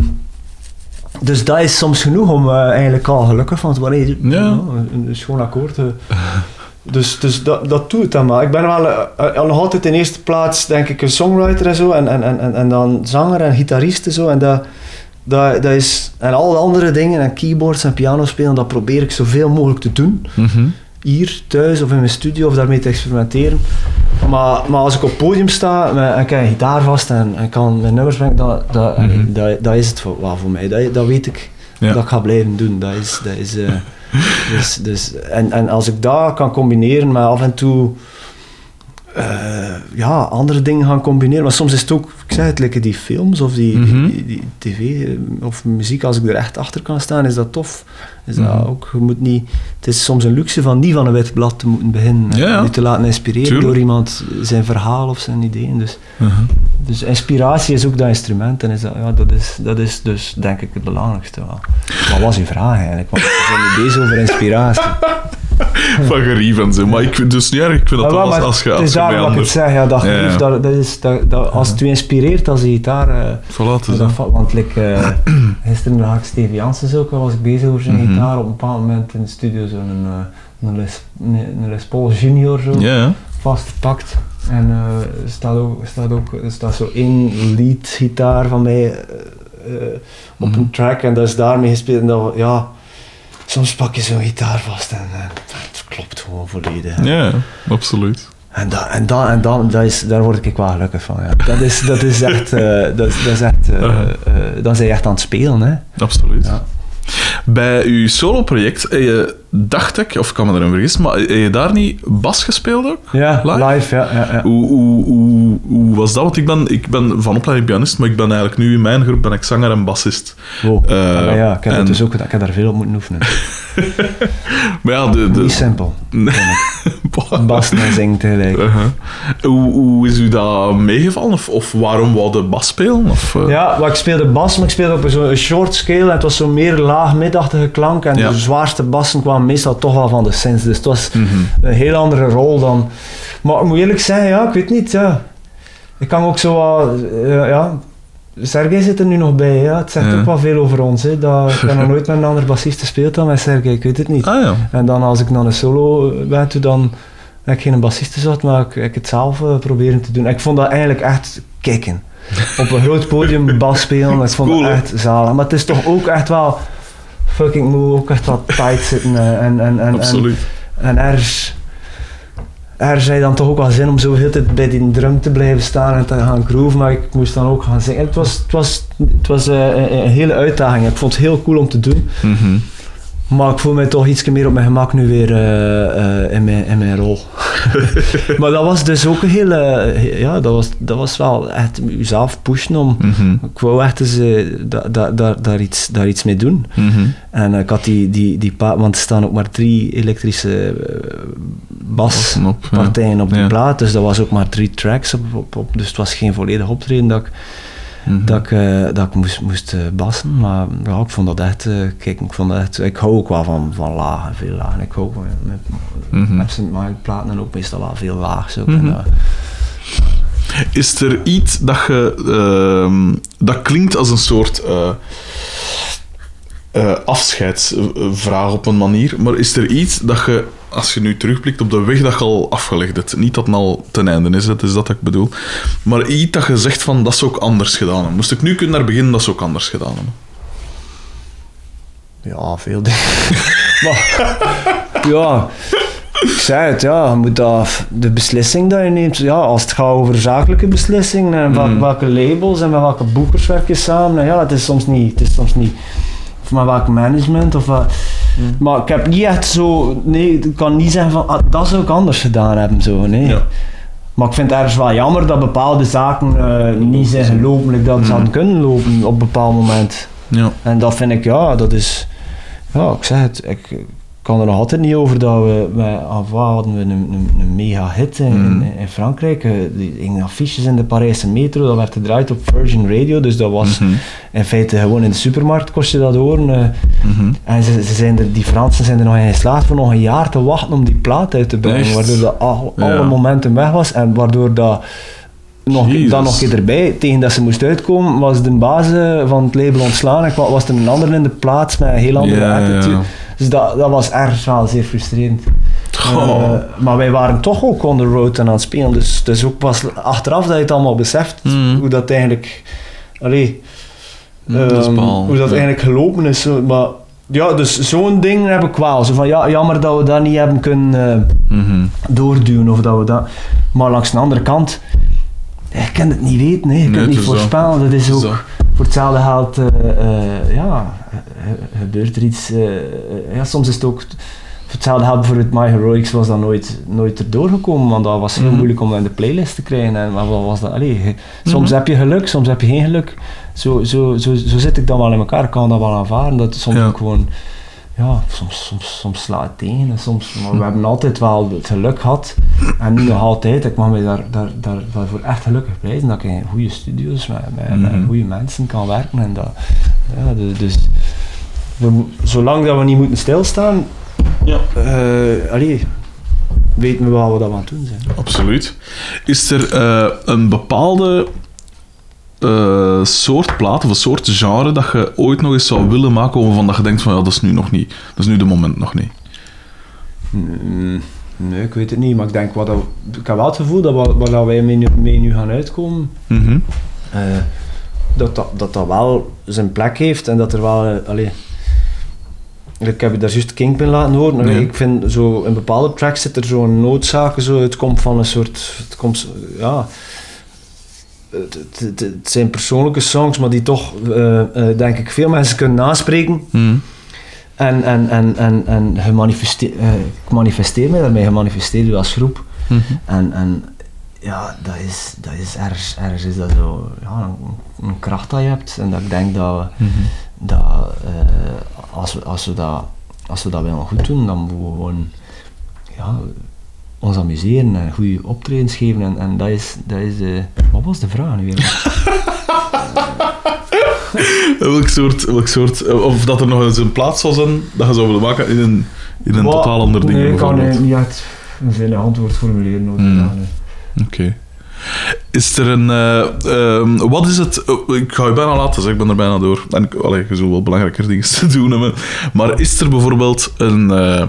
dus dat is soms genoeg om eh, eigenlijk al gelukkig van te worden. Ja. een, een schoon akkoord. eh. dus dus dat, dat doet het dan maar. Ik ben wel eh, nog altijd in eerste plaats, denk ik, een songwriter en zo, en, en, en, en- dan zanger en gitarist en zo. En dat, dat, dat is, en al de andere dingen, en keyboards en piano spelen, dat probeer ik zoveel mogelijk te doen. Mhm. Hier, thuis of in mijn studio, of daarmee te experimenteren. Maar, maar als ik op het podium sta en ik heb een gitaar vast en, en kan mijn nummers brengen, dat, dat, Mhm. dat, dat is het voor, voor mij. Dat, dat weet ik Ja. dat ik ga blijven doen. Dat is, dat is, eh, dus, dus, en, en als ik dat kan combineren met af en toe eh, ja, andere dingen gaan combineren. Maar soms is het ook, ik zeg het, like die films of die, Mhm. die, die tv eh, of muziek, als ik er echt achter kan staan, is dat tof. Is dat Mhm. ook, je moet niet, het is soms een luxe van niet van een wit blad te moeten beginnen. Ja, ja. Je te laten inspireren Tuurlijk. door iemand zijn verhaal of zijn ideeën. Dus, Uh-huh. dus inspiratie is ook dat instrument en is dat, ja, dat, is, dat is dus denk ik het belangrijkste. wel. Wat was uw vraag eigenlijk? Want we zijn bezig over inspiratie. Van gerief en zo. Maar ik vind dus niet erg. Ik vind dat wel, als, als je, het is je daarom dat ik het zeg, ja, dat, gerief, dat, dat is, dat, dat, als het u inspireert als je gitaar... eh, Voilà, dat want like, eh, gisteren had ik Steve Janssens ook, was ik bezig over zijn Mhm. gitaar. Op een bepaald moment in de studio zo'n eh, een, Les, een Les Paul Junior zo, ja. vastgepakt. En er staat ook, staat ook staat zo één lead gitaar van mij eh, op Mhm. een track en dat is daarmee gespeeld. En dat, ja, soms pak je zo'n gitaar vast en eh, het klopt gewoon volledig. Ja, ja, absoluut. En, dat, en, dat, en dat, dat is, daar word ik wel gelukkig van. Ja. Dat, is, dat is echt, eh, dat, dat is echt, eh, Uh-huh. eh, dan zijn je echt aan het spelen. Hè. Absoluut. Ja. Bij uw solo-project, je, dacht ik, of ik kan me erin vergissen, maar heb je daar niet bas gespeeld ook? Ja, Live? live, ja. ja, ja. Hoe, hoe, hoe, hoe was dat? Want ik ben, ik ben van opleiding pianist, maar ik ben eigenlijk nu in mijn groep ben ik zanger en bassist. Wow. Eh, Ah, maar ja, ik heb en- dus ook. Ik heb daar veel op moeten oefenen. Maar ja, de... de Niet simpel. Bassen en zingen tegelijk. Uh-huh. hoe, hoe is u dat meegevallen? Of, of waarom wou de bas spelen? Of, eh? Ja, maar ik speelde bas, maar ik speelde op zo'n short scale. En het was zo'n meer laag-middachtige klank. En Ja. de zwaarste bassen kwamen meestal toch wel van de synths. Dus het was Mhm. een heel andere rol dan... Maar ik moet eerlijk zeggen, ja, ik weet niet, ja. Ik kan ook zo wat... eh, ja... Sergej zit er nu nog bij, ja. Het zegt Ja. ook wel veel over ons, hè. Dat, ik heb nog nooit met een andere bassist gespeeld dan met Sergej, ik weet het niet. Ah ja. En dan als ik naar een solo ben toe, dan heb ik geen bassist zat, maar ik, ik het zelf eh, proberen te doen. Ik vond dat eigenlijk echt kicken. Op een groot podium bas spelen, ik vond Cool, dat hè? echt zalig. Maar het is toch ook echt wel fucking moe, ook echt wat tight zitten. eh, En, en, en, Absoluut. en, en ergens, ergens zei dan toch ook wel zin om zo heel tijd bij die drum te blijven staan en te gaan grooven, maar ik moest dan ook gaan zingen. Het was, het was, het was eh, een, een hele uitdaging. Ik vond het heel cool om te doen. Mhm. Maar ik voel me toch iets meer op mijn gemak nu weer eh, eh, in, mijn, in mijn rol. maar dat was dus ook een hele... he- Ja, dat was, dat was wel echt jezelf pushen om... Mhm. Ik wou echt eens eh, da, da, da- daar, iets, daar iets mee doen. Mhm. En eh, ik had die, die, die want er staan ook maar drie elektrische eh, Passen op, ja. baspartijen op die Ja. plaat. Dus dat was ook maar drie tracks op, op, op. Dus het was geen volledig optreden dat ik, Mhm. dat ik, eh, dat ik moest, moest eh, bassen. Maar ja, ik vond dat echt, eh, kijk, ik vond dat echt, ik hou ook wel van, van laag en veel laag. Ik hou van, met, met zijn mijn platen en ook meestal wel veel laag. Zo. Mhm. En, Is er iets dat je... ehm, dat klinkt als een soort... afscheidsvraag op een manier, maar is er iets dat je, als je nu terugblikt op de weg dat je al afgelegd hebt, niet dat het al ten einde is, het is dat ik bedoel, maar iets dat je zegt van, dat zou ik anders gedaan hebben. Moest ik nu kunnen naar beginnen, dat zou ik anders gedaan hebben. ja, veel dingen. maar, ja, ik zei het, ja, je moet dat, de beslissing dat je neemt, ja, als het gaat over zakelijke beslissingen en wel- welke labels en met welke boekers werk je samen, en ja, het is soms niet, het is soms niet, of met welk management, of wat. Maar ik heb niet echt zo, nee, ik kan niet zeggen van, ah, dat zou ik anders gedaan hebben, zo, nee. Ja. Maar ik vind het ergens wel jammer dat bepaalde zaken eh, niet zijn gelopen, dat ze hadden kunnen lopen op een bepaald moment. Ja. En dat vind ik, ja, dat is... Ja, ik zeg het, ik kan er nog altijd niet over dat we... Met Ava hadden we een, een, een mega hit in, Mhm. in, in Frankrijk. eh, Die hingen affiches in de Parijse metro, dat werd gedraaid op Virgin Radio. Dus dat was Mhm. in feite gewoon in de supermarkt kost je dat horen. eh. Mhm. en ze, ze zijn er, die Fransen zijn er nog in geslaagd voor nog een jaar te wachten om die plaat uit te brengen. Echt? Waardoor dat al, Ja. alle momentum weg was. En waardoor dat... Nog, Jezus. dan nog een keer erbij, tegen dat ze moest uitkomen, was de baas van het label ontslaan en was er een ander in de plaats met een heel andere attitude. Dus dat, dat was ergens wel zeer frustrerend. Eh, maar wij waren toch ook on the road en aan het spelen, dus het is ook pas achteraf dat je het allemaal beseft, Mhm. hoe dat eigenlijk... Allee, dat is ehm, hoe dat ja. eigenlijk gelopen is. Maar ja, dus zo'n ding heb ik wel. Zo van, ja, jammer dat we dat niet hebben kunnen Mhm. doorduwen of dat we dat... Maar langs de andere kant, je kan het niet weten, hè. je Nee, kunt het niet voorspellen. Dat is ook... zo. Voor hetzelfde geld, eh, ja, gebeurt er iets. eh, eh, ja, soms is het ook hetzelfde geldt voor het My Heroics was dat nooit, nooit erdoor gekomen, want dat was heel Mhm. moeilijk om in de playlist te krijgen. En wat was dat? Allee, soms Mhm. heb je geluk, soms heb je geen geluk. Zo, zo, zo, zo zit ik dan wel in elkaar, ik kan dat wel aanvaarden. Dat soms Ja. ook gewoon, ja, soms, soms, soms slaat het tegen. En soms, maar Mhm. we hebben altijd wel het geluk gehad. En nu nog altijd, ik mag me daar, daar, daar, daarvoor echt gelukkig prijzen dat ik in goede studio's met, met, met Mhm. goede mensen kan werken. En dat, ja, dus, dus we zolang dat we niet moeten stilstaan, Ja. eh allee, weten we wel wat we aan het doen zijn. Absoluut. Is er eh, een bepaalde eh, soort plaat of een soort genre dat je ooit nog eens zou willen maken waarvan dat je denkt van ja, dat is nu nog niet. Dat is nu de moment nog niet. Mm, Nee, ik weet het niet, maar ik denk wat dat, ik heb wel het gevoel dat wat, wat dat wij mee nu, mee nu gaan uitkomen, Mhm. eh, dat, dat, dat dat wel zijn plek heeft en dat er wel, allee, ik heb je daar juist Kingpin laten horen, ik vind zo in bepaalde tracks zit er zo'n noodzaak, zo, het komt van een soort, het komt, ja, het, het, het- het zijn persoonlijke songs, maar die toch, eh, eh, denk ik, veel mensen kunnen naspreken. Mhm. En, en, en, en, en gemanifeste- eh, ik manifesteer mij daarmee, gemanifesteer je als groep. Mhm. En, en ja, dat is, dat is ergens, ergens is dat zo, ja, een, een kracht dat je hebt. En dat ik denk dat, Mhm. dat als, we, als, we dat, als we dat willen goed doen, dan moeten we gewoon ja, ons amuseren en goede optredens geven. En, en dat is, dat is de... Wat was de vraag nu weer? Welk soort, welk soort, eh, of dat er nog eens een plaats zou zijn dat je zou willen maken in een, in een Wat? totaal ander ding. Nee, ik kan niet echt een antwoord formuleren. over Hmm. nee. Is er een... eh, ehm, wat is het... oh, ik ga je bijna laten zeggen, ik ben er bijna door. En ik, allee, je zult wel belangrijker dingen te doen hebben. Maar is er bijvoorbeeld een... eh,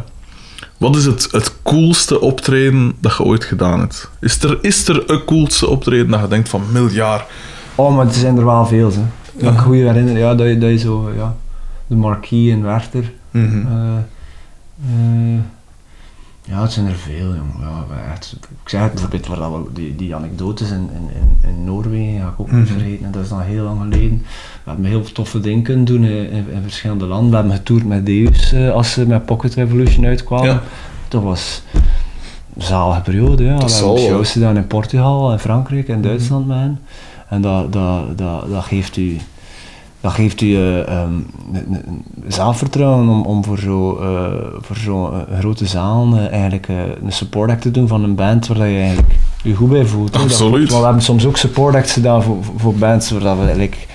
wat is het, het coolste optreden dat je ooit gedaan hebt? Is er, is er een coolste optreden dat je denkt van miljard? Oh, maar er zijn er wel veel, hè. Dat ik goed herinner, ja, dat je, dat je zo, ja, de Marquis en Werther. Mhm. eh, eh, ja, het zijn er veel, jongen. Ja, ik zeg het bijvoorbeeld, waar dat die, die anekdotes in, in, in, Noorwegen ga ik ook niet Mhm. vergeten. En dat is al heel lang geleden. We hebben heel toffe dingen kunnen doen in, in, verschillende landen. We hebben getoerd met Deus eh, als ze met Pocket Revolution uitkwamen. Ja. Dat was een zalige periode. Ja. We hebben shows gedaan in Portugal, in Frankrijk en Duitsland met hen. En dat, dat, dat, dat geeft u, dat geeft u eh, een zelfvertrouwen om, om voor zo'n voor zo, eh, grote zaal eh, eigenlijk eh, een support act te doen van een band waar je eigenlijk je goed bij voelt. Absoluut. maar we hebben soms ook support acts gedaan voor, voor- bands waar dat we eigenlijk...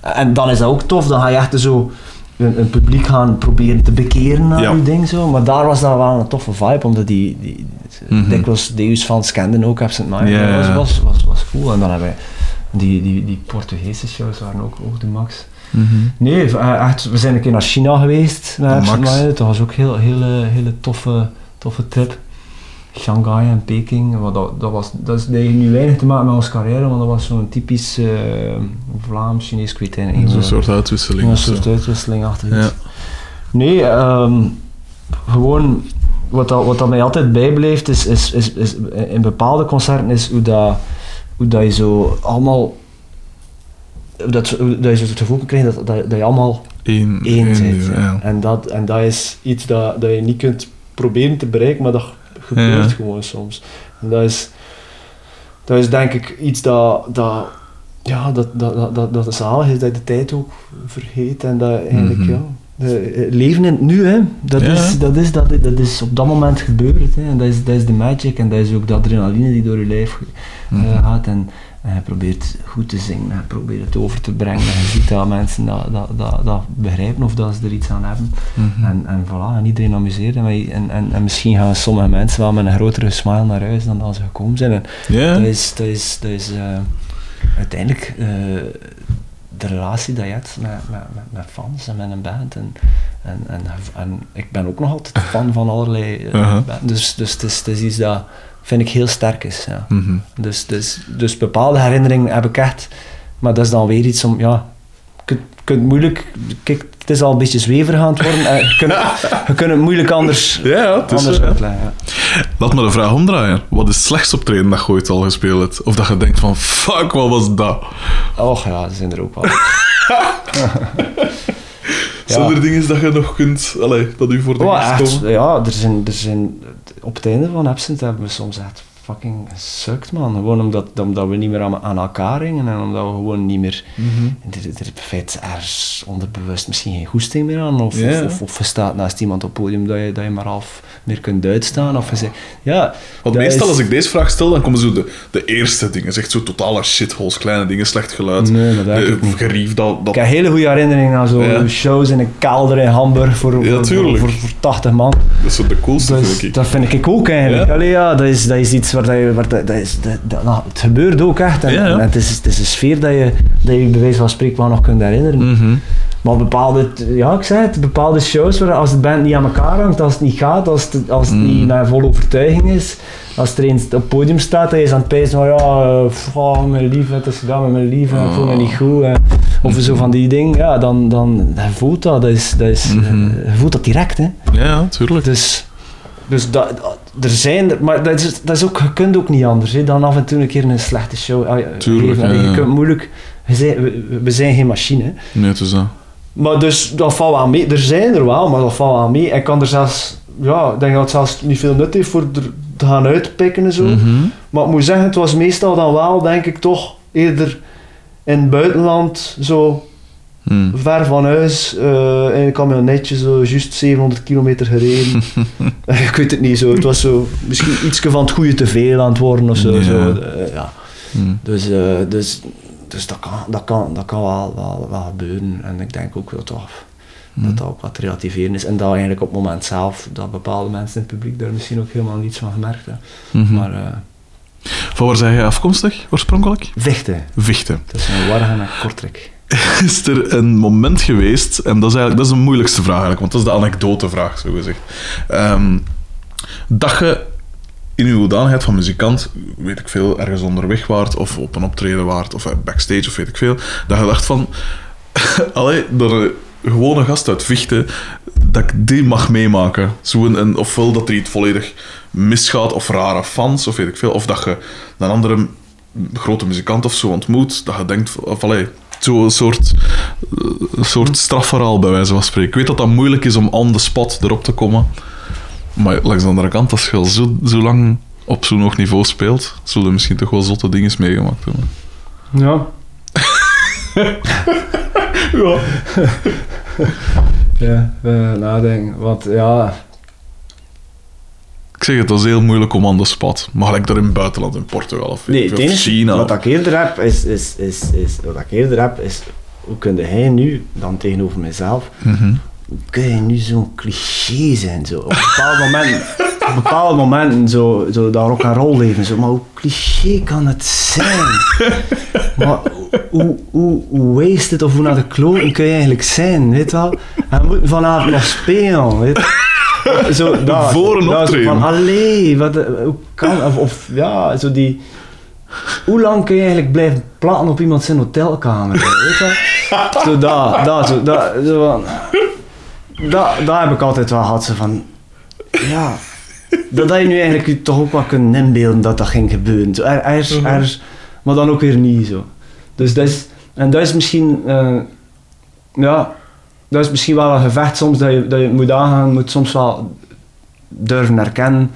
En dan is dat ook tof, dan ga je echt zo een, een publiek gaan proberen te bekeren naar Ja. je ding zo. Maar daar was dat wel een toffe vibe, omdat die, die Mhm. dikwijls Deus fans kenden ook Absent Mind. Dat was, was, was, was cool. En dan hebben we die, die, die Portugese shows waren ook, ook de max. Mhm. Nee, eh, echt, we zijn een keer naar China geweest max. Mind. Dat was ook een heel, hele, hele toffe, toffe trip. Shanghai en Peking, wat dat, dat, was, dat, is, nu weinig te maken met onze carrière, want dat was zo'n typisch eh Vlaams, Chinees, ik weet het niet. Zo'n soort uitwisseling. Een of zo. soort uitwisseling achter Ja. Nee, ehm, gewoon wat dat, wat dat mij altijd bijblijft is, is, is, is in bepaalde concerten is hoe dat, hoe dat je zo allemaal dat, hoe dat je zo het gevoel kan krijgen dat, dat, dat je allemaal Eén, één één, bent. ja. En, dat, en dat is iets dat, dat je niet kunt proberen te bereiken, maar dat gebeurt Ja. gewoon soms. En dat is, dat is denk ik iets dat, dat ja, dat, dat, dat, dat, dat is zalig is dat je de tijd ook vergeet en dat eigenlijk, Mhm. ja, de, het leven in het nu, hè, dat, Ja. is, dat, is, dat, dat is op dat moment gebeurd. Hè, en dat is, dat is de magic en dat is ook de adrenaline die door je lijf eh, Mhm. gaat. En, en je probeert goed te zingen, en je probeert het over te brengen. En je ziet dat mensen dat, dat, dat, dat begrijpen of dat ze er iets aan hebben. Mhm. En, en voilà, en iedereen amuseert. En, wij- en, en, en misschien gaan sommige mensen wel met een grotere smile naar huis dan dat ze gekomen zijn. En dat is, dat is, dat is eh, uiteindelijk eh, de relatie dat je hebt met, met, met, fans en met een band. En, en, en, en ik ben ook nog altijd fan van allerlei eh, bands. Dus, dus het, is, het is iets dat vind ik heel sterk is. Ja. Mhm. Dus, dus, dus bepaalde herinneringen heb ik echt. Maar dat is dan weer iets om, ja, je kunt, moeilijk, kijk, het is al een beetje zweverig aan het worden. en je, kunt, je kunt het moeilijk anders, Ja, ja, het is anders ja. uitleggen. ja. Laat me de vraag omdraaien. Wat is het slechtste optreden dat je ooit al gespeeld hebt? Of dat je denkt van, fuck, wat was dat? Och ja, ze zijn er ook wel. Zijn er dingen dat je nog kunt, allee, dat u voor de Oh, echt, ja, er zijn, er zijn, op het einde van Absent hebben we soms echt fucking gesukt, man. Gewoon omdat, omdat we niet meer aan, aan elkaar hingen en omdat we gewoon niet meer... Mhm. Er, er feite ergens onderbewust misschien geen goesting meer aan. Of, of, of, je staat naast iemand op het podium dat je, dat je maar half meer kunt uitstaan. Of je zegt, ja... Want meestal is- als ik deze vraag stel, dan komen zo de, de eerste dingen. Zegt zo totale shitholes, kleine dingen, slecht geluid, Nee, dat de niet. gerief, dat... dat Ik heb hele goede herinneringen aan zo Ja. shows in een kelder in Hamburg voor, Ja, voor, voor, tuurlijk. voor, voor 80 man. dat is zo de coolste, Dus vind ik. dat vind ik ook eigenlijk. Ja? Allee, ja, dat, is, dat is iets waar, dat je, waar dat, dat is, dat, dat- nou, het gebeurt ook echt. En, Ja, ja. en het, is, het is een sfeer dat je, dat je bij wijze van spreken wel nog kunt herinneren. Mhm. Maar bepaalde, ja, ik zei het, bepaalde shows waar als de band niet aan elkaar hangt, als het niet gaat, als het, als het Mm. niet met volle overtuiging is, als er eens op het podium staat en je is aan het pijzen van ja, eh, oh, mijn lief, het is gedaan met mijn lief ik voel me niet goed. eh, of zo van die dingen, ja, dan, dan je voelt dat, dat is, dat is, Mhm. je voelt dat direct. Hè. Ja, ja, tuurlijk. Dus, dus dat, dat- er zijn er, maar dat is, dat is ook, je kunt ook niet anders hè, dan af en toe een keer een slechte show. ah, Tuurlijk, ja, Je kunt moeilijk, we zijn, we, we zijn geen machine. hè. Nee, het is dat. Maar dus dat valt wel mee. Er zijn er wel, maar dat valt wel mee. Ik kan er zelfs, ja, ik denk dat het zelfs niet veel nut heeft voor er te gaan uitpikken en zo. Mhm. Maar ik moet zeggen, het was meestal dan wel, denk ik toch, eerder in het buitenland, zo Mhm. ver van huis, eh in een camionetje, zo juist 700 kilometer gereden. ik weet het niet zo. Het was zo misschien iets van het goede te veel aan het worden of zo. Ja. zo eh, ja. Mhm. Dus, eh, dus, dus dat, kan, dat, kan, dat kan wel, wel, wel gebeuren. En ik denk ook dat dat, dat dat ook wat relativeren is. En dat eigenlijk op het moment zelf, dat bepaalde mensen in het publiek daar misschien ook helemaal niets van gemerkt hebben. Mhm. Maar Van waar zijn jij afkomstig, oorspronkelijk? vechten, Vichten. dat is een warge en kortrek. Is er een moment geweest, en dat is eigenlijk dat is de moeilijkste vraag eigenlijk, want dat is de anekdotevraag, zo gezegd. Ehm, dat je in uw hoedanigheid van muzikant, weet ik veel, ergens onderweg waart, of op een optreden waart, of eh, backstage, of weet ik veel, dat je dacht van, allee, dat een gewone gast uit Vichten, dat ik die mag meemaken. Zo een, een, ofwel dat er iets volledig misgaat, of rare fans, of weet ik veel, of dat je een andere grote muzikant of zo ontmoet, dat je denkt, of allee, zo'n soort, eh, een soort strafverhaal bij wijze van spreken. Ik weet dat dat moeilijk is om on the spot erop te komen. Maar langs de andere kant, als je al zo, zo lang op zo'n hoog niveau speelt, zullen misschien toch wel zotte dingen meegemaakt hebben. Ja. Ja. Ja, uh, nadenken. Want ja, Ik zeg het, dat is heel moeilijk om on the spot. Maar gelijk daar in het buitenland, in Portugal of, Nee, of China. wat ik eerder heb, is, is, is, is, wat ik eerder heb, is hoe kun jij nu, dan tegenover mezelf, Mhm. hoe kun je nu zo'n cliché zijn, zo, op bepaalde momenten, op bepaalde momenten, zo, zo dat rock and roll leven, zo, maar hoe cliché kan het zijn? maar hoe, hoe, hoe wasted of hoe naar de kloten kun je eigenlijk zijn, weet je wel? En we moeten vanavond nog spelen, weet je? Zo, dat, Voor een optreden. Van, allee, wat, eh, hoe kan, of, of ja, zo die... Hoe lang kun je eigenlijk blijven platen op iemand zijn hotelkamer? Weet je? Zo dat, dat, zo, dat, zo van... Dat heb ik altijd wel gehad, zo van... Ja... Dat, dat je nu eigenlijk je toch ook wel kunt inbeelden dat dat ging gebeuren. Zo, er, Mhm. ergens, maar dan ook weer niet, zo. Dus dat is... En dat is misschien... eh, ja... Dat is misschien wel een gevecht soms dat je, dat je moet aangaan. Je moet soms wel durven erkennen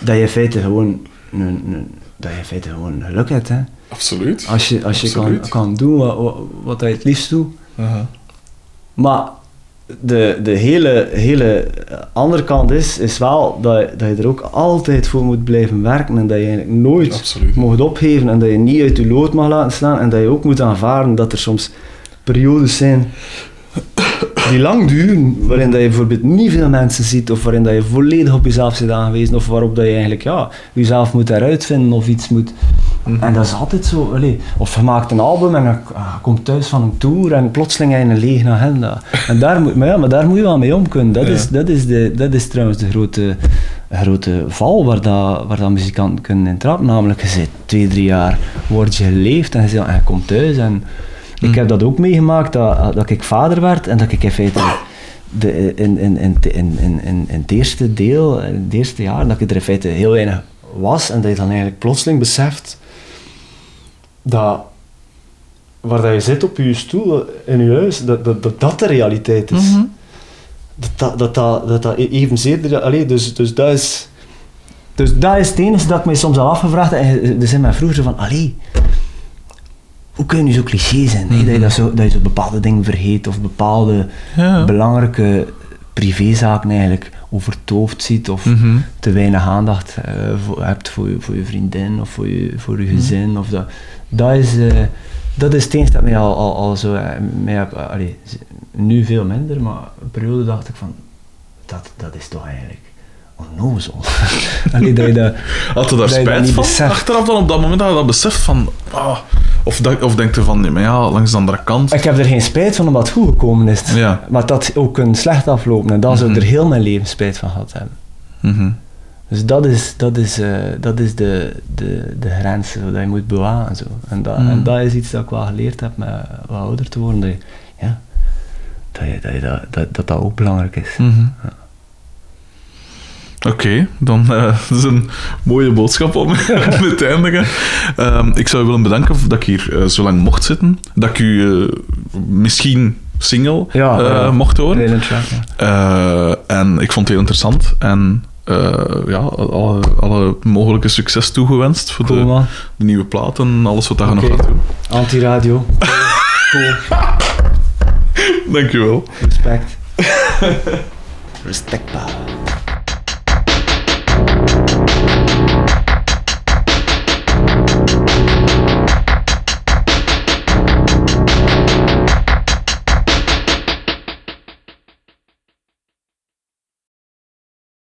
dat je in feite gewoon... Een, dat je in feite gewoon geluk hebt, hè. Absoluut. Als je, als je kan, Absoluut. kan doen wat, wat, wat je het liefst doet. Aha. Maar de, de hele, hele andere kant is, is wel dat, je- dat je er ook altijd voor moet blijven werken en dat je eigenlijk nooit Absoluut. mocht opgeven en dat je niet uit je lood mag laten slaan en dat je ook moet aanvaarden dat er soms periodes zijn die lang duren, waarin dat je bijvoorbeeld niet veel mensen ziet of waarin dat je volledig op jezelf zit aangewezen of waarop dat je eigenlijk ja, jezelf moet eruit vinden of iets moet... En dat is altijd zo, allee, of je maakt een album en je ah, je komt thuis van een tour en plotseling heb je een lege agenda. En daar moet, maar ja, maar daar moet je wel mee om kunnen. Dat, Ja. is, dat, is, de, dat is trouwens de grote, grote val waar, dat, waar dat muzikanten kunnen intrappen. Namelijk, je zit twee, drie jaar, word je geleefd en je, en je komt thuis. En ik heb dat ook meegemaakt, dat, dat ik vader werd en dat ik in feite de, in, in, in, in, in, in, het eerste deel, in het eerste jaar, dat ik er in feite heel weinig was en dat je dan eigenlijk plotseling beseft dat waar dat je zit op je stoel in je huis, dat dat, dat, dat de realiteit is. Mhm. dat dat, dat, dat, dat, dat evenzeer... Allee, dus, dus dat is... Dus dat is het enige dat ik mij soms al afgevraagd heb. En er zijn mij vroeger van, allee, hoe kun je nu zo cliché zijn? Dat, je dat, zo, dat je zo bepaalde dingen vergeet of bepaalde Ja. belangrijke privézaken eigenlijk overtoofd ziet of Mhm. te weinig aandacht eh, voor, hebt voor je, voor je vriendin of voor je, voor je gezin. Of dat, dat, is, eh, dat is het enige dat mij al, al, al zo... eh, mij, heb- allee, z- nu veel minder, maar een periode dacht ik van... Dat, dat is toch eigenlijk onnozel. allee, dat je dat, Had je daar spijt van? Achteraf dan op dat moment dat je dat beseft van... ah, of, dat, of denk je van, nee, maar ja, langs de andere kant... Ik heb er geen spijt van omdat het goed gekomen is. Ja. Maar dat ook kunnen slecht aflopen. En daar zou ik Mhm. er heel mijn leven spijt van gehad hebben. Mhm. Dus dat is, dat is, eh, dat is de, de, de grens zo, dat je moet bewaken. Zo. En, dat, Mhm. en dat is iets dat ik wel geleerd heb met wat ouder te worden. Dat je, ja, dat, je, dat, je dat, dat, dat dat ook belangrijk is. Mhm. Oké, dan eh, dat is een mooie boodschap om mee te eindigen. Ehm, ik zou u willen bedanken dat ik hier eh, zo lang mocht zitten. Dat ik u eh, misschien single Ja, eh, mocht horen. Heel interessant, ja. Eh, en ik vond het heel interessant. En eh, ja, alle, alle mogelijke succes toegewenst voor Cool de, de nieuwe plaat en alles wat daar nog gaat doen. Antiradio. cool. Dankjewel. Respect. Respect, pa.